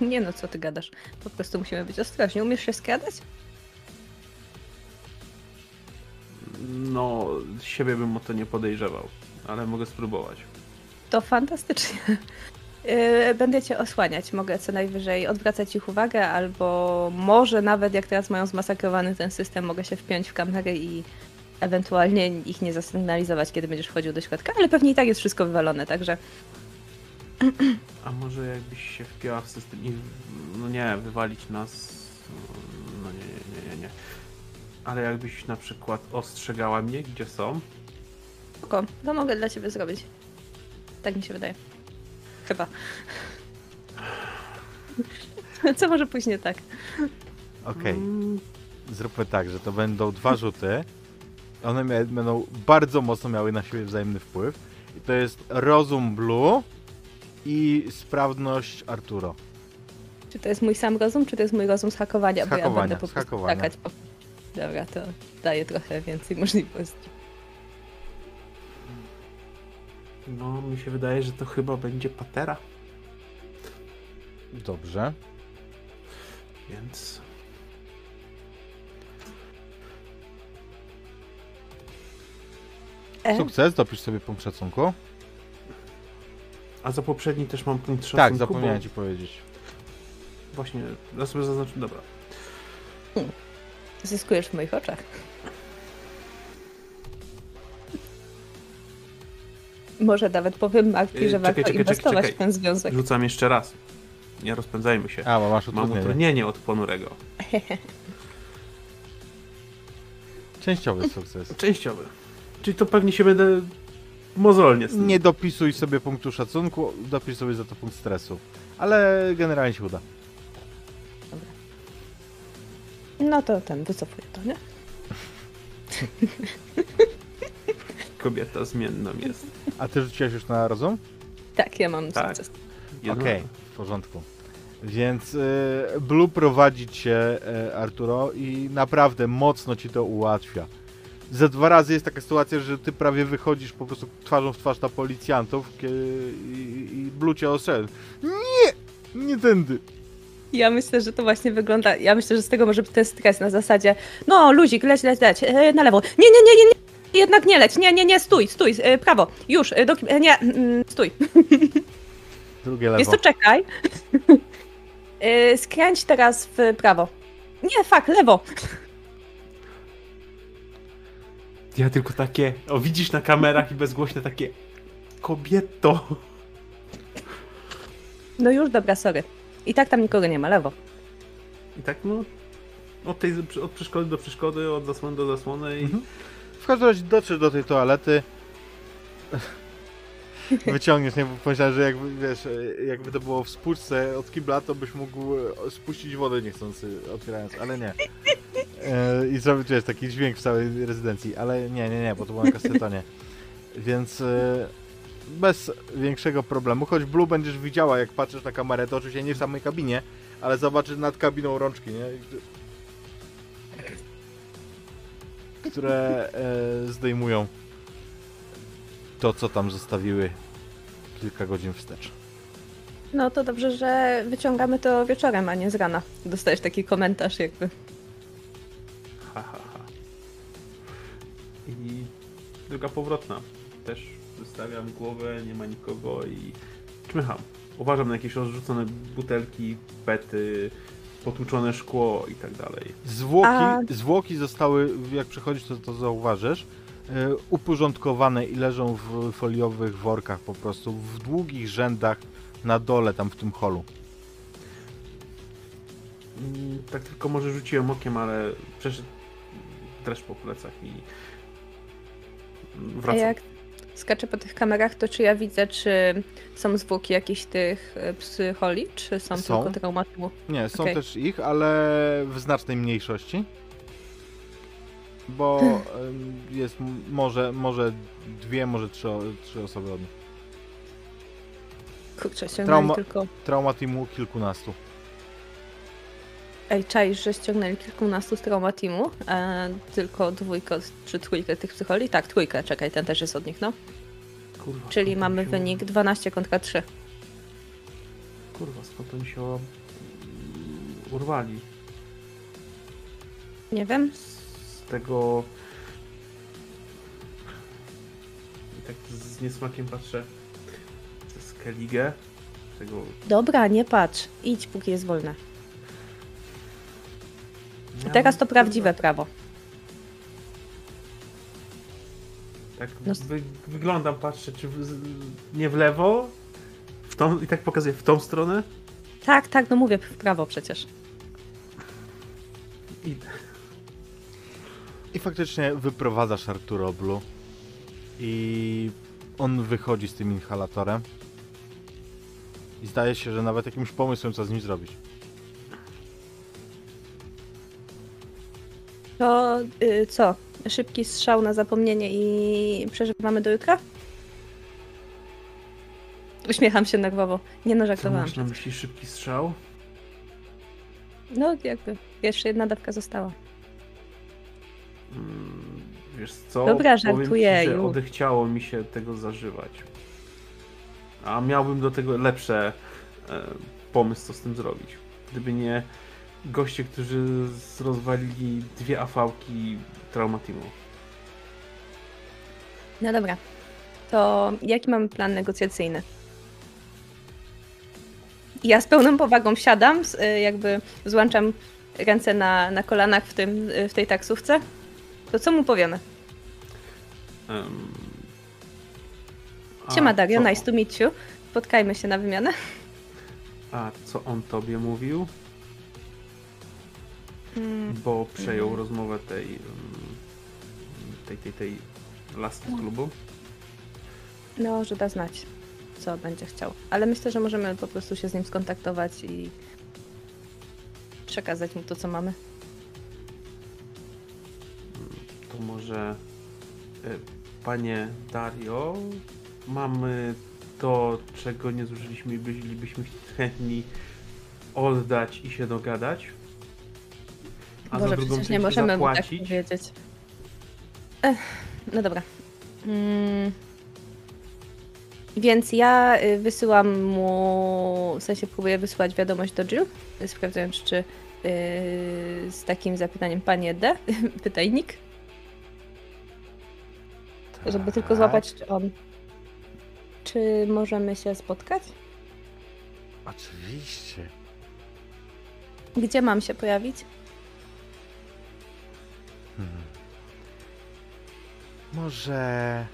Nie no, co ty gadasz? Po prostu musimy być ostrożni. Umiesz się skradać? No, siebie bym o to nie podejrzewał, ale mogę spróbować. To fantastycznie. Yy, Będę cię osłaniać. Mogę co najwyżej odwracać ich uwagę, albo może nawet jak teraz mają zmasakrowany ten system, mogę się wpiąć w kamerę i ewentualnie ich nie zasygnalizować, kiedy będziesz wchodził do środka, ale pewnie i tak jest wszystko wywalone, także A może jakbyś się wpięła w system i, no nie, wywalić nas, no nie, nie, nie, nie, nie. Ale jakbyś na przykład ostrzegała mnie, gdzie są, spoko, to mogę dla ciebie zrobić. Tak mi się wydaje. Chyba. Co może pójść nie tak? Okej, mm, zróbmy tak, że to będą dwa rzuty. One mia- będą bardzo mocno miały na siebie wzajemny wpływ. I to jest rozum Blue i sprawność Arturo. Czy to jest mój sam rozum, czy to jest mój rozum z hakowania? Z bo ja hakowania, będę po z prostu hakowania. skakać po... Dobra, to daje trochę więcej możliwości. no mi się wydaje, że to chyba będzie patera, Dobrze. więc Sukces, dopisz sobie punkt szacunku. A za poprzedni też mam punkt szacunku, Tak, zapomniałem bo ci powiedzieć. Właśnie, ja sobie zaznaczę, dobra. zyskujesz w moich oczach. Może nawet powiem Marki, Yy, że czekaj, warto czekaj, inwestować czekaj. w ten związek. Rzucam jeszcze raz. Nie rozpędzajmy się. A, bo masz Mam utrudnienie. utrudnienie od ponurego. Częściowy sukces. Częściowy. Czyli to pewnie się będę mozolnie z tym. Nie dopisuj sobie punktu szacunku, dopisz sobie za to punkt stresu. Ale generalnie się uda. No to ten, wycofuję to, nie? Kobieta zmienną jest. A ty rzuciłeś już na rozum? Tak, ja mam Tak. sukces. Jedno- Okej, w porządku. Więc y, Blue prowadzi cię, y, Arturo, i naprawdę mocno ci to ułatwia. Ze dwa razy jest taka sytuacja, że ty prawie wychodzisz po prostu twarzą w twarz na policjantów i, i Blue cię ostrzegł. Nie! Nie tędy! Ja myślę, że to właśnie wygląda. Ja myślę, że z tego może być ten stres na zasadzie. No, luzik, leć, leć, leć. E, na lewo. Nie, nie, nie, nie, nie. Jednak nie leć. Nie, nie, nie, stój, stój. E, prawo. Już. E, do, e, nie, mm, stój. Drugie lewo. Jest to czekaj. E, skręć teraz w prawo. Nie, fak, lewo. Ja tylko takie, o widzisz na kamerach i bezgłośne takie kobieto. No już, dobra, sorry. I tak tam nikogo nie ma, lewo. I tak no, od, tej, od przeszkody do przeszkody, od zasłony do zasłony i Mhm. W każdym razie dotrzesz do tej toalety. Wyciągniesz, nie? Bo Pomyślałem, że jakby, wiesz, e, jakby to było w spłuczce od kibla, to byś mógł e, spuścić wodę niechcący, otwierając, ale nie. E, I zrobić, wiesz, taki dźwięk w całej rezydencji, ale nie, nie, nie, bo to było na kasetonie. Więc e, bez większego problemu, choć Blue będziesz widziała, jak patrzysz na kamerę, to oczywiście nie w samej kabinie, ale zobaczysz nad kabiną rączki, nie? które e, zdejmują to, co tam zostawiły kilka godzin wstecz. No to dobrze, że wyciągamy to wieczorem, a nie z rana. Dostajesz taki komentarz jakby. ha, ha, ha. I druga powrotna. Też wystawiam głowę, nie ma nikogo i czmycham. Uważam na jakieś rozrzucone butelki, pety, potłuczone szkło i tak dalej. Zwłoki, A- zwłoki zostały, jak przechodzisz, to, to zauważysz, uporządkowane i leżą w foliowych workach po prostu, w długich rzędach na dole, tam w tym holu. Mm, Tak tylko może rzuciłem okiem, ale przeszedł dreszcz po plecach i A wracam. jak skaczę po tych kamerach, to czy ja widzę, czy są zwłoki jakichś tych e, psycholi, czy są, Są. tylko traumatymu? Nie, są Okej. też ich, ale w znacznej mniejszości. Bo jest może, może dwie, może trzy, trzy osoby od nich. Kurczę, ściągnęli Trauma- tylko... Trauma teamu kilkunastu. Ej, czaisz, że ściągnęli kilkunastu z trauma teamu, e, tylko dwójkę czy trójkę tych psycholi? Tak, trójkę, czekaj, ten też jest od nich, no. Kurwa, Czyli skąd mamy się- wynik 12 kontra 3. Kurwa, skąd oni się o- urwali? Nie wiem. Tego... I tak z niesmakiem patrzę. To Skellige. Tego... Dobra, nie patrz. Idź, póki jest wolne. Ja Teraz to prawdziwe prawo. Tak No- wy, wyglądam, patrzę, czy w, z- nie w lewo, w tą, i tak pokazuję w tą stronę Tak, tak, no mówię w prawo przecież. i I faktycznie wyprowadzasz Arturo Blue i on wychodzi z tym inhalatorem i zdaje się, że nawet jakimś pomysłem co z nim zrobić. To y, co? Szybki strzał na zapomnienie i przeżywamy do jutra? Uśmiecham się nerwowo. Nie no, co żartowałam. masz na myśli szybki strzał? No jakby, jeszcze jedna dawka została. Wiesz co? Dobra, żartuję, Ci, że już. odechciało mi się tego zażywać. A miałbym do tego lepsze e, pomysł, co z tym zrobić. Gdyby nie goście, którzy rozwalili dwie afałki Traumatimu. No dobra. To jaki mamy plan negocjacyjny? Ja z pełną powagą siadam, jakby złączam ręce na, na kolanach w, tym, w tej taksówce. To co mu powiemy? Um, Siema Dario, nice to meet you. Spotkajmy się na wymianę. A co on tobie mówił? Mm, Bo przejął Mhm. rozmowę tej, tej, tej, tej laski z klubu. No, że da znać, co będzie chciał. Ale myślę, że możemy po prostu się z nim skontaktować i przekazać mu to, co mamy. To może e, panie Dario, mamy to, czego nie zużyliśmy i bylibyśmy chętni oddać i się dogadać. A Boże, za drugą przecież nie możemy mu tak zapłacić. powiedzieć. Ech, no dobra. Mm. Więc ja y, wysyłam mu, w sensie próbuję wysłać wiadomość do Jill, sprawdzając, czy y, z takim zapytaniem panie D, pytajnik, żeby tylko Tak, złapać, czy on, czy możemy się spotkać? Oczywiście. Gdzie mam się pojawić? Hmm. Może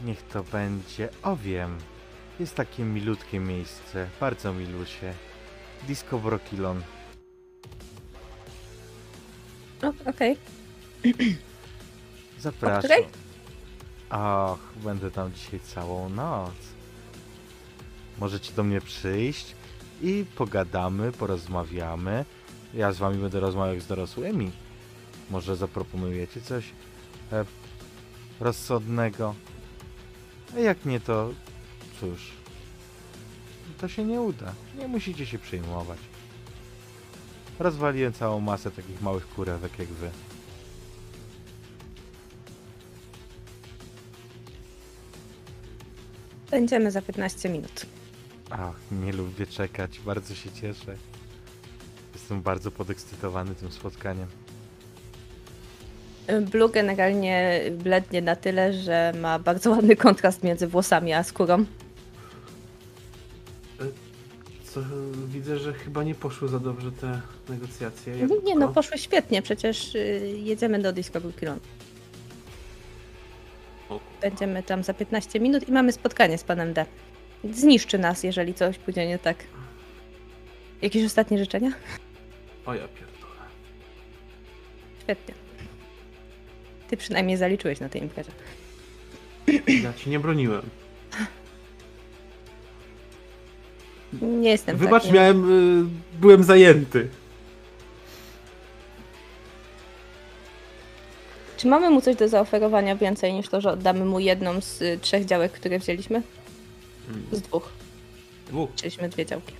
niech to będzie. O wiem. Jest takie milutkie miejsce. Bardzo milusie. Disco Brokilon. Okej. Zapraszam. Och, będę tam dzisiaj całą noc. Możecie do mnie przyjść i pogadamy, porozmawiamy. Ja z wami będę rozmawiał z dorosłymi. Może zaproponujecie coś e, rozsądnego. A jak nie, to cóż, to się nie uda. Nie musicie się przejmować. Rozwaliłem całą masę takich małych kurewek jak wy. Będziemy za 15 minut. Ach, nie lubię czekać, bardzo się cieszę. Jestem bardzo podekscytowany tym spotkaniem. Blue generalnie blednie na tyle, że ma bardzo ładny kontrast między włosami a skórą. Co, widzę, że chyba nie poszły za dobrze te negocjacje. Nie, no poszły świetnie, przecież y, jedziemy do Disco Brooklyn. Będziemy tam za 15 minut i mamy spotkanie z panem D. Zniszczy nas, jeżeli coś pójdzie nie tak. Jakieś ostatnie życzenia? o ja pierdolę. Świetnie. Ty przynajmniej zaliczyłeś na tej imprezie. Ja ci nie broniłem. Nie jestem Wybacz, taki... miałem, y, byłem zajęty. Czy mamy mu coś do zaoferowania więcej niż to, że oddamy mu jedną z y, trzech działek, które wzięliśmy? Z dwóch. Dwóch. Wzięliśmy dwie działki.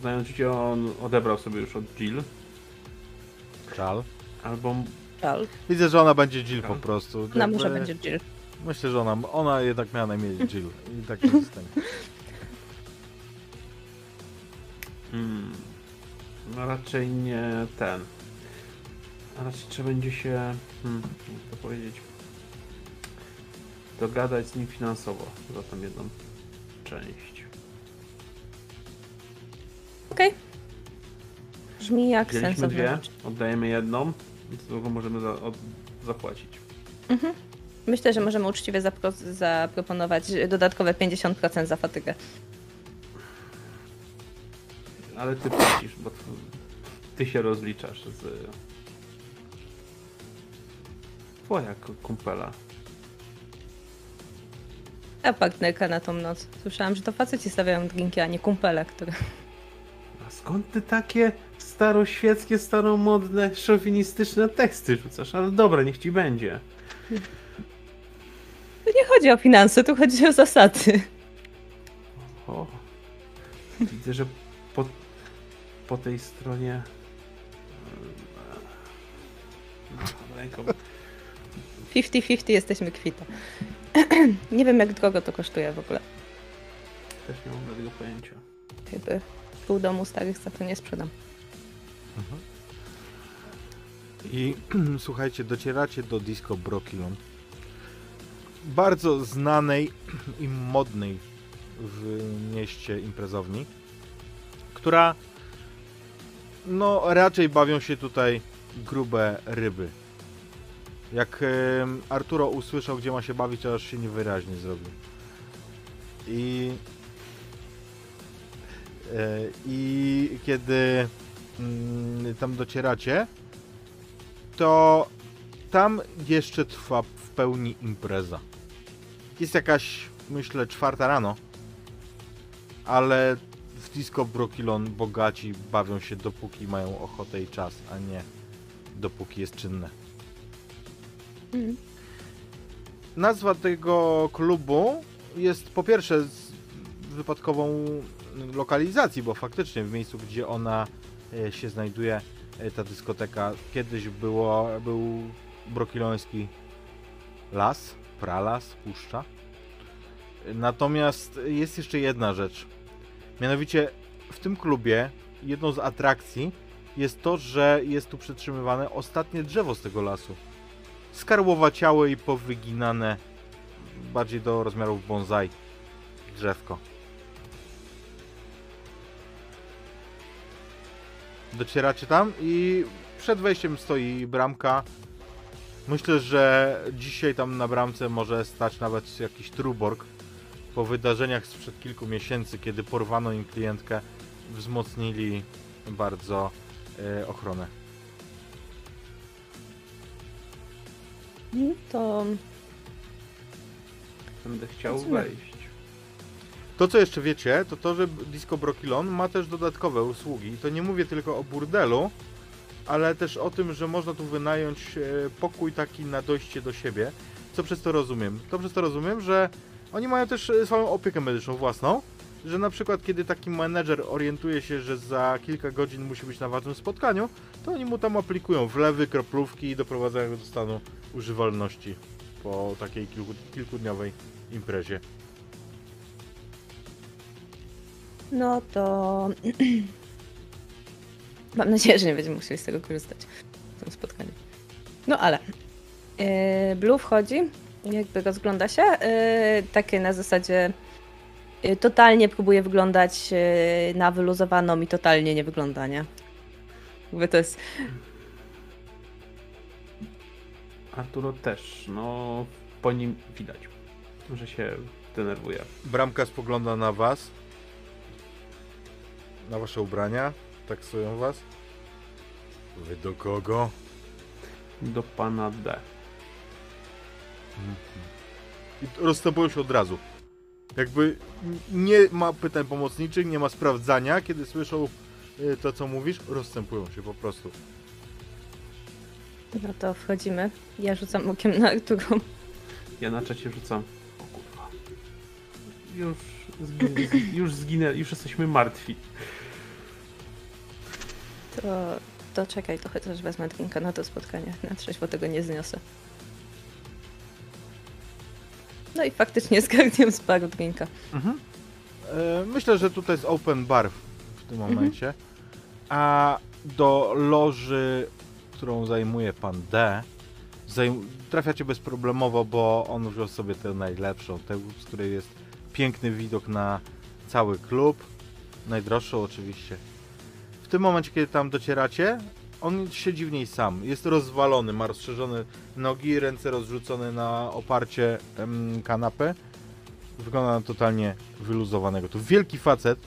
Znając życie, on odebrał sobie już od Jill. Żal. Albo Żal. Widzę, że ona będzie Jill po prostu. Ona Jakby- może będzie Jill. Myślę, że ona, ona jednak miała na imię Jill. I tak pozostanie. Hmm. No raczej nie ten. A raczej trzeba będzie się, hmm, jak to powiedzieć, dogadać z nim finansowo za tą jedną część. Okej. Brzmi jak sensowne. dwie, oddajemy jedną, z drugą możemy za, od, zapłacić. Mhm. Myślę, że możemy uczciwie zapro- zaproponować dodatkowe 50% za fatygę. Ale ty płacisz, bo ty się rozliczasz z twoja kumpela. A partnerka na tą noc. Słyszałam, że to faceci stawiają drinki, a nie kumpele, które... A skąd ty takie staroświeckie, staromodne, szowinistyczne teksty rzucasz? Ale dobra, niech ci będzie. Tu nie chodzi o finanse, tu chodzi o zasady. O, widzę, że po, po tej stronie e, ręką 50-50 jesteśmy kwita. nie wiem, jak drogo to kosztuje w ogóle. też nie mam żadnego pojęcia. Jakby pół domu starych za to nie sprzedam. I słuchajcie, docieracie do Disco Brokilon. Bardzo znanej i modnej w mieście imprezowni, która no raczej bawią się tutaj grube ryby. Jak Arturo usłyszał, gdzie ma się bawić, aż się niewyraźnie zrobił. I e, i kiedy mm, tam docieracie, to tam jeszcze trwa w pełni impreza. Jest jakaś, myślę, czwarta rano, ale w Disco Brokilon bogaci bawią się dopóki mają ochotę i czas, a nie dopóki jest czynne. Nazwa tego klubu jest po pierwsze z wypadkową lokalizacji, bo faktycznie w miejscu, gdzie ona e, się znajduje, e, ta dyskoteka, kiedyś było, był brokiloński las, pralas, puszcza. Natomiast jest jeszcze jedna rzecz. Mianowicie w tym klubie jedną z atrakcji jest to, że jest tu przetrzymywane ostatnie drzewo z tego lasu. Skarłowaciałe i powyginane bardziej do rozmiarów bonsai drzewko. Docieracie tam i przed wejściem stoi bramka. Myślę, że dzisiaj tam na bramce może stać nawet jakiś truborg. Po wydarzeniach sprzed kilku miesięcy, kiedy porwano im klientkę, wzmocnili bardzo e, ochronę. To Będę chciał wejść. To, co jeszcze wiecie, to to, że Disco Brokilon ma też dodatkowe usługi. I to nie mówię tylko o burdelu, ale też o tym, że można tu wynająć e, pokój taki na dojście do siebie. Co przez to rozumiem? To przez to rozumiem, że oni mają też e, swoją opiekę medyczną własną, że na przykład kiedy taki menedżer orientuje się, że za kilka godzin musi być na ważnym spotkaniu, to oni mu tam aplikują wlewy, kroplówki i doprowadzają do stanu używalności po takiej kilku, kilkudniowej imprezie. No to. Mam nadzieję, że nie będziemy musieli z tego korzystać w tym spotkaniu. No ale. Yy, Blue wchodzi, jakby rozgląda się. Yy, takie na zasadzie. Yy, totalnie próbuje wyglądać yy, na wyluzowaną i totalnie nie wygląda, nie? Jakby to jest. Arturo też, no po nim widać, że się denerwuje. Bramka spogląda na was. Na wasze ubrania. Taksują was. Wy do kogo? Do pana D. I t- rozstępują się od razu. Jakby nie ma pytań pomocniczych, nie ma sprawdzania. Kiedy słyszą y, to, co mówisz, rozstępują się po prostu. No to wchodzimy. Ja rzucam okiem na Arturą. Ja na czacie rzucam. O kurwa. Już, zgin, zgi- już zginę, już jesteśmy martwi. To, to czekaj, to chociaż wezmę drinka na to spotkanie. Na trzeźwo tego nie zniosę. No i faktycznie zgarniam z baru drinka. E, myślę, że tutaj jest open bar w tym Mhm. momencie. A do loży, którą zajmuje pan D, zajm- trafiacie bezproblemowo, bo on wziął sobie tę najlepszą, tę, z której jest piękny widok na cały klub. Najdroższą oczywiście. W tym momencie, kiedy tam docieracie, on siedzi w niej sam. Jest rozwalony, ma rozszerzone nogi, ręce rozrzucone na oparcie em, kanapy. Wygląda na totalnie wyluzowanego. To wielki facet,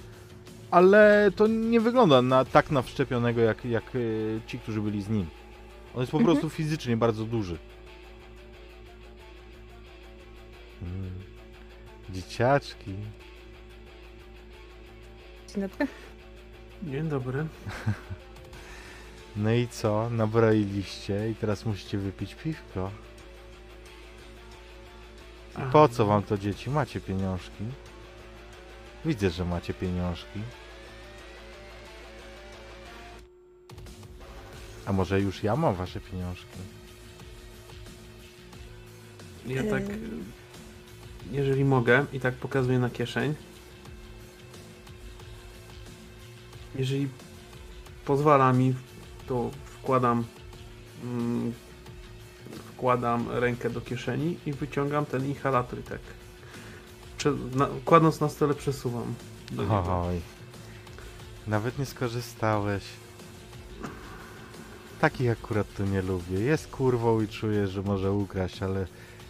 ale to nie wygląda na tak nawszczepionego jak, jak y, ci, którzy byli z nim. On jest po Mhm. prostu fizycznie bardzo duży. Mm. Dzieciaczki. Dzień dobry. Dzień dobry. No i co? Nabroiliście i teraz musicie wypić piwko. I po co wam to dzieci? Macie pieniążki? Widzę, że macie pieniążki. A może już ja mam wasze pieniążki? Ja tak, jeżeli mogę, i tak pokazuję na kieszeń. Jeżeli pozwala mi, to wkładam mm, wkładam rękę do kieszeni i wyciągam ten inhalator i tak na, kładąc na stole przesuwam. Oj. Nawet nie skorzystałeś. Takich akurat to nie lubię. Jest kurwą i czuję, że może ukraść, ale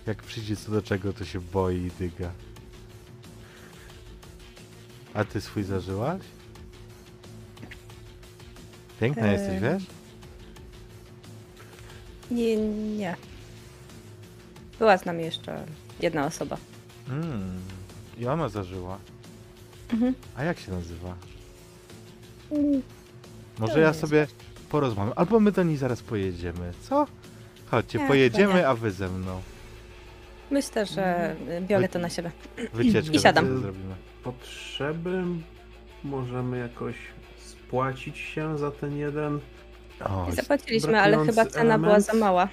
jak przyjdzie co do czego, to się boi i dyga. A ty swój zażyłaś? Piękna jesteś, wiesz? Nie, nie. Była z nami jeszcze jedna osoba. Mm. I ona zażyła. Mhm. A jak się nazywa? Mm, Może ja sobie porozmawiam. Albo my do niej zaraz pojedziemy. Co? Chodźcie, Nie, pojedziemy, chyba nie. a wy ze mną. Myślę, że y, biorę to na siebie. Wycieczkę I siadam. sobie zrobimy. Potrzeby możemy jakoś spłacić się za ten jeden. O, Zapłaciliśmy, ale chyba cena była element. za mała.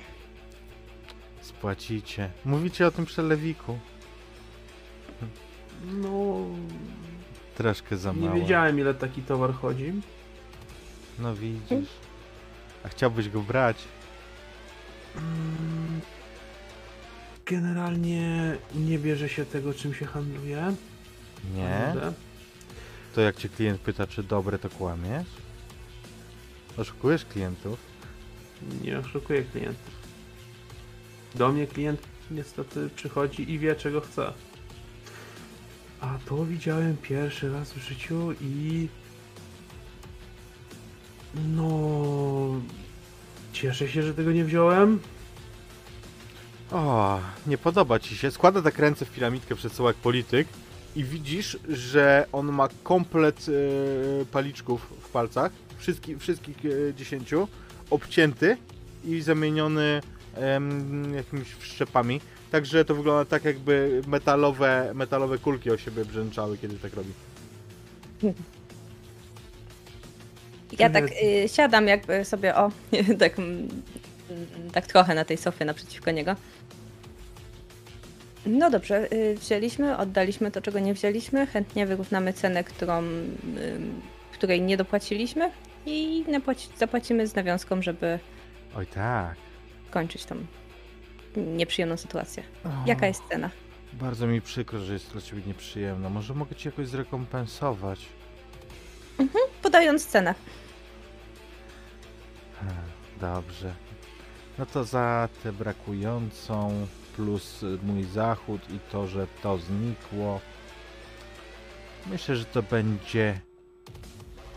spłacicie. Mówicie o tym przelewiku. No, Troszkę za nie mało. wiedziałem ile taki towar chodzi. No widzisz. A chciałbyś go brać? Mm, Generalnie nie bierze się tego, czym się handluje. Nie. Naprawdę. To jak cię klient pyta, czy dobre, to kłamiesz? Oszukujesz klientów? Nie oszukuję klientów. Do mnie klient niestety przychodzi i wie, czego chce. A to widziałem pierwszy raz w życiu i. No. Cieszę się, że tego nie wziąłem. O, nie podoba ci się. Składa tak ręce w piramidkę przed sobą jak polityk i widzisz, że on ma komplet e, paliczków w palcach, wszystkich, wszystkich e, dziesięciu, obcięty i zamieniony jakimiś wszczepami. Także to wygląda tak, jakby metalowe, metalowe kulki o siebie brzęczały, kiedy tak robi. Ja tak y, siadam jakby sobie, o, tak, tak trochę na tej sofie naprzeciwko niego. No dobrze, y, wzięliśmy, oddaliśmy to, czego nie wzięliśmy. Chętnie wyrównamy cenę, którą, ym, której nie dopłaciliśmy i zapłacimy z nawiązką, żeby Oj tak. kończyć tą nieprzyjemną sytuację. O, Jaka jest cena? Bardzo mi przykro, że jest dla ciebie nieprzyjemna. Może mogę ci jakoś zrekompensować. Podając cenę. Dobrze. No to za tę brakującą plus mój zachód i to, że to znikło. Myślę, że to będzie.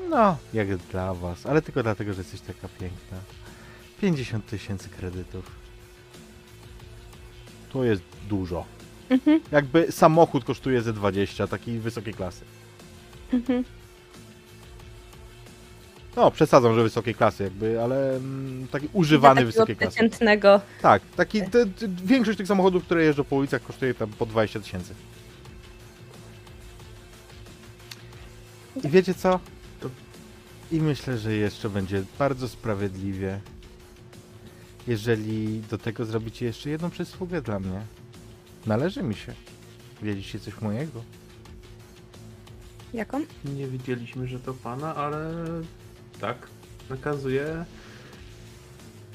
No, jak dla was, ale tylko dlatego, że jesteś taka piękna. 50 tysięcy kredytów. To jest dużo. Mhm, Jakby samochód kosztuje ze 20, takiej wysokiej klasy. mhm. No, przesadzam, że wysokiej klasy jakby, ale mm, taki używany takiego wysokiej klasy. przeciętnego Tak, taki, te, te, większość tych samochodów, które jeżdżą po ulicach kosztuje tam po 20 tysięcy. I wiecie co? I myślę, że jeszcze będzie bardzo sprawiedliwie, jeżeli do tego zrobicie jeszcze jedną przysługę dla mnie. Należy mi się. Wiedzicie coś mojego? Jaką? Nie wiedzieliśmy, że to pana, ale tak, nakazuje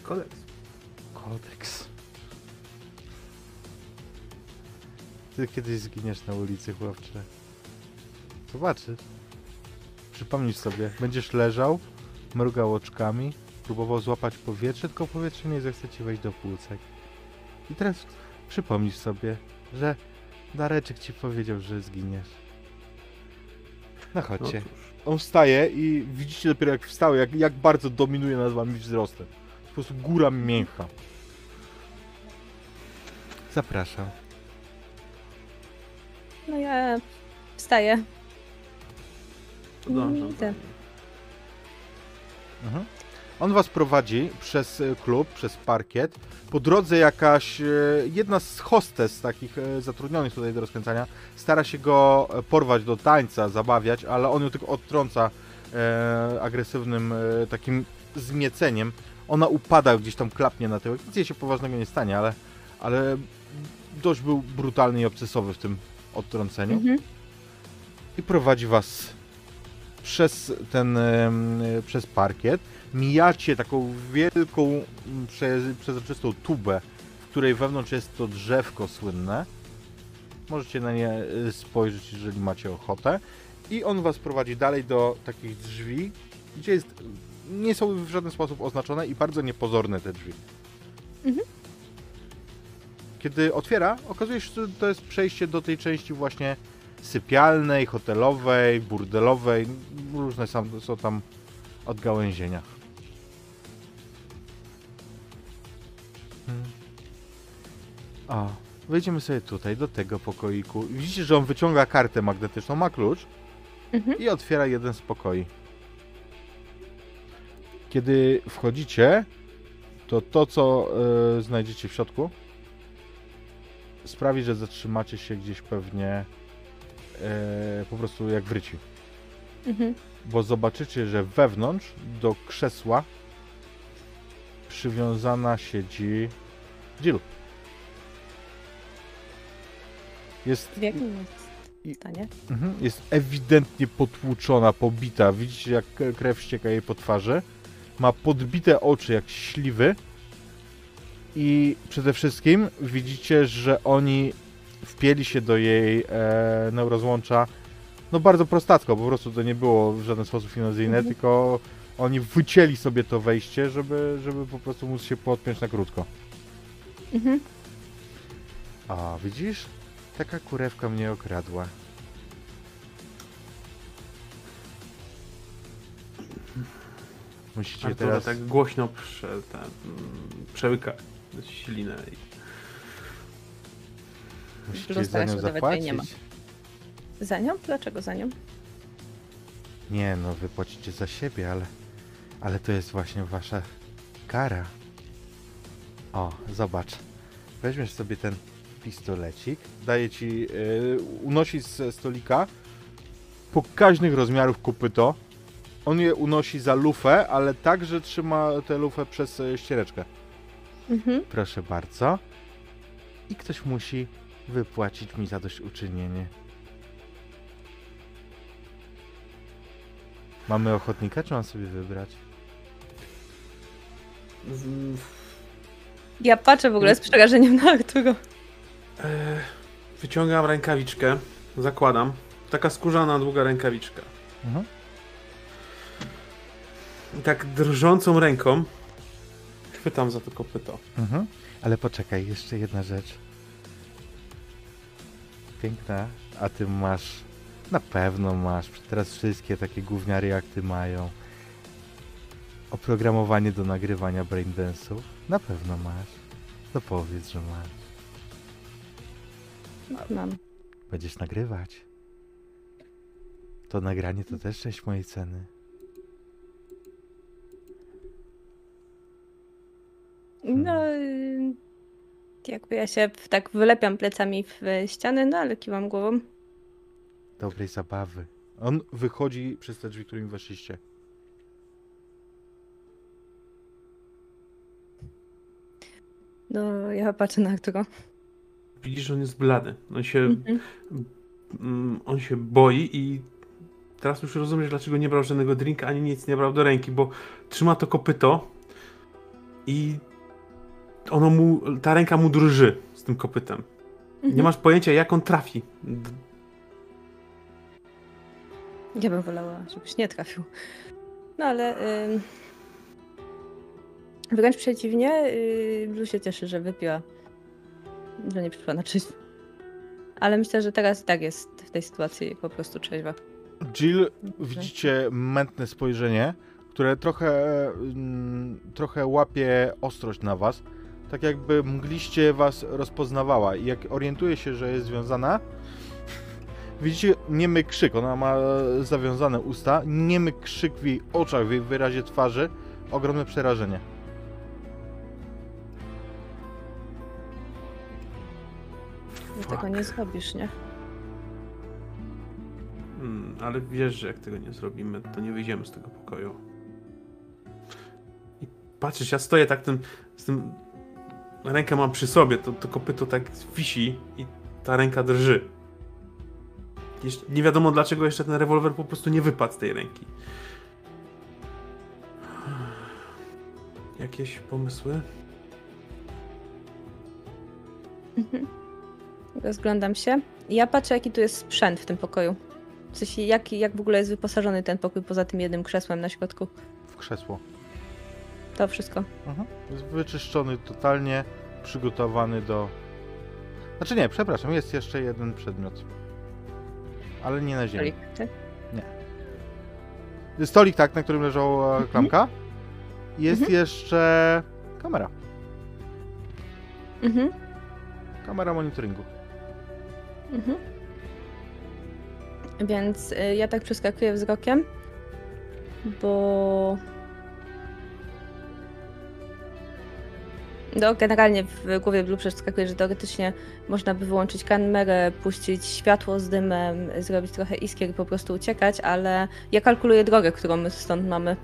kodeks. Kodeks. Ty kiedyś zginiesz na ulicy, chłopcze. Zobaczysz. Przypomnisz sobie, będziesz leżał, mrugał oczkami, próbował złapać powietrze, tylko powietrze nie zechce ci wejść do płucek. I teraz przypomnisz sobie, że Dareczek ci powiedział, że zginiesz. No No chodźcie. cóż, On wstaje i widzicie dopiero jak wstał, jak, jak bardzo dominuje nad wami wzrostem. Po prostu góra mięcha. Zapraszam. No ja wstaję. podążam Idę. Mhm. On was prowadzi przez e, klub, przez parkiet. Po drodze jakaś e, jedna z hostes takich e, zatrudnionych tutaj do rozkręcania stara się go porwać do tańca, zabawiać, ale on ją tylko odtrąca e, agresywnym e, takim zmieceniem. Ona upada gdzieś tam klapnie na tyłek. Nic jej się poważnego nie stanie, ale, ale dość był brutalny i obcesowy w tym odtrąceniu Mhm. i prowadzi was przez ten, przez parkiet. Mijacie taką wielką, m, prze, przezroczystą tubę, w której wewnątrz jest to drzewko słynne. Możecie na nie y, spojrzeć, jeżeli macie ochotę. I on was prowadzi dalej do takich drzwi, gdzie jest, nie są w żaden sposób oznaczone i bardzo niepozorne te drzwi. Mhm. Kiedy otwiera, okazuje się, że to jest przejście do tej części właśnie sypialnej, hotelowej, burdelowej. Różne są tam odgałęzienia. O, wejdziemy sobie tutaj, do tego pokoiku. Widzicie, że on wyciąga kartę magnetyczną, ma klucz Mhm. i otwiera jeden z pokoi. Kiedy wchodzicie, to to, co e, znajdziecie w środku, sprawi, że zatrzymacie się gdzieś pewnie e, po prostu jak w ryciu. Mhm. Bo zobaczycie, że wewnątrz do krzesła przywiązana siedzi Jill. Jest W jakim stanie? Mhm, Jest ewidentnie potłuczona, pobita. Widzicie, jak krew ścieka jej po twarzy. Ma podbite oczy jak śliwy. I przede wszystkim widzicie, że oni wpieli się do jej e, neurozłącza no bardzo prostacko, po prostu to nie było w żaden sposób inwazyjne, Mhm. tylko oni wycięli sobie to wejście, żeby, żeby po prostu móc się podpiąć na krótko. Mhm. A, widzisz? Taka kurewka mnie okradła. Musicie Artura teraz... tak głośno prze, mm, przełyka ślinę. I... Musicie Plus za teraz nią zapłacić. Za nią? Dlaczego za nią? Nie no, wy płacicie za siebie, ale... Ale to jest właśnie wasza kara. O, zobacz. Weźmiesz sobie ten pistolecik, daje ci... Yy, unosi ze stolika pokaźnych rozmiarów kopyto. On je unosi za lufę, ale tak, że trzyma tę lufę przez e, ściereczkę. Mhm. Proszę bardzo. I ktoś musi wypłacić mi zadośćuczynienie. Mamy ochotnika, czy mam sobie wybrać? Ja patrzę w ogóle z przerażeniem na Arturo. E, wyciągam rękawiczkę, zakładam. Taka skórzana, długa rękawiczka. Mhm. I tak drżącą ręką chwytam za to kopyto. Mhm. Ale poczekaj, jeszcze jedna rzecz. Piękna, a ty masz. Na pewno masz. Teraz wszystkie takie gówniary jak ty mają. Oprogramowanie do nagrywania braindance'ów. Na pewno masz. To powiedz, że masz. Mam. Będziesz nagrywać. To nagranie to też część mojej ceny. No, y, jakby ja się tak wylepiam plecami w ściany, no ale kiwam głową. Dobrej zabawy. On wychodzi przez te drzwi, którymi weszliście. No, ja patrzę na Arturo. Widzisz, że on jest blady. On się, Mhm. mm, on się boi i teraz już rozumiesz, dlaczego nie brał żadnego drinka, ani nic nie brał do ręki, bo trzyma to kopyto i ono mu, ta ręka mu drży z tym kopytem. Nie Mhm. masz pojęcia, jak on trafi. Ja bym wolała, żebyś nie trafił. No ale ym, wręcz przeciwnie, yy, Blue się cieszy, że wypiła, że nie przyszła na trzeźwo. Ale myślę, że teraz i tak jest w tej sytuacji po prostu trzeźwa. Jill, widzicie mętne spojrzenie, które trochę, mm, trochę łapie ostrość na was. Tak jakby mgliście was rozpoznawała i jak orientuje się, że jest związana, widzicie niemy krzyk, ona ma zawiązane usta, niemy krzyk w jej oczach, w jej wyrazie twarzy, ogromne przerażenie. Tego nie zrobisz, nie? Mm, ale wiesz, że jak tego nie zrobimy, to nie wyjdziemy z tego pokoju. I patrzysz, ja stoję tak tym, z tym... Rękę mam przy sobie, to, to kopyto tak wisi i ta ręka drży. Nie wiadomo dlaczego jeszcze ten rewolwer po prostu nie wypadł z tej ręki. Jakieś pomysły? Mhm. Rozglądam się. Ja patrzę, jaki tu jest sprzęt w tym pokoju. W sensie, jak, jak w ogóle jest wyposażony ten pokój poza tym jednym krzesłem na środku. W krzesło. To wszystko. Mhm. Jest wyczyszczony totalnie, przygotowany do... Znaczy nie, przepraszam, jest jeszcze jeden przedmiot. Ale nie na ziemi. Stolik, tak? Stolik, tak, na którym leżała Mhm. klamka. Jest Mhm. jeszcze kamera. Mhm. Kamera monitoringu. Mhm. Więc y, ja tak przeskakuję wzrokiem, bo. No, generalnie w głowie Blue przeskakuje, że teoretycznie można by wyłączyć kamerę, puścić światło z dymem, zrobić trochę iskier i po prostu uciekać, ale ja kalkuluję drogę, którą my stąd mamy.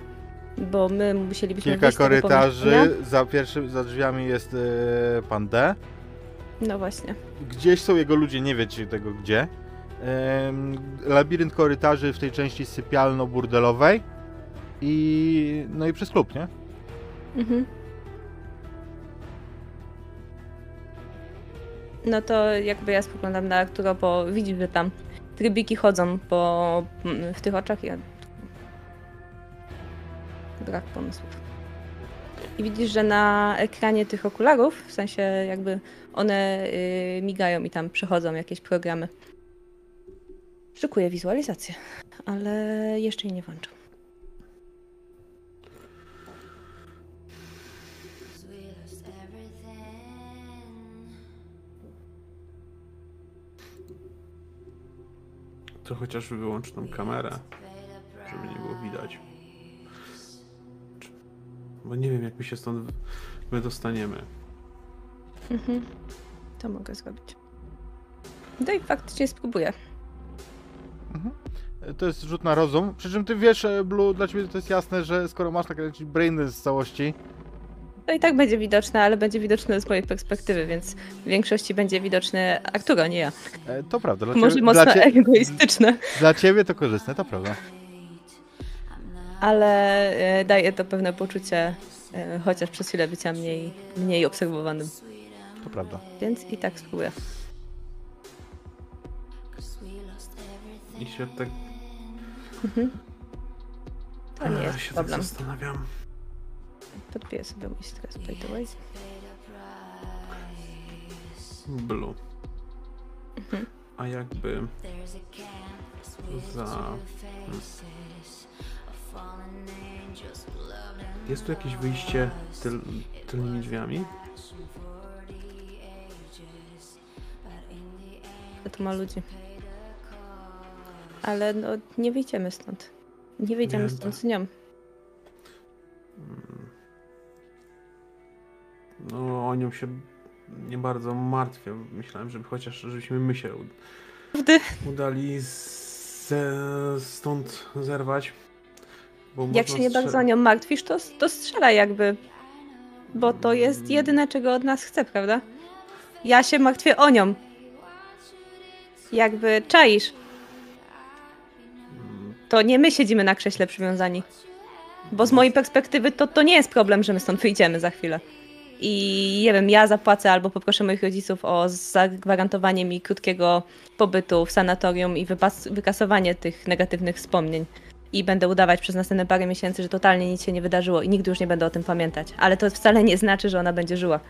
Bo my musielibyśmy Kilka korytarzy. Za pierwszym, za drzwiami jest e, pan D. No właśnie. Gdzieś są jego ludzie, nie wiecie tego gdzie. Labirynt korytarzy w tej części sypialno-burdelowej. I no i przez klub, nie? Mhm. No to jakby ja spoglądam na Arturo, bo widzi, że tam trybiki chodzą po, mm, w tych oczach i ja... Brak pomysłów. I widzisz, że na ekranie tych okularów, w sensie jakby one y, migają i tam przechodzą jakieś programy. Szykuję wizualizację, ale jeszcze jej nie włączę. To chociaż wyłącz tą kamerę, żeby nie było widać. Bo nie wiem, jak my się stąd wydostaniemy. Mhm. To mogę zrobić. No i faktycznie spróbuję. E, To jest rzut na rozum. Przy czym ty wiesz, e, Blue, dla ciebie to jest jasne, że skoro masz tak lecieć brain z całości, To i tak będzie widoczne, ale będzie widoczne z mojej perspektywy, więc w większości będzie widoczny Arturo, nie ja. e, to prawda. Dla Może ciebie, mocno dla, cie, egoistyczne, dla ciebie to korzystne, to prawda. Ale e, daje to pewne poczucie, e, chociaż przez chwilę bycia mniej, mniej obserwowanym. To prawda. Więc i tak spróbuję. I się tak Mhm. To nie jest się problem. tak zastanawiam. Podpiję sobie mój stres, by the way. Blue. Mhm. A jakby za... Hmm. Jest tu jakieś wyjście tyl, tylnymi drzwiami? tu ma ludzi. Ale no, nie wyjdziemy stąd. Nie wyjdziemy Nie, stąd tak. z nią. Mm. No, o nią się nie bardzo martwię. Myślałem, żeby chociaż żebyśmy my się ud- udali ze, stąd zerwać. Jak się nie bardzo strze- o nią martwisz, to, to strzelaj jakby. Bo to jest jedyne, czego od nas chce, prawda? Ja się martwię o nią. Jakby czaisz. Mm, to nie my siedzimy na krześle przywiązani. Bo z mojej perspektywy to, to nie jest problem, że my stąd wyjdziemy za chwilę. I nie wiem, ja zapłacę albo poproszę moich rodziców o zagwarantowanie mi krótkiego pobytu w sanatorium i wypas- wykasowanie tych negatywnych wspomnień. I będę udawać przez następne parę miesięcy, że totalnie nic się nie wydarzyło i nigdy już nie będę o tym pamiętać. Ale to wcale nie znaczy, że ona będzie żyła.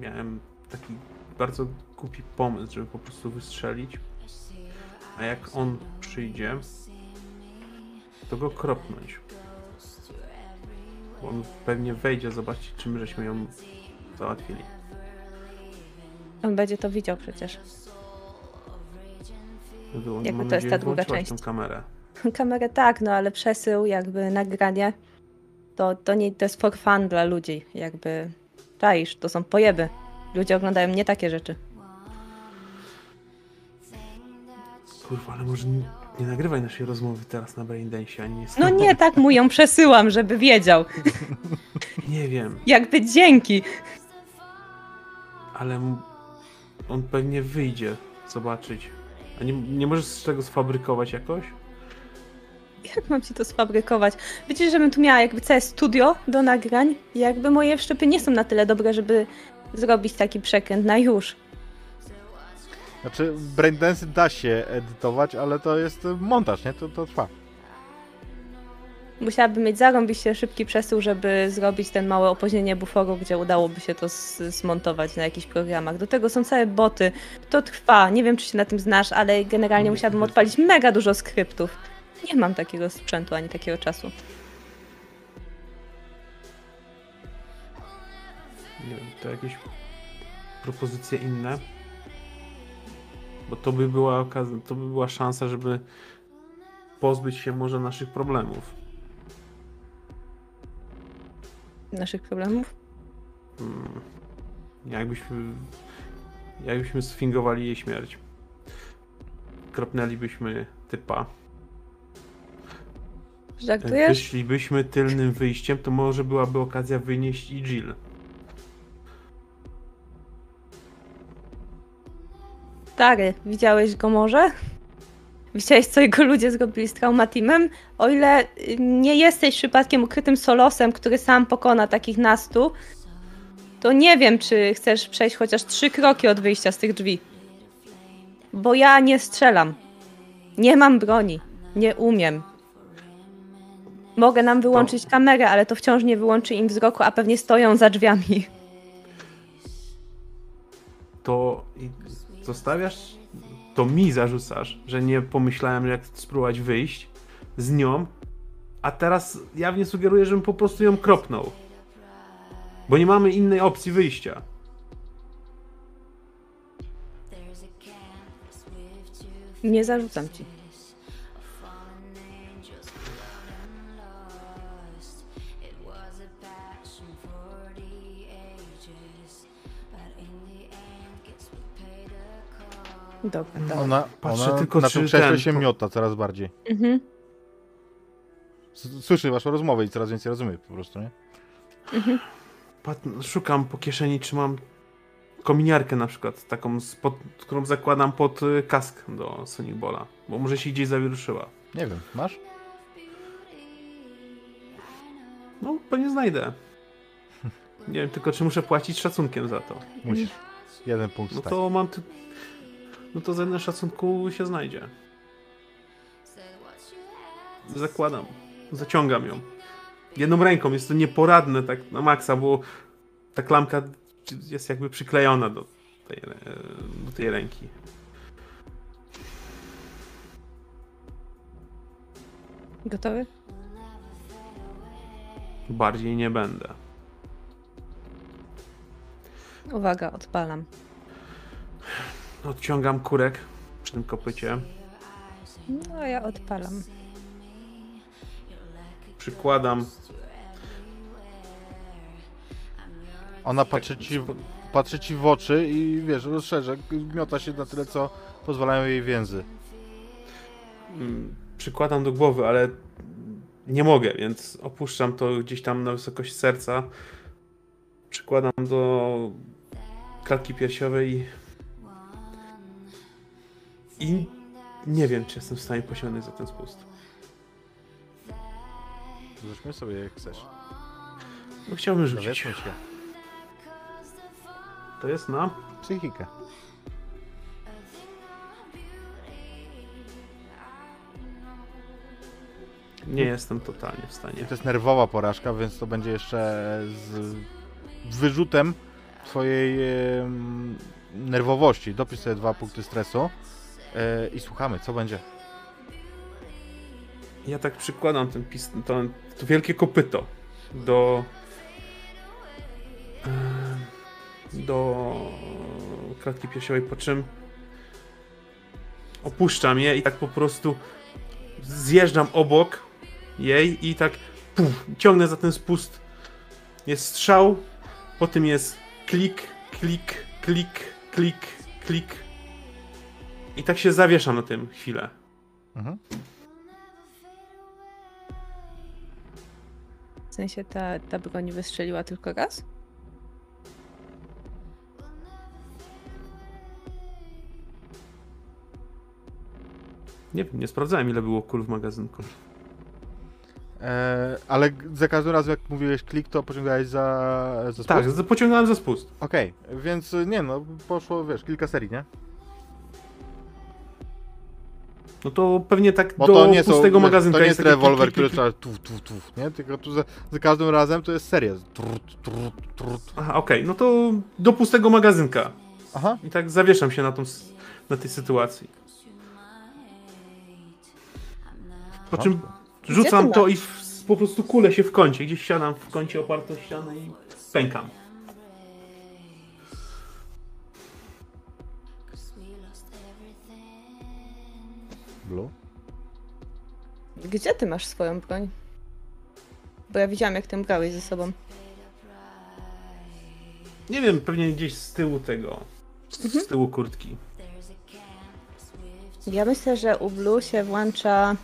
Miałem taki bardzo głupi pomysł, żeby po prostu wystrzelić. A jak on przyjdzie, to go kropnąć. Bo on pewnie wejdzie zobaczyć, czy my żeśmy ją załatwili. On będzie to widział przecież. Jakby to jest ta druga część. tą kamerę. Kamerę tak, no ale przesył, jakby nagranie, to, to, nie, to jest for fun dla ludzi. Jakby, czaisz, to są pojeby. Ludzie oglądają nie takie rzeczy. Kurwa, ale może nie, nie nagrywaj naszej rozmowy teraz na Braindance, ani nie No nie, tak mu ją przesyłam, żeby wiedział. Nie wiem, Jakby dzięki. ale on pewnie wyjdzie zobaczyć. A nie, nie możesz z tego sfabrykować jakoś? Jak mam ci to sfabrykować? Wiecie, żebym tu miała jakby całe studio do nagrań? Jakby moje wszczepy nie są na tyle dobre, żeby zrobić taki przekręt na już. Znaczy, braindance da się edytować, ale to jest montaż, nie? To, to trwa. Musiałabym mieć zarąbiście szybki przesył, żeby zrobić ten małe opóźnienie buforu, gdzie udałoby się to s- zmontować na jakichś programach. Do tego są całe boty. To trwa. Nie wiem, czy się na tym znasz, ale generalnie Nie, musiałabym nie. odpalić mega dużo skryptów. Nie mam takiego sprzętu ani takiego czasu. Nie wiem, to jakieś propozycje inne? Bo to by była okazja, to by była szansa, żeby pozbyć się może naszych problemów. Naszych problemów. Hmm. Jakbyśmy, jakbyśmy sfingowali jej śmierć. Kropnęlibyśmy typa. Żartujesz? Wyszlibyśmy tylnym wyjściem, to może byłaby okazja wynieść i Jill. Stary, widziałeś go może? Widziałeś, co jego ludzie zrobili z traumatimem? O ile y, nie jesteś przypadkiem ukrytym solosem, który sam pokona takich nastu, to nie wiem, czy chcesz przejść chociaż trzy kroki od wyjścia z tych drzwi. Bo ja nie strzelam. Nie mam broni. Nie umiem. Mogę nam wyłączyć kamerę, ale to wciąż nie wyłączy im wzroku, a pewnie stoją za drzwiami. to zostawiasz, to mi zarzucasz, że nie pomyślałem, jak spróbować wyjść z nią, a teraz jawnie sugeruję, żebym po prostu ją kropnął. Bo nie mamy innej opcji wyjścia. Nie zarzucam ci. Dobra, dobra. Ona, Patrzę ona tylko, na czy tym krześle ten- się miota coraz bardziej. Mhm. S- Słyszy waszą rozmowę i coraz więcej rozumie po prostu, nie? Pat- Szukam po kieszeni, czy mam kominiarkę na przykład, taką, spod, którą zakładam pod y, kask do Sonic Bola, bo może się gdzieś zawieruszyła. Nie wiem, masz? No, pewnie znajdę. Nie wiem tylko, czy muszę płacić szacunkiem za to. Musisz. Jeden punkt No tak. to mam. Ty... No to jeden szacunku się znajdzie. Zakładam. Zaciągam ją. Jedną ręką jest to nieporadne tak na maksa, bo ta klamka jest jakby przyklejona do tej, do tej ręki. Gotowy? Bardziej nie będę. Uwaga, odpalam. Odciągam kurek przy tym kopycie. No, ja odpalam. Przykładam. Ona patrzy ci, w- patrzy ci w oczy i wiesz, rozszerza, miota się na tyle, co pozwalają jej więzy. mm, Przykładam do głowy, ale nie mogę, więc opuszczam to gdzieś tam na wysokość serca. Przykładam do klatki piersiowej i Nie wiem, czy jestem w stanie posiągnąć za ten spust. Rzućmy sobie jak chcesz. No chciałbym rzucić. Dowiedzmy się. To jest na... Psychikę. Nie jestem totalnie w stanie. I to jest nerwowa porażka, więc to będzie jeszcze z wyrzutem twojej em, nerwowości. Dopisz sobie dwa punkty stresu e, i słuchamy, co będzie. Ja tak przykładam ten pis... to, to wielkie kopyto do... em, do klatki piersiowej, po czym opuszczam je i tak po prostu zjeżdżam obok jej i tak puf, ciągnę za ten spust. Jest strzał, po tym jest klik, klik, klik, klik, klik. I tak się zawieszam na tym chwilę. Mhm. W sensie ta, ta broń wystrzeliła tylko raz? Nie wiem, nie sprawdzałem ile było kul w magazynku. E, ale za każdym razem, jak mówiłeś klik, to pociągałeś za, za spust? Tak, pociągnąłem za spust. Okej, więc nie no, poszło, wiesz, kilka serii, nie? No to pewnie tak Bo do nie są, pustego wiesz, magazynka to nie jest rewolwer, który trzeba tuf, tuf, tuf, nie? Tylko tu za, za każdym razem to jest seria. Trut, trut, trut. Aha, okej, no to do pustego magazynka. Aha, I tak zawieszam się na, tą, na tej sytuacji. Po czym rzucam to i w, po prostu kulę się w kącie. Gdzieś siadam w kącie oparty o ścianę i pękam. Blue. Gdzie ty masz swoją broń? Bo ja widziałam, jak ty ją brałeś ze sobą. Nie wiem, pewnie gdzieś z tyłu tego. Z tyłu kurtki. Ja myślę, że u Blue się włącza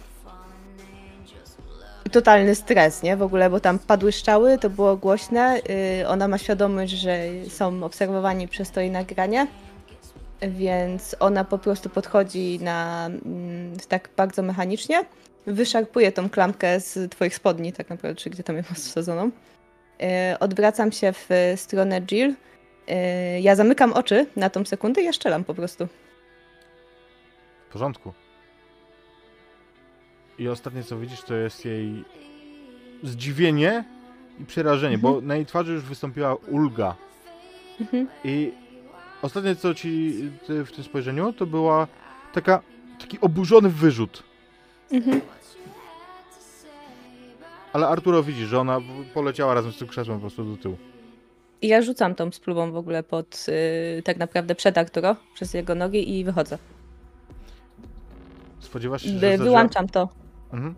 totalny stres, nie? W ogóle, bo tam padły strzały, to było głośne. Yy, ona ma świadomość, że są obserwowani przez to jej nagranie. Więc ona po prostu podchodzi na mm, tak bardzo mechanicznie, wyszarpuje tą klamkę z twoich spodni, tak naprawdę, czy gdzie tam ją masz wsadzoną. Yy, odwracam się w stronę Jill. Yy, ja zamykam oczy na tą sekundę i ja szczelam po prostu. W porządku. I ostatnie co widzisz to jest jej zdziwienie i przerażenie, Mhm. bo na jej twarzy już wystąpiła ulga. Mhm. I ostatnie co ci ty w tym spojrzeniu to była taka, taki oburzony wyrzut. Mhm. Ale Arturo widzi, że ona poleciała razem z tym krzesłem po prostu do tyłu. I ja rzucam tą spluwą w ogóle pod, y, tak naprawdę przed Arturo, przez jego nogi i wychodzę. Spodziewasz się, że Wy, za wyłączam to. Mhm.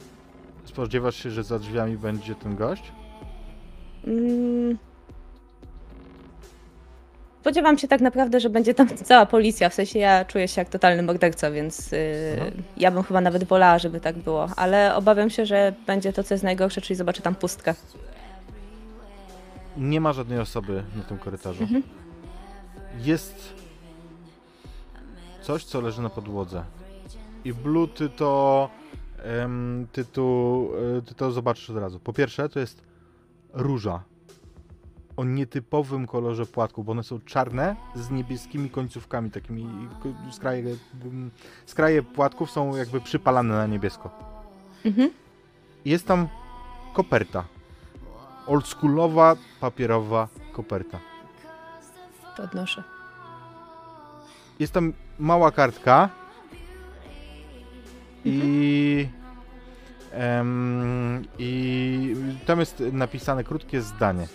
Spodziewasz się, że za drzwiami będzie ten gość? Mm. Spodziewam się tak naprawdę, że będzie tam cała policja, w sensie ja czuję się jak totalny morderca, więc y, Mhm. ja bym chyba nawet wolała, żeby tak było, ale obawiam się, że będzie to, co jest najgorsze, czyli zobaczę tam pustkę. Nie ma żadnej osoby na tym korytarzu. Mhm. Jest coś, co leży na podłodze. I Blue, ty to, em, ty, tu, e, ty to zobaczysz od razu. Po pierwsze, to jest róża o nietypowym kolorze płatku, bo one są czarne z niebieskimi końcówkami, takimi skraje, m, skraje płatków są jakby przypalane na niebiesko. Mhm. Jest tam koperta. Oldschoolowa, papierowa koperta. Podnoszę. Jest tam mała kartka i em, i tam jest napisane krótkie zdanie.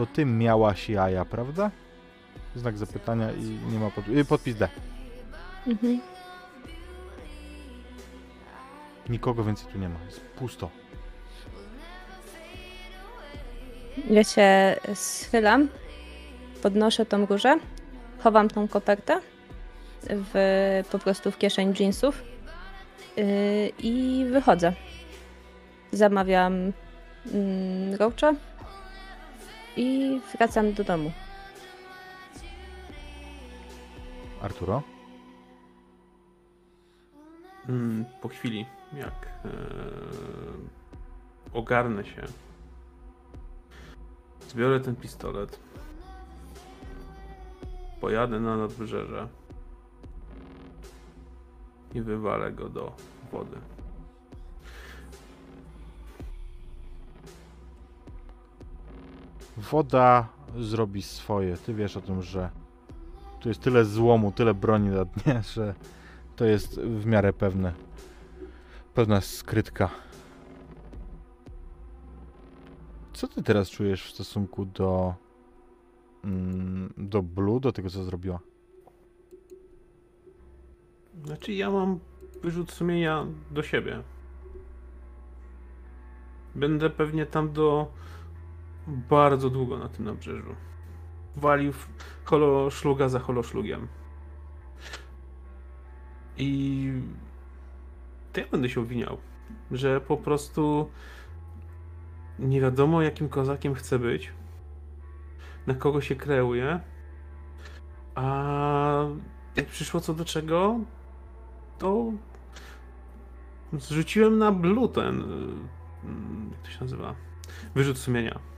To ty miałaś jaja, prawda? Znak zapytania i nie ma pod... y, podpis D. Mhm. Nikogo więcej tu nie ma. Jest pusto. Ja się schylam, podnoszę tą różę, chowam tą kopertę w, po prostu w kieszeń jeansów yy, i wychodzę. Zamawiam mm, i wracam do domu. Arturo? mm, po chwili, jak e, ogarnę się, zbiorę ten pistolet, pojadę na nadbrzeże i wywalę go do wody. Woda zrobi swoje. Ty wiesz o tym, że tu jest tyle złomu, tyle broni na dnie, że to jest w miarę pewne. Pewna skrytka. Co ty teraz czujesz w stosunku do. mm, do Blue, do tego co zrobiła? Znaczy, ja mam wyrzut sumienia do siebie. Będę pewnie tam do bardzo długo na tym nabrzeżu. Walił holoszluga za holoszlugiem. I to ja będę się obwiniał, że po prostu nie wiadomo jakim kozakiem chcę być, na kogo się kreuje, a jak przyszło co do czego, to zrzuciłem na blue ten, y, jak to się nazywa, wyrzut sumienia.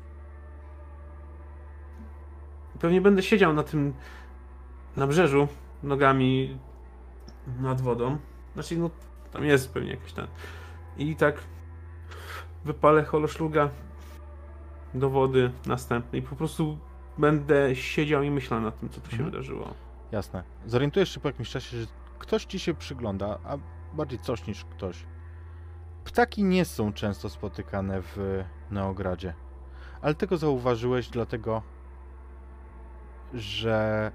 Pewnie będę siedział na tym nabrzeżu, nogami nad wodą. Znaczy, no, tam jest pewnie jakiś ten. I tak wypalę holoszluga do wody następnej. Po prostu będę siedział i myślał nad tym, co tu się Mhm. wydarzyło. Jasne. Zorientujesz się po jakimś czasie, że ktoś ci się przygląda, a bardziej coś niż ktoś. Ptaki nie są często spotykane w Neogradzie, ale tego zauważyłeś dlatego, że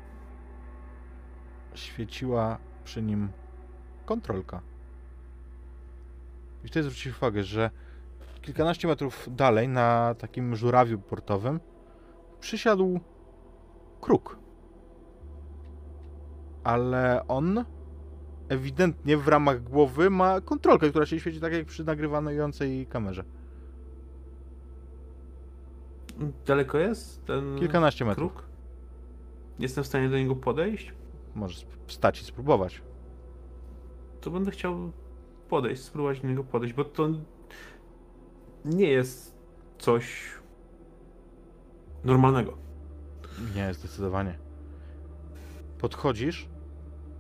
świeciła przy nim kontrolka. I wtedy zwróciłeś uwagę, że kilkanaście metrów dalej, na takim żurawiu portowym, przysiadł kruk ale on ewidentnie w ramach głowy ma kontrolkę, która się świeci tak jak przy nagrywanej kamerze. Daleko jest ten Kilkanaście metrów. kruk? Jestem w stanie do niego podejść? Możesz sp- stać i spróbować. To będę chciał podejść, spróbować do niego podejść, bo to nie jest coś normalnego. Nie, zdecydowanie. Podchodzisz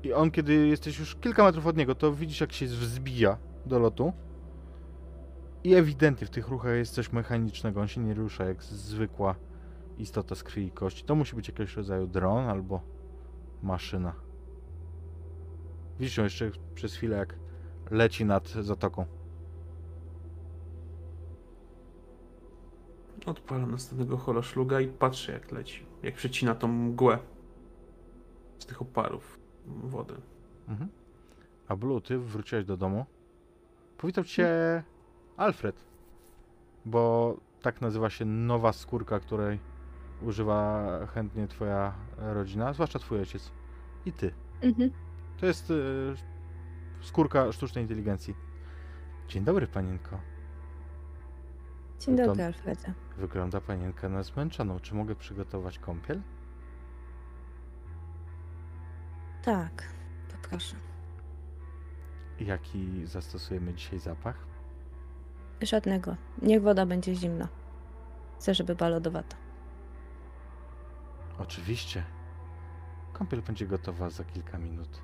i on, kiedy jesteś już kilka metrów od niego, to widzisz, jak się wzbija do lotu. I ewidentnie w tych ruchach jest coś mechanicznego. On się nie rusza jak zwykła istota z krwi i kości. To musi być jakiegoś rodzaju dron albo maszyna. Widzisz ją jeszcze przez chwilę, jak leci nad zatoką. Odpalam następnego holoszluga i patrzę jak leci. Jak przecina tą mgłę z tych oparów wody. Mhm. A Blue, ty wróciłeś do domu. Powitał cię Alfred, bo tak nazywa się nowa skórka, której używa chętnie twoja rodzina, zwłaszcza twój ojciec i ty. Mhm. To jest y, skórka sztucznej inteligencji. Dzień dobry, panienko. Dzień To- dobry, Alfredzie. Wygląda panienka na zmęczoną. Czy mogę przygotować kąpiel? Tak, poproszę. Jaki zastosujemy dzisiaj zapach? Żadnego. Niech woda będzie zimna. Chcę, żeby była lodowata. Oczywiście. Kąpiel będzie gotowa za kilka minut.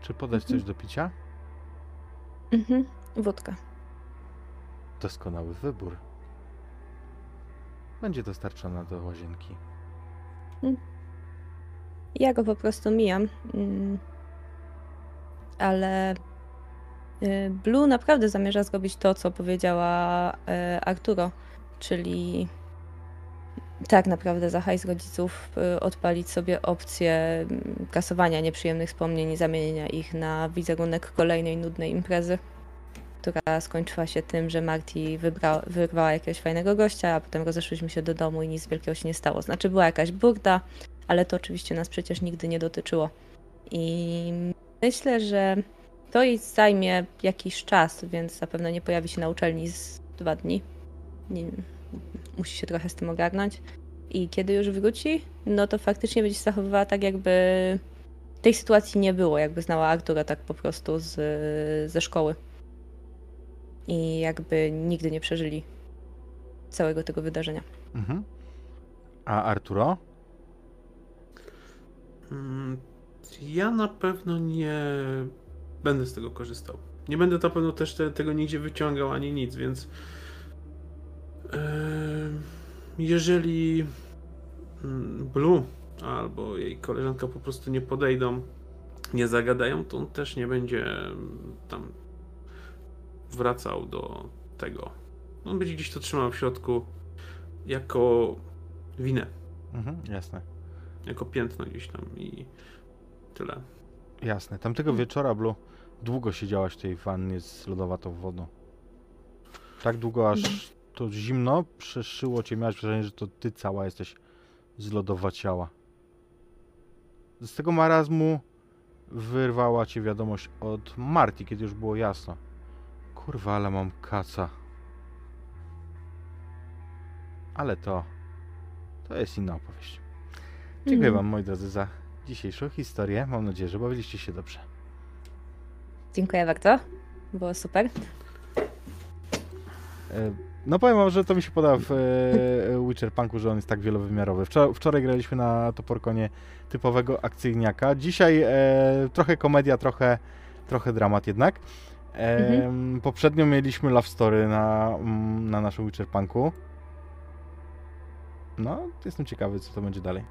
Czy podać Mhm. coś do picia? Mhm. Wódka. Doskonały wybór. Będzie dostarczona do łazienki. Ja go po prostu mijam. mm, Ale y, Blue naprawdę zamierza zrobić to, co powiedziała y, Arturo, czyli tak naprawdę za hajs rodziców y, odpalić sobie opcję mm, kasowania nieprzyjemnych wspomnień i zamienienia ich na wizerunek kolejnej nudnej imprezy, która skończyła się tym, że wybra- wyrwała jakiegoś fajnego gościa, a potem rozeszliśmy się do domu i nic wielkiego się nie stało. Znaczy była jakaś burda, ale to oczywiście nas przecież nigdy nie dotyczyło. I myślę, że to jej zajmie jakiś czas, więc zapewne nie pojawi się na uczelni z dwa dni. Nie, musi się trochę z tym ogarnąć. I kiedy już wróci, no to faktycznie będzie się zachowywała tak, jakby tej sytuacji nie było, jakby znała Artura tak po prostu z, ze szkoły. I jakby nigdy nie przeżyli całego tego wydarzenia. Mhm. A Arturo? Mm, Ja na pewno nie będę z tego korzystał. Nie będę na pewno też te, tego nigdzie wyciągał ani nic, więc jeżeli mm, Blue albo jej koleżanka po prostu nie podejdą, nie zagadają, to on też nie będzie tam wracał do tego. On będzie gdzieś to trzymał w środku jako winę, Mhm, jasne. jako piętno gdzieś tam i tyle. Jasne. Tamtego wieczora, Blue, długo siedziałaś w tej wannie z lodowatą wodą. Tak długo, aż to zimno przeszyło cię, miałaś wrażenie, że to ty cała jesteś zlodowaciała. Z tego marazmu wyrwała cię wiadomość od Marty, kiedy już było jasno. Kurwa, ale mam kaca. Ale to... To jest inna opowieść. Dziękuję Mhm. wam, moi drodzy, za dzisiejszą historię. Mam nadzieję, że bawiliście się dobrze. Dziękuję bardzo. Było super. E, No powiem wam, że to mi się podoba w e, Witcher Punku, że on jest tak wielowymiarowy. Wczor- wczoraj graliśmy na Toporkonie typowego akcyjniaka. Dzisiaj e, trochę komedia, trochę, trochę dramat jednak. E, Poprzednio mieliśmy Love Story na, na naszym Witcher Punku. No, jestem ciekawy, co to będzie dalej.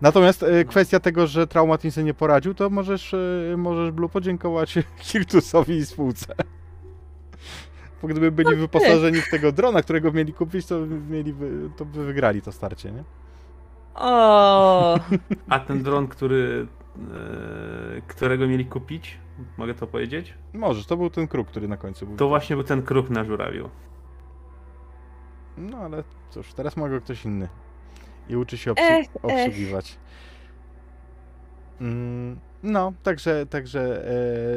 Natomiast e, kwestia tego, że Traumatin nie poradził, to możesz, e, możesz Blue podziękować Hirtusowi i spółce. Bo gdyby byli wyposażeni w tego drona, którego mieli kupić, to, mieliby, to by wygrali to starcie, nie? O, A ten dron, który, e, którego mieli kupić, mogę to powiedzieć? Możesz, to był ten kruk, który na końcu był. To właśnie był ten kruk na żurawiu. No ale cóż, teraz ma go ktoś inny. I uczy się obsłu- Ech, ech. obsługiwać. Mm, no, także, także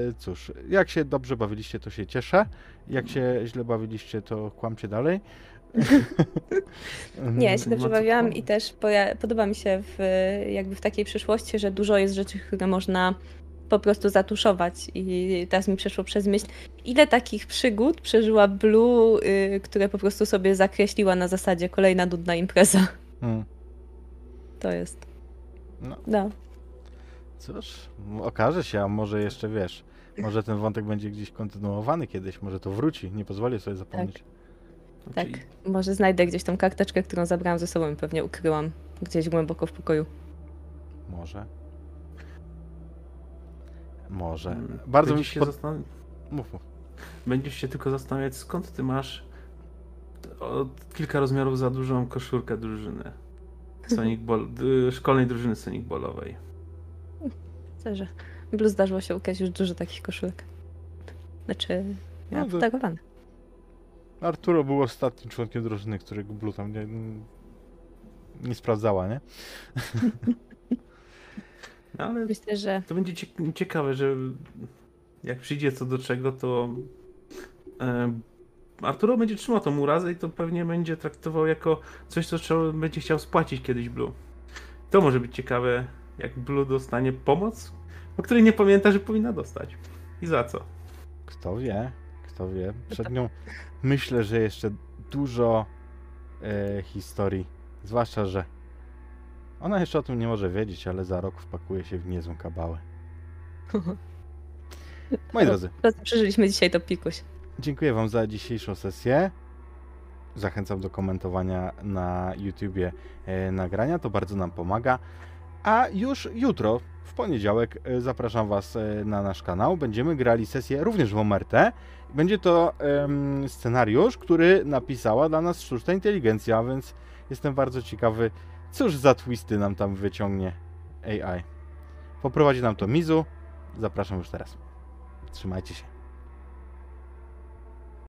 e, cóż, jak się dobrze bawiliście, to się cieszę. Jak się źle bawiliście, to kłamcie dalej. nie, ja się dobrze bawiłam i też podoba mi się w, jakby w takiej przyszłości, że dużo jest rzeczy, które można po prostu zatuszować i teraz mi przeszło przez myśl, ile takich przygód przeżyła Blue, y, które po prostu sobie zakreśliła na zasadzie kolejna nudna impreza. Mm. To jest. No. No. Cóż, okaże się, a może jeszcze wiesz, może ten wątek będzie gdzieś kontynuowany kiedyś, może to wróci, nie pozwolę sobie zapomnieć. Tak. Znaczy, Może znajdę gdzieś tą karteczkę, którą zabrałam ze sobą i pewnie ukryłam gdzieś głęboko w pokoju. Może. Może. mm, Bardzo mi będziesz się się pod... zastan- Mów, mów. Będziesz się tylko zastanawiać, skąd ty masz kilka rozmiarów za dużą koszulkę drużyny. Sonic Ball, szkolnej drużyny Sonic Ballowej. Myślę, Blue zdarzyło się ukraść już dużo takich koszulek. Znaczy, ja No to- fotografowane. Arturo był ostatnim członkiem drużyny, którego Blue tam nie, nie sprawdzała, nie? No, ale Myślę, że to będzie cie- ciekawe, że jak przyjdzie co do czego, to e, Arturo będzie trzymał tą urazę i to pewnie będzie traktował jako coś, co trzeba, będzie chciał spłacić kiedyś Blue. To może być ciekawe, jak Blue dostanie pomoc, o której nie pamięta, że powinna dostać. I za co? Kto wie, kto wie. Przed nią myślę, że jeszcze dużo e, historii. Zwłaszcza, że ona jeszcze o tym nie może wiedzieć, ale za rok wpakuje się w niezłą kabałę. Moi drodzy, przeżyliśmy dzisiaj to pikuś. Dziękuję Wam za dzisiejszą sesję. Zachęcam do komentowania na YouTubie e, nagrania, to bardzo nam pomaga. A już jutro, w poniedziałek, e, zapraszam Was e, na nasz kanał. Będziemy grali sesję również w Omertę. Będzie to em, scenariusz, który napisała dla nas sztuczna inteligencja, więc jestem bardzo ciekawy, cóż za twisty nam tam wyciągnie AI. Poprowadzi nam to Mizu. Zapraszam już teraz. Trzymajcie się.